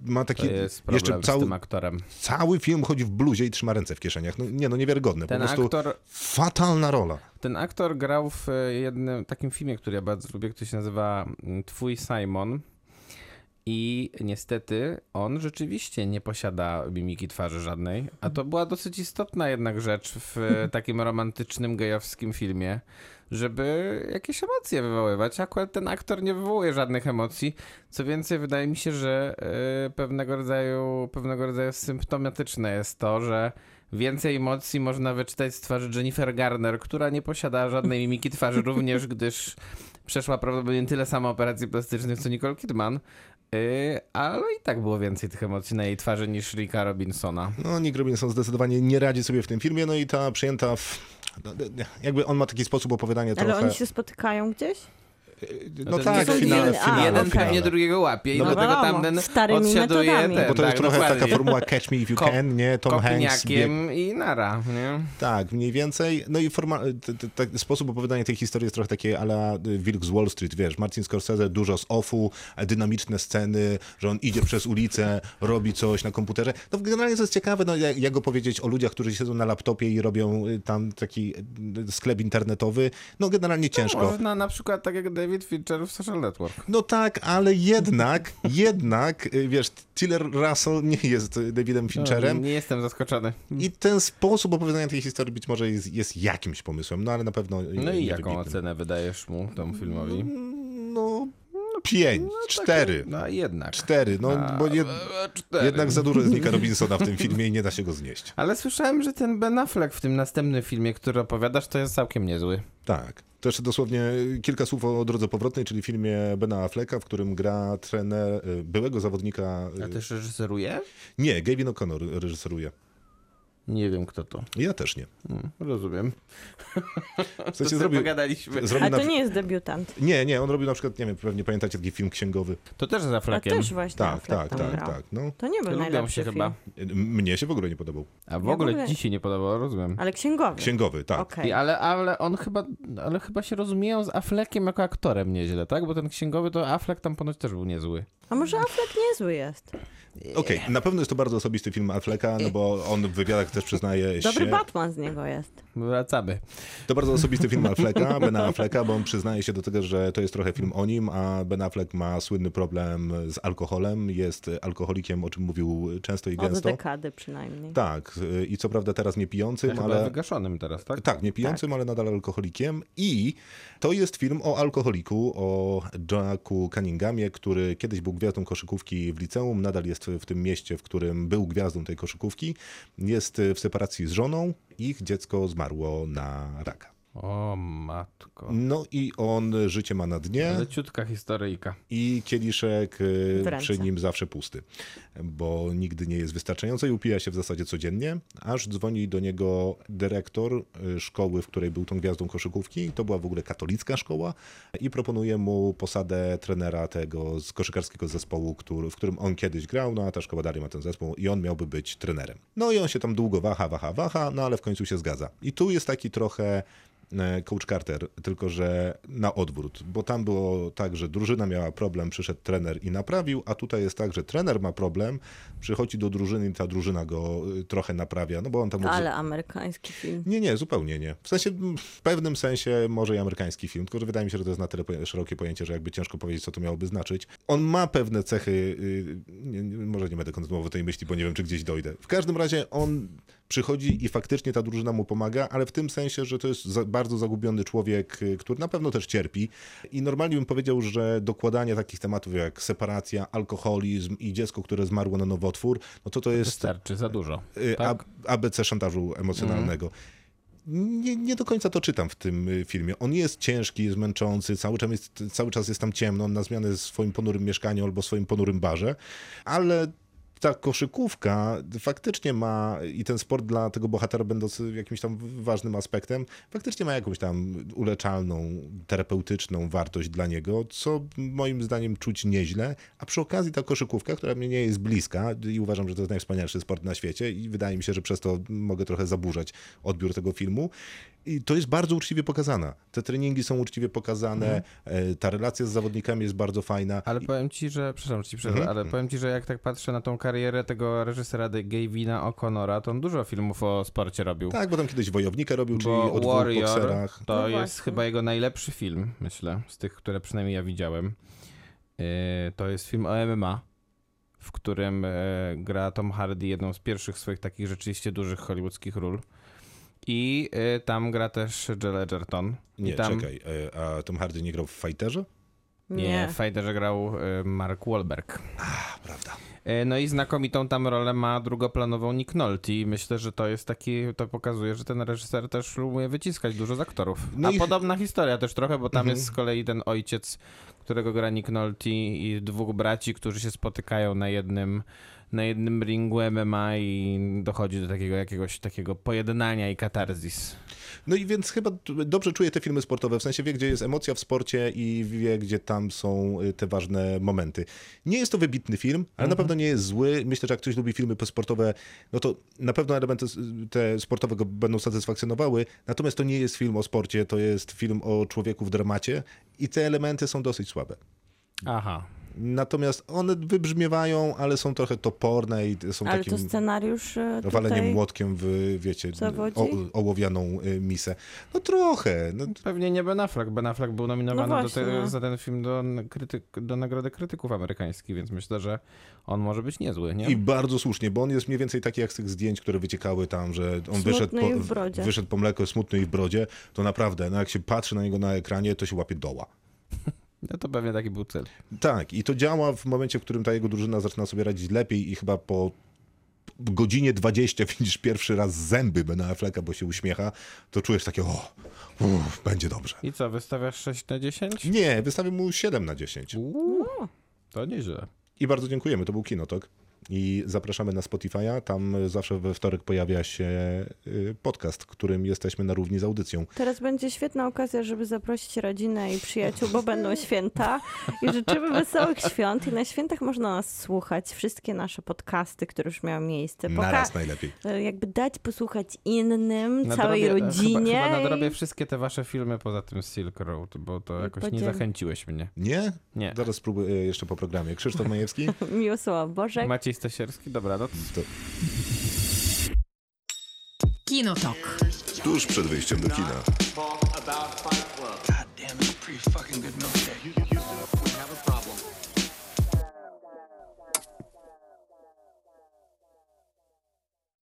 [SPEAKER 1] Ma
[SPEAKER 3] To
[SPEAKER 1] taki.
[SPEAKER 3] jest problem
[SPEAKER 1] jeszcze
[SPEAKER 3] z
[SPEAKER 1] cały,
[SPEAKER 3] tym aktorem.
[SPEAKER 1] cały film chodzi w bluzie i trzyma ręce w kieszeniach. No nie, no niewiarygodne.
[SPEAKER 3] Ten
[SPEAKER 1] po prostu
[SPEAKER 3] aktor,
[SPEAKER 1] fatalna rola.
[SPEAKER 3] ten aktor grał w e, jednym takim filmie, który ja bardzo lubię, który się nazywa mm, Twój Simon. I niestety on rzeczywiście nie posiada mimiki twarzy żadnej, a to była dosyć istotna jednak rzecz w <laughs> takim romantycznym, gejowskim filmie, żeby jakieś emocje wywoływać. Akurat ten aktor nie wywołuje żadnych emocji. Co więcej, wydaje mi się, że e, pewnego rodzaju, pewnego rodzaju symptomatyczne jest to, że więcej emocji można wyczytać z twarzy Jennifer Garner, która nie posiada żadnej mimiki twarzy <laughs> również, gdyż przeszła prawdopodobnie tyle samo operacji plastycznych co Nicole Kidman. Yy, ale i tak było więcej tych emocji na jej twarzy niż Ricka Robinsona.
[SPEAKER 1] No, Nick Robinson zdecydowanie nie radzi sobie w tym filmie, no i ta przyjęta w... no, Jakby on ma taki sposób opowiadania
[SPEAKER 2] Ale
[SPEAKER 1] trochę...
[SPEAKER 2] oni się spotykają gdzieś?
[SPEAKER 1] No
[SPEAKER 3] to
[SPEAKER 1] tak, w
[SPEAKER 2] jeden-
[SPEAKER 1] finale,
[SPEAKER 3] pewnie drugiego łapie i
[SPEAKER 1] No
[SPEAKER 3] do
[SPEAKER 1] bo-
[SPEAKER 3] tego
[SPEAKER 2] wiadomo,
[SPEAKER 3] tamten odsiaduje
[SPEAKER 2] metodami.
[SPEAKER 3] ten,
[SPEAKER 1] Bo to jest
[SPEAKER 3] tak,
[SPEAKER 1] trochę
[SPEAKER 3] dokładnie.
[SPEAKER 1] taka formuła Catch Me If You
[SPEAKER 3] Kop-
[SPEAKER 1] Can, nie? Tom Hanks bieg...
[SPEAKER 3] I nara, nie?
[SPEAKER 1] Tak, mniej więcej. No i forma... t- t- t- sposób opowiadania tej historii jest trochę takie ala y, Wilk z Wall Street, wiesz, Martin Scorsese, dużo z offu, e, dynamiczne sceny, że on idzie przez ulicę, robi coś na komputerze. No generalnie to jest ciekawe, no jak, jak go powiedzieć o ludziach, którzy siedzą na laptopie i robią y, tam taki y, sklep internetowy. No generalnie ciężko.
[SPEAKER 3] Można na przykład tak jak David Fincher w Social Network.
[SPEAKER 1] No tak, ale jednak, <laughs> jednak, y, wiesz, Tiller Russell nie jest Davidem Fincherem.
[SPEAKER 3] Nie jestem zaskoczony.
[SPEAKER 1] I ten sposób opowiadania tej historii być może jest, jest jakimś pomysłem, no ale na pewno.
[SPEAKER 3] No i jaką ocenę wydajesz mu, temu filmowi?
[SPEAKER 1] No, pięć, cztery.
[SPEAKER 3] No jednak.
[SPEAKER 1] Cztery, no bo jed,
[SPEAKER 3] Cztery.
[SPEAKER 1] jednak za dużo jest Nicka Robinsona w tym filmie i nie da się go znieść.
[SPEAKER 3] Ale słyszałem, że ten Ben Affleck w tym następnym filmie, który opowiadasz, to jest całkiem niezły.
[SPEAKER 1] Tak. To jeszcze dosłownie kilka słów o drodze powrotnej, czyli filmie Bena Afflecka, w którym gra trener y, byłego zawodnika.
[SPEAKER 3] A też reżyseruje?
[SPEAKER 1] Nie, Gavin O'Connor reżyseruje.
[SPEAKER 3] Nie wiem, kto to.
[SPEAKER 1] Ja też nie.
[SPEAKER 3] Hmm, rozumiem.
[SPEAKER 1] W
[SPEAKER 3] To
[SPEAKER 1] sensie zrobił,
[SPEAKER 3] pogadaliśmy.
[SPEAKER 1] zrobił
[SPEAKER 2] A
[SPEAKER 1] na...
[SPEAKER 2] to nie jest debiutant.
[SPEAKER 1] Nie, nie, on robił na przykład, nie wiem, pewnie pamiętacie taki film księgowy.
[SPEAKER 3] To też z
[SPEAKER 2] A
[SPEAKER 3] Affleckiem.
[SPEAKER 2] też właśnie
[SPEAKER 1] Tak, tak, tak,
[SPEAKER 2] grał.
[SPEAKER 1] tak. No.
[SPEAKER 2] To nie był
[SPEAKER 3] Lubią
[SPEAKER 2] najlepszy
[SPEAKER 3] się
[SPEAKER 2] film.
[SPEAKER 3] chyba.
[SPEAKER 1] Mnie się w ogóle nie podobał.
[SPEAKER 3] A w
[SPEAKER 2] Ja w
[SPEAKER 3] ogóle
[SPEAKER 2] ogóle-
[SPEAKER 3] ci się nie podobało, rozumiem.
[SPEAKER 2] Ale księgowy.
[SPEAKER 1] Księgowy, tak.
[SPEAKER 2] Okej.
[SPEAKER 3] I, ale, ale on chyba, ale chyba się rozumieją z Affleckiem jako aktorem nieźle, tak? Bo ten księgowy to Affleck tam ponoć też był niezły.
[SPEAKER 2] A może Affleck niezły jest?
[SPEAKER 1] Okej, na pewno jest to bardzo osobisty film Afflecka, no bo on w wywiadach też przyznaje <laughs>
[SPEAKER 2] Dobry
[SPEAKER 1] się...
[SPEAKER 2] Batman z niego jest.
[SPEAKER 3] Wracamy.
[SPEAKER 1] To bardzo osobisty film <laughs> Afflecka, Bena Afflecka, bo on przyznaje się do tego, że to jest trochę film o nim, a Ben Affleck ma słynny problem z alkoholem, jest alkoholikiem, o czym mówił często i
[SPEAKER 2] Od
[SPEAKER 1] gęsto.
[SPEAKER 2] dekady przynajmniej.
[SPEAKER 1] Tak, i co prawda teraz nie pijącym,
[SPEAKER 3] Ja
[SPEAKER 1] ale...
[SPEAKER 3] wygaszonym teraz, tak?
[SPEAKER 1] Tak, nie pijącym, ale nadal alkoholikiem. I to jest film o alkoholiku, o Jacku Cunninghamie, który kiedyś był gwiazdą koszykówki w liceum, nadal jest w tym mieście, w którym był gwiazdą tej koszykówki. Jest w separacji z żoną, ich dziecko zmarło na raka.
[SPEAKER 3] O matko.
[SPEAKER 1] No i on życie ma na dnie
[SPEAKER 3] Leciutka historyjka.
[SPEAKER 1] i kieliszek y, przy nim zawsze pusty, bo nigdy nie jest wystarczająco i upija się w zasadzie codziennie, aż dzwoni do niego dyrektor y, szkoły, w której był tą gwiazdą koszykówki. To była w ogóle katolicka szkoła i proponuje mu posadę trenera tego z koszykarskiego zespołu, który, w którym on kiedyś grał, no a ta szkoła dalej ma ten zespół i on miałby być trenerem. No i on się tam długo waha, waha, waha, no ale w końcu się zgadza. I tu jest taki trochę Coach Carter, tylko że na odwrót, bo tam było tak, że drużyna miała problem, przyszedł trener i naprawił, a tutaj jest tak, że trener ma problem, przychodzi do drużyny i ta drużyna go y, trochę naprawia, no bo on tam... od-
[SPEAKER 2] Ale amerykański film.
[SPEAKER 1] Nie, nie, zupełnie nie. W sensie, w pewnym sensie może i amerykański film, tylko że wydaje mi się, że to jest na tyle szerokie pojęcie, że jakby ciężko powiedzieć, co to miałoby znaczyć. On ma pewne cechy, y, może nie będę kontynuował tej myśli, bo nie wiem, czy gdzieś dojdę. W każdym razie on przychodzi i faktycznie ta drużyna mu pomaga, ale w tym sensie, że to jest bardzo zagubiony człowiek, y, który na pewno też cierpi. I normalnie bym powiedział, że dokładanie takich tematów jak separacja, alkoholizm i dziecko, które zmarło na nowotwór, no to to jest
[SPEAKER 3] Wystarczy, za dużo.
[SPEAKER 1] y,
[SPEAKER 3] Tak?
[SPEAKER 1] ABC szantażu emocjonalnego. Nie, nie do końca to czytam w tym y, filmie. On jest ciężki, jest męczący, cały czas jest, cały czas jest tam ciemno, on na zmianę w swoim ponurym mieszkaniu albo swoim ponurym barze, ale ta koszykówka faktycznie ma i ten sport dla tego bohatera będący jakimś tam ważnym aspektem, faktycznie ma jakąś tam uleczalną, terapeutyczną wartość dla niego, co moim zdaniem czuć nieźle, a przy okazji ta koszykówka, która mnie nie jest bliska i uważam, że to jest najwspanialszy sport na świecie i wydaje mi się, że przez to mogę trochę zaburzać odbiór tego filmu. I to jest bardzo uczciwie pokazana. Te treningi są uczciwie pokazane, e, ta relacja z zawodnikami jest bardzo fajna.
[SPEAKER 3] Ale powiem ci, że, przepraszam, ci przerwę,
[SPEAKER 1] Mhm.
[SPEAKER 3] ale powiem ci, że jak tak patrzę na tą karierę tego reżysera Gavina O'Connora, to on dużo filmów o sporcie robił.
[SPEAKER 1] Tak, bo tam kiedyś Wojownika robił, czyli
[SPEAKER 3] Bo
[SPEAKER 1] o dwóch
[SPEAKER 3] Warrior
[SPEAKER 1] bokserach.
[SPEAKER 3] to
[SPEAKER 2] No
[SPEAKER 3] jest
[SPEAKER 2] właśnie.
[SPEAKER 3] chyba jego najlepszy film, myślę, z tych, które przynajmniej ja widziałem. Yy, To jest film o MMA, w którym e, gra Tom Hardy jedną z pierwszych swoich takich rzeczywiście dużych hollywoodzkich ról. I e, tam gra też Joel Edgerton.
[SPEAKER 1] Nie,
[SPEAKER 3] tam,
[SPEAKER 1] czekaj, e, a Tom Hardy nie grał w Fighterze?
[SPEAKER 3] Nie, w Fighterze grał e, Mark Wahlberg.
[SPEAKER 1] A, prawda.
[SPEAKER 3] E, No i znakomitą tam rolę ma drugoplanową Nick Nolte i myślę, że to jest taki, to pokazuje, że ten reżyser też umie wyciskać dużo z aktorów.
[SPEAKER 1] No
[SPEAKER 3] A
[SPEAKER 1] i-
[SPEAKER 3] podobna historia też trochę, bo tam
[SPEAKER 1] Mhm.
[SPEAKER 3] jest z kolei ten ojciec, którego gra Nick Nolte i dwóch braci, którzy się spotykają na jednym na jednym ringu MMA i dochodzi do takiego jakiegoś takiego pojednania i katarzis.
[SPEAKER 1] No i więc chyba dobrze czuje te filmy sportowe, w sensie wie, gdzie jest emocja w sporcie i wie, gdzie tam są y, te ważne momenty. Nie jest to wybitny film, ale na pewno nie jest zły. Myślę, że jak ktoś lubi filmy sportowe, no to na pewno elementy te sportowe go będą satysfakcjonowały, natomiast to nie jest film o sporcie, to jest film o człowieku w dramacie i te elementy są dosyć słabe.
[SPEAKER 3] Aha.
[SPEAKER 1] Natomiast one wybrzmiewają, ale są trochę toporne i są
[SPEAKER 2] Ale
[SPEAKER 1] takim...
[SPEAKER 2] to scenariusz e,
[SPEAKER 1] waleniem
[SPEAKER 2] tutaj...
[SPEAKER 1] młotkiem w, wiecie, o, ołowianą y, misę. No trochę. No,
[SPEAKER 3] Pewnie nie Ben Affleck. Ben Affleck był nominowany
[SPEAKER 2] No
[SPEAKER 3] do te, za ten film do, krytyk, do Nagrody Krytyków Amerykańskich, więc myślę, że on może być niezły, nie?
[SPEAKER 1] I bardzo słusznie, bo on jest mniej więcej taki jak z tych zdjęć, które wyciekały tam, że on
[SPEAKER 2] Smutny
[SPEAKER 1] wyszedł po, wyszedł po mleko smutny i w brodzie, to naprawdę, no jak się patrzy na niego na ekranie, to się łapie doła. <laughs>
[SPEAKER 3] No to pewnie taki był cel.
[SPEAKER 1] Tak, i to działa w momencie, w którym ta jego drużyna zaczyna sobie radzić lepiej i chyba po godzinie 20 <laughs> widzisz pierwszy raz zęby Bena Afflecka, bo się uśmiecha, to czujesz takie, o, uff, będzie dobrze.
[SPEAKER 3] I co, wystawiasz 6 na 10?
[SPEAKER 1] Nie, wystawię mu 7 na 10.
[SPEAKER 3] Uuu, to nieźle.
[SPEAKER 1] I bardzo dziękujemy, to był Kinotok. I zapraszamy na Spotify'a. Tam zawsze we wtorek pojawia się y, podcast, którym jesteśmy na równi z audycją.
[SPEAKER 2] Teraz będzie świetna okazja, żeby zaprosić rodzinę i przyjaciół, bo będą święta i życzymy wesołych świąt i na świętach można nas słuchać, wszystkie nasze podcasty, które już miały miejsce. Poka-
[SPEAKER 1] Naraz najlepiej.
[SPEAKER 2] e, jakby dać posłuchać innym, całej
[SPEAKER 3] Nadrobię-
[SPEAKER 2] rodzinie.
[SPEAKER 3] Chyba, chyba nadrobię
[SPEAKER 2] i-
[SPEAKER 3] wszystkie te wasze filmy poza tym Silk Road, bo to
[SPEAKER 2] I
[SPEAKER 3] jakoś nie
[SPEAKER 2] będziemy-
[SPEAKER 3] zachęciłeś mnie.
[SPEAKER 1] Nie?
[SPEAKER 3] Nie.
[SPEAKER 1] Zaraz spróbuję jeszcze po programie. Krzysztof Majewski? <laughs>
[SPEAKER 2] Miłosława Bożek.
[SPEAKER 3] Maciej Stasierski, dobra, no to...
[SPEAKER 4] Kinotok.
[SPEAKER 1] Tuż przed wyjściem do kina.
[SPEAKER 5] God damn, it's.